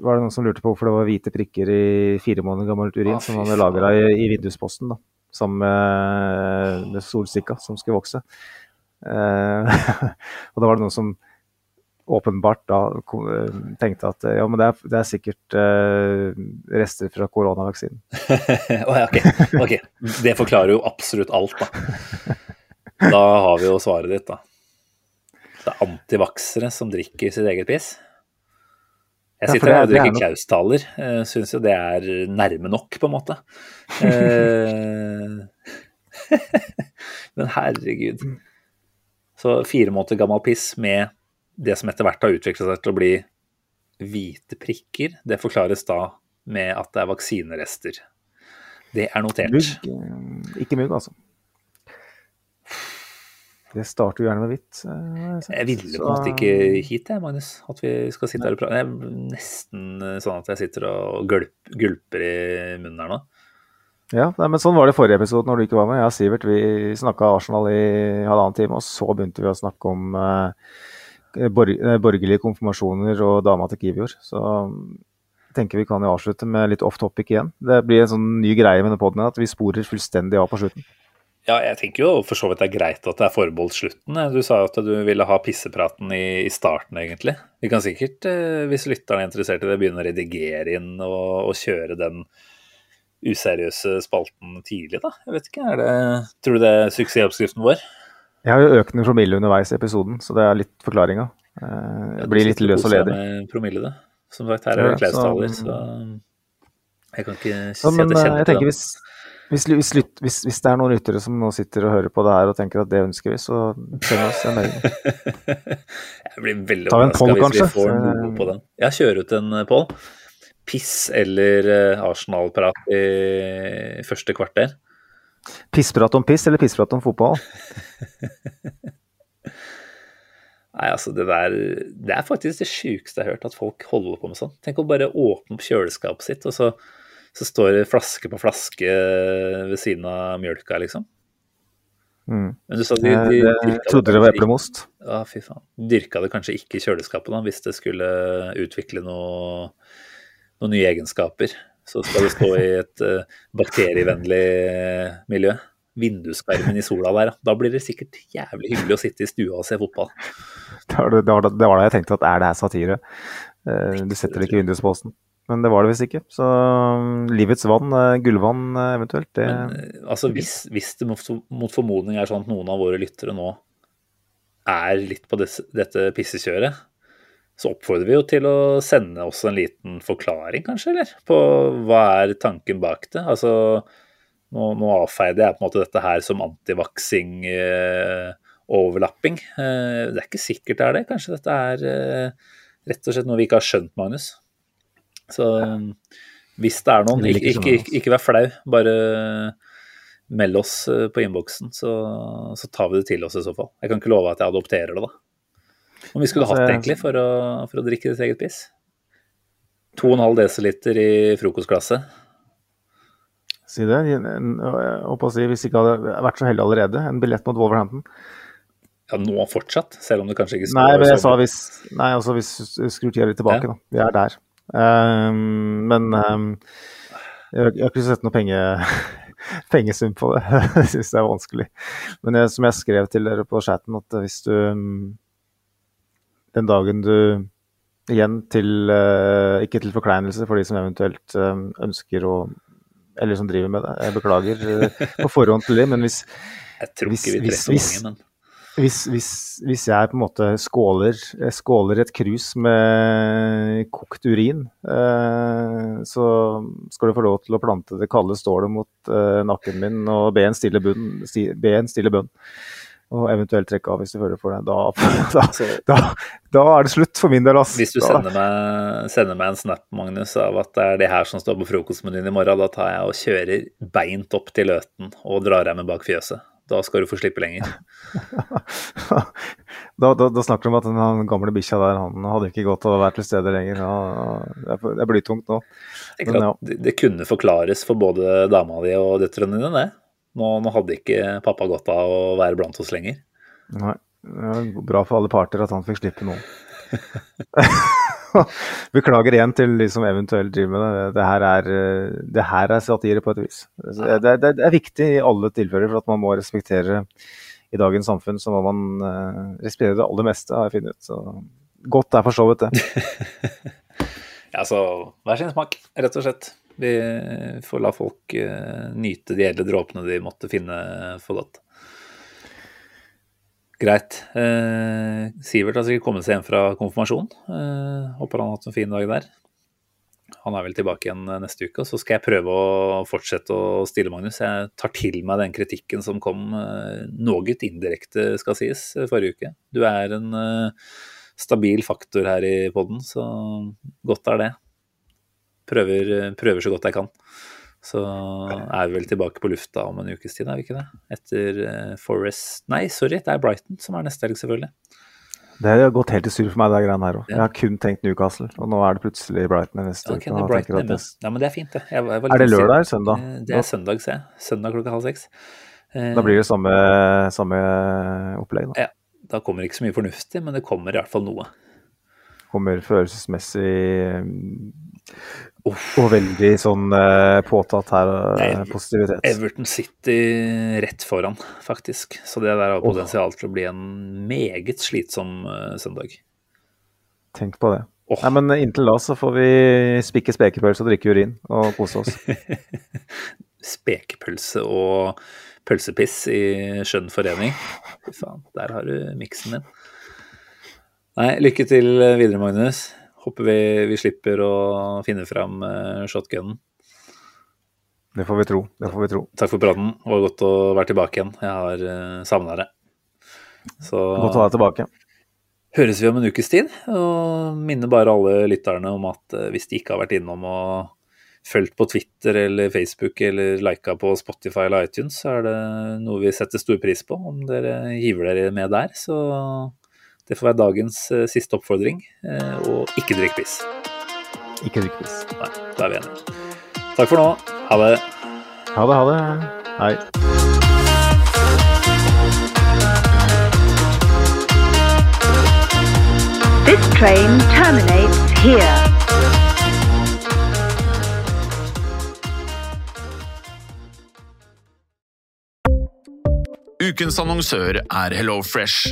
[SPEAKER 5] var det noen som lurte på hvorfor det var hvite prikker i fire måneder gammelt urin ah, som man hadde lagra i, i, vindusposten, da, sammen med, med solsikka som skulle vokse. Eh, og da var det noen som åpenbart da eh, tenkte at ja, men det er, det er sikkert uh, rester fra koronavaksinen.
[SPEAKER 4] okay. ok, det forklarer jo absolutt alt, da. Da har vi jo svaret ditt, da. Det er antivaksere som drikker sitt eget piss. Jeg sitter her og drikker Klaus-taler. Uh, Syns jo det er nærme nok, på en måte. Uh, men herregud. Så fire måneder gammel piss med det som etter hvert har utviklet seg til å bli hvite prikker, det forklares da med at det er vaksinerester. Det er notert.
[SPEAKER 5] Mugg, eh, ikke mugg, altså. Det starter jo gjerne med hvitt.
[SPEAKER 4] Jeg, jeg ville på en måte ikke hit, jeg, Magnus. At vi skal sitte her og prate. Det er nesten eh, sånn at jeg sitter og gulp, gulper i munnen her nå.
[SPEAKER 5] Ja, nei, men sånn var det i forrige episode når du ikke var med. Jeg og Sivert vi snakka Arsenal i halvannen time, og så begynte vi å snakke om eh, bor borgerlige konfirmasjoner og dama til Kivior. Så jeg tenker vi kan jo avslutte med litt off topic igjen. Det blir en sånn ny greie med denne poden at vi sporer fullstendig av på slutten.
[SPEAKER 4] Ja, jeg tenker jo for så vidt det er greit at det er forbeholdt slutten. Du sa jo at du ville ha pissepraten i, i starten, egentlig. Vi kan sikkert, eh, hvis lytteren er interessert i det, begynne å redigere inn og, og kjøre den useriøse spalten tidlig, da. Jeg vet ikke, er det, Tror du det er suksessoppskriften vår?
[SPEAKER 5] Jeg har jo økende promille underveis i episoden, så det er litt forklaringa. Eh, jeg blir litt løs og ledig.
[SPEAKER 4] Promille, da. Som sagt, her er det Klaus-taler, så jeg kan ikke si ja, men, at jeg kjenner
[SPEAKER 5] jeg det. hvis, hvis, hvis, hvis, hvis, det er noen lyttere som nå sitter og hører på det her og tenker at det ønsker vi, så send oss en mail.
[SPEAKER 4] jeg blir veldig overraska hvis kanskje? vi får noe på den. Jeg kjører ut en eh, poll. Piss eller eh, Arsenal-prat i første kvarter.
[SPEAKER 5] Pissprat om piss eller pissprat om fotball?
[SPEAKER 4] Nei, altså det der Det er faktisk det sjukeste jeg har hørt, at folk holder på med sånn. Tenk å bare åpne opp kjøleskapet sitt, og så, så står det flaske på flaske ved siden av mjølka, liksom.
[SPEAKER 5] Mm. Men du sa de, de, jeg trodde det var eplemost.
[SPEAKER 4] Ja, fy faen. Dyrka det kanskje ikke i kjøleskapet da, hvis det skulle utvikle noe, noen nye egenskaper så skal det stå i et uh, bakterievennlig miljø. Vinduskarmen i sola der, da blir det sikkert jævlig hyggelig å sitte i stua og se fotball.
[SPEAKER 5] Var det var da jeg tenkte at er det her satire? Uh, du setter det ikke i vindusposten. Men det var det visst ikke. Så um, livets vann, uh, gullvann eventuelt, det
[SPEAKER 4] Men, altså, hvis, hvis det mot, formodning er sånn at noen av våre lyttere nå er litt på desse, dette pissekjøret, så oppfordrer vi jo til å sende oss en liten forklaring, kanskje, eller? På hva er tanken bak det? Altså, nå, nå avfeide jeg på en måte dette her som antivaksing eh. Eh, det er ikke sikkert det er det. Kanskje dette er eh, rett og slett noe vi ikke har skjønt, Magnus. Så hvis det er noen, ikke, ikke, ikke, vær flau. Bare meld oss eh, på innboksen, så, så, tar vi det til oss i så fall. Jeg kan ikke love at jeg adopterer det, da. Om vi skulle
[SPEAKER 5] hatt
[SPEAKER 4] hatt egentlig for å, for å drikke ditt eget piss. 2,5 dl i frokostglasset.
[SPEAKER 5] Si det. Håper å si, hvis ikke hadde vært så heldig allerede, en billett mot Wolverhampton.
[SPEAKER 4] Ja, nå fortsatt, selv om det kanskje ikke
[SPEAKER 5] står Nei, men jeg sa hvis Nei, altså hvis skrur tida litt tilbake, ja. da. Vi er der. Um, men um, jeg, jeg har ikke sett noe penge, pengesum på det. jeg syns det er vanskelig. Men jeg, som jeg skrev til dere på chatten, at hvis du Den dagen du Igjen til uh, Ikke til forkleinelse for de som eventuelt uh, ønsker å Eller som driver med det. Jeg beklager uh, på forhånd til det, men hvis
[SPEAKER 4] Jeg tror ikke vi treffer mange, men
[SPEAKER 5] hvis, hvis, hvis, jeg på en måte skåler, skåler et krus med kokt urin, eh, så skal du få lov til å plante det kalde stålet mot eh, nakken min og be en stille bønn. Be en stille bønn. Og eventuelt trekke av hvis du føler for det. Da, da, da, da, er det slutt for min del. Ass.
[SPEAKER 4] Hvis du sender meg, sender meg, en snap Magnus, av at det er det her som står på frokostmenyen i morgen, da tar jeg og kjører beint opp til Løten og drar deg med bak fjøset. Da skal du få slippe lenger.
[SPEAKER 5] da, da, da, snakker du om at den gamle bikkja der, han hadde ikke gått og vært til stede lenger. Ja, det er blytungt nå.
[SPEAKER 4] Men, ja. det, det, kunne forklares for både dama di og døtrene dine, det. Nå, nå, hadde ikke pappa godt av å være blant oss lenger.
[SPEAKER 5] Nei. bra for alle parter at han fikk slippe nå. Beklager igjen til de som eventuelt driver med det. Det her er, det her er satire på et vis. Det, det, det, er viktig i alle tilfeller, for at man må respektere i dagens samfunn, så må man uh, respektere det aller meste, har jeg funnet ut. Så godt er for så vidt, det.
[SPEAKER 4] ja, så hver sin smak, rett og slett. Vi får la folk uh, nyte de edle dråpene de måtte finne for godt. Greit. Eh, Sivert har sikkert kommet seg hjem fra konfirmasjon. Eh, håper han har hatt en fin dag der. Han er vel tilbake igjen eh, neste uke, og så skal jeg prøve å fortsette å stille Magnus. Jeg tar til meg den kritikken som kom eh, noe indirekte, skal sies, eh, forrige uke. Du er en eh, stabil faktor her i poden, så godt er det. Prøver, prøver så godt jeg kan. Så er vi vel tilbake på lufta om en ukes tid, er vi ikke det? Etter uh, Forest Nei, sorry, det er Brighton som er neste helg, selvfølgelig.
[SPEAKER 5] Det har gått helt i surr for meg, det greiene her òg. Ja. Jeg har kun tenkt Newcastle, og nå er det plutselig Brighton neste
[SPEAKER 4] okay, uke. Brighton det... Ja, men det er fint, det. Jeg, jeg
[SPEAKER 5] er det lørdag eller søndag?
[SPEAKER 4] Eh, det er søndag, ser jeg. Søndag klokka halv seks.
[SPEAKER 5] Da blir det samme, samme opplegg,
[SPEAKER 4] da. Ja. Da kommer ikke så mye fornuftig, men det kommer i hvert fall noe.
[SPEAKER 5] Kommer følelsesmessig og veldig sånn uh, påtatt her, Nei, positivitet.
[SPEAKER 4] Everton City rett foran, faktisk. Så det der har potensial til å bli en meget slitsom uh, søndag.
[SPEAKER 5] Tenk på det. Oh. Nei, men Inntil da så får vi spikke spekepølse og drikke urin og kose oss.
[SPEAKER 4] spekepølse og pølsepiss i skjønn forening. Fy faen, der har du miksen din. Nei, lykke til videre, Magnus. Håper vi, vi slipper å finne fram uh, shotgunen.
[SPEAKER 5] Det får vi tro. Det får vi tro.
[SPEAKER 4] Takk for praten. Det var godt å være tilbake igjen. Jeg har uh, eh, savna det.
[SPEAKER 5] Så Godt å være tilbake.
[SPEAKER 4] Høres vi om en ukes tid. Og minner bare alle lytterne om at hvis de ikke har vært innom og fulgt på Twitter eller Facebook eller lika på Spotify eller iTunes, så er det noe vi setter stor pris på. Om dere hiver dere med der, så det får være dagens eh, siste oppfordring. Eh, og ikke drikk piss.
[SPEAKER 5] Ikke drikk piss.
[SPEAKER 4] Nei, da er vi enige. Takk for nå. Ha det.
[SPEAKER 5] Ha det, ha det. Hei.
[SPEAKER 6] This train terminates here. Ukens annonsør er HelloFresh.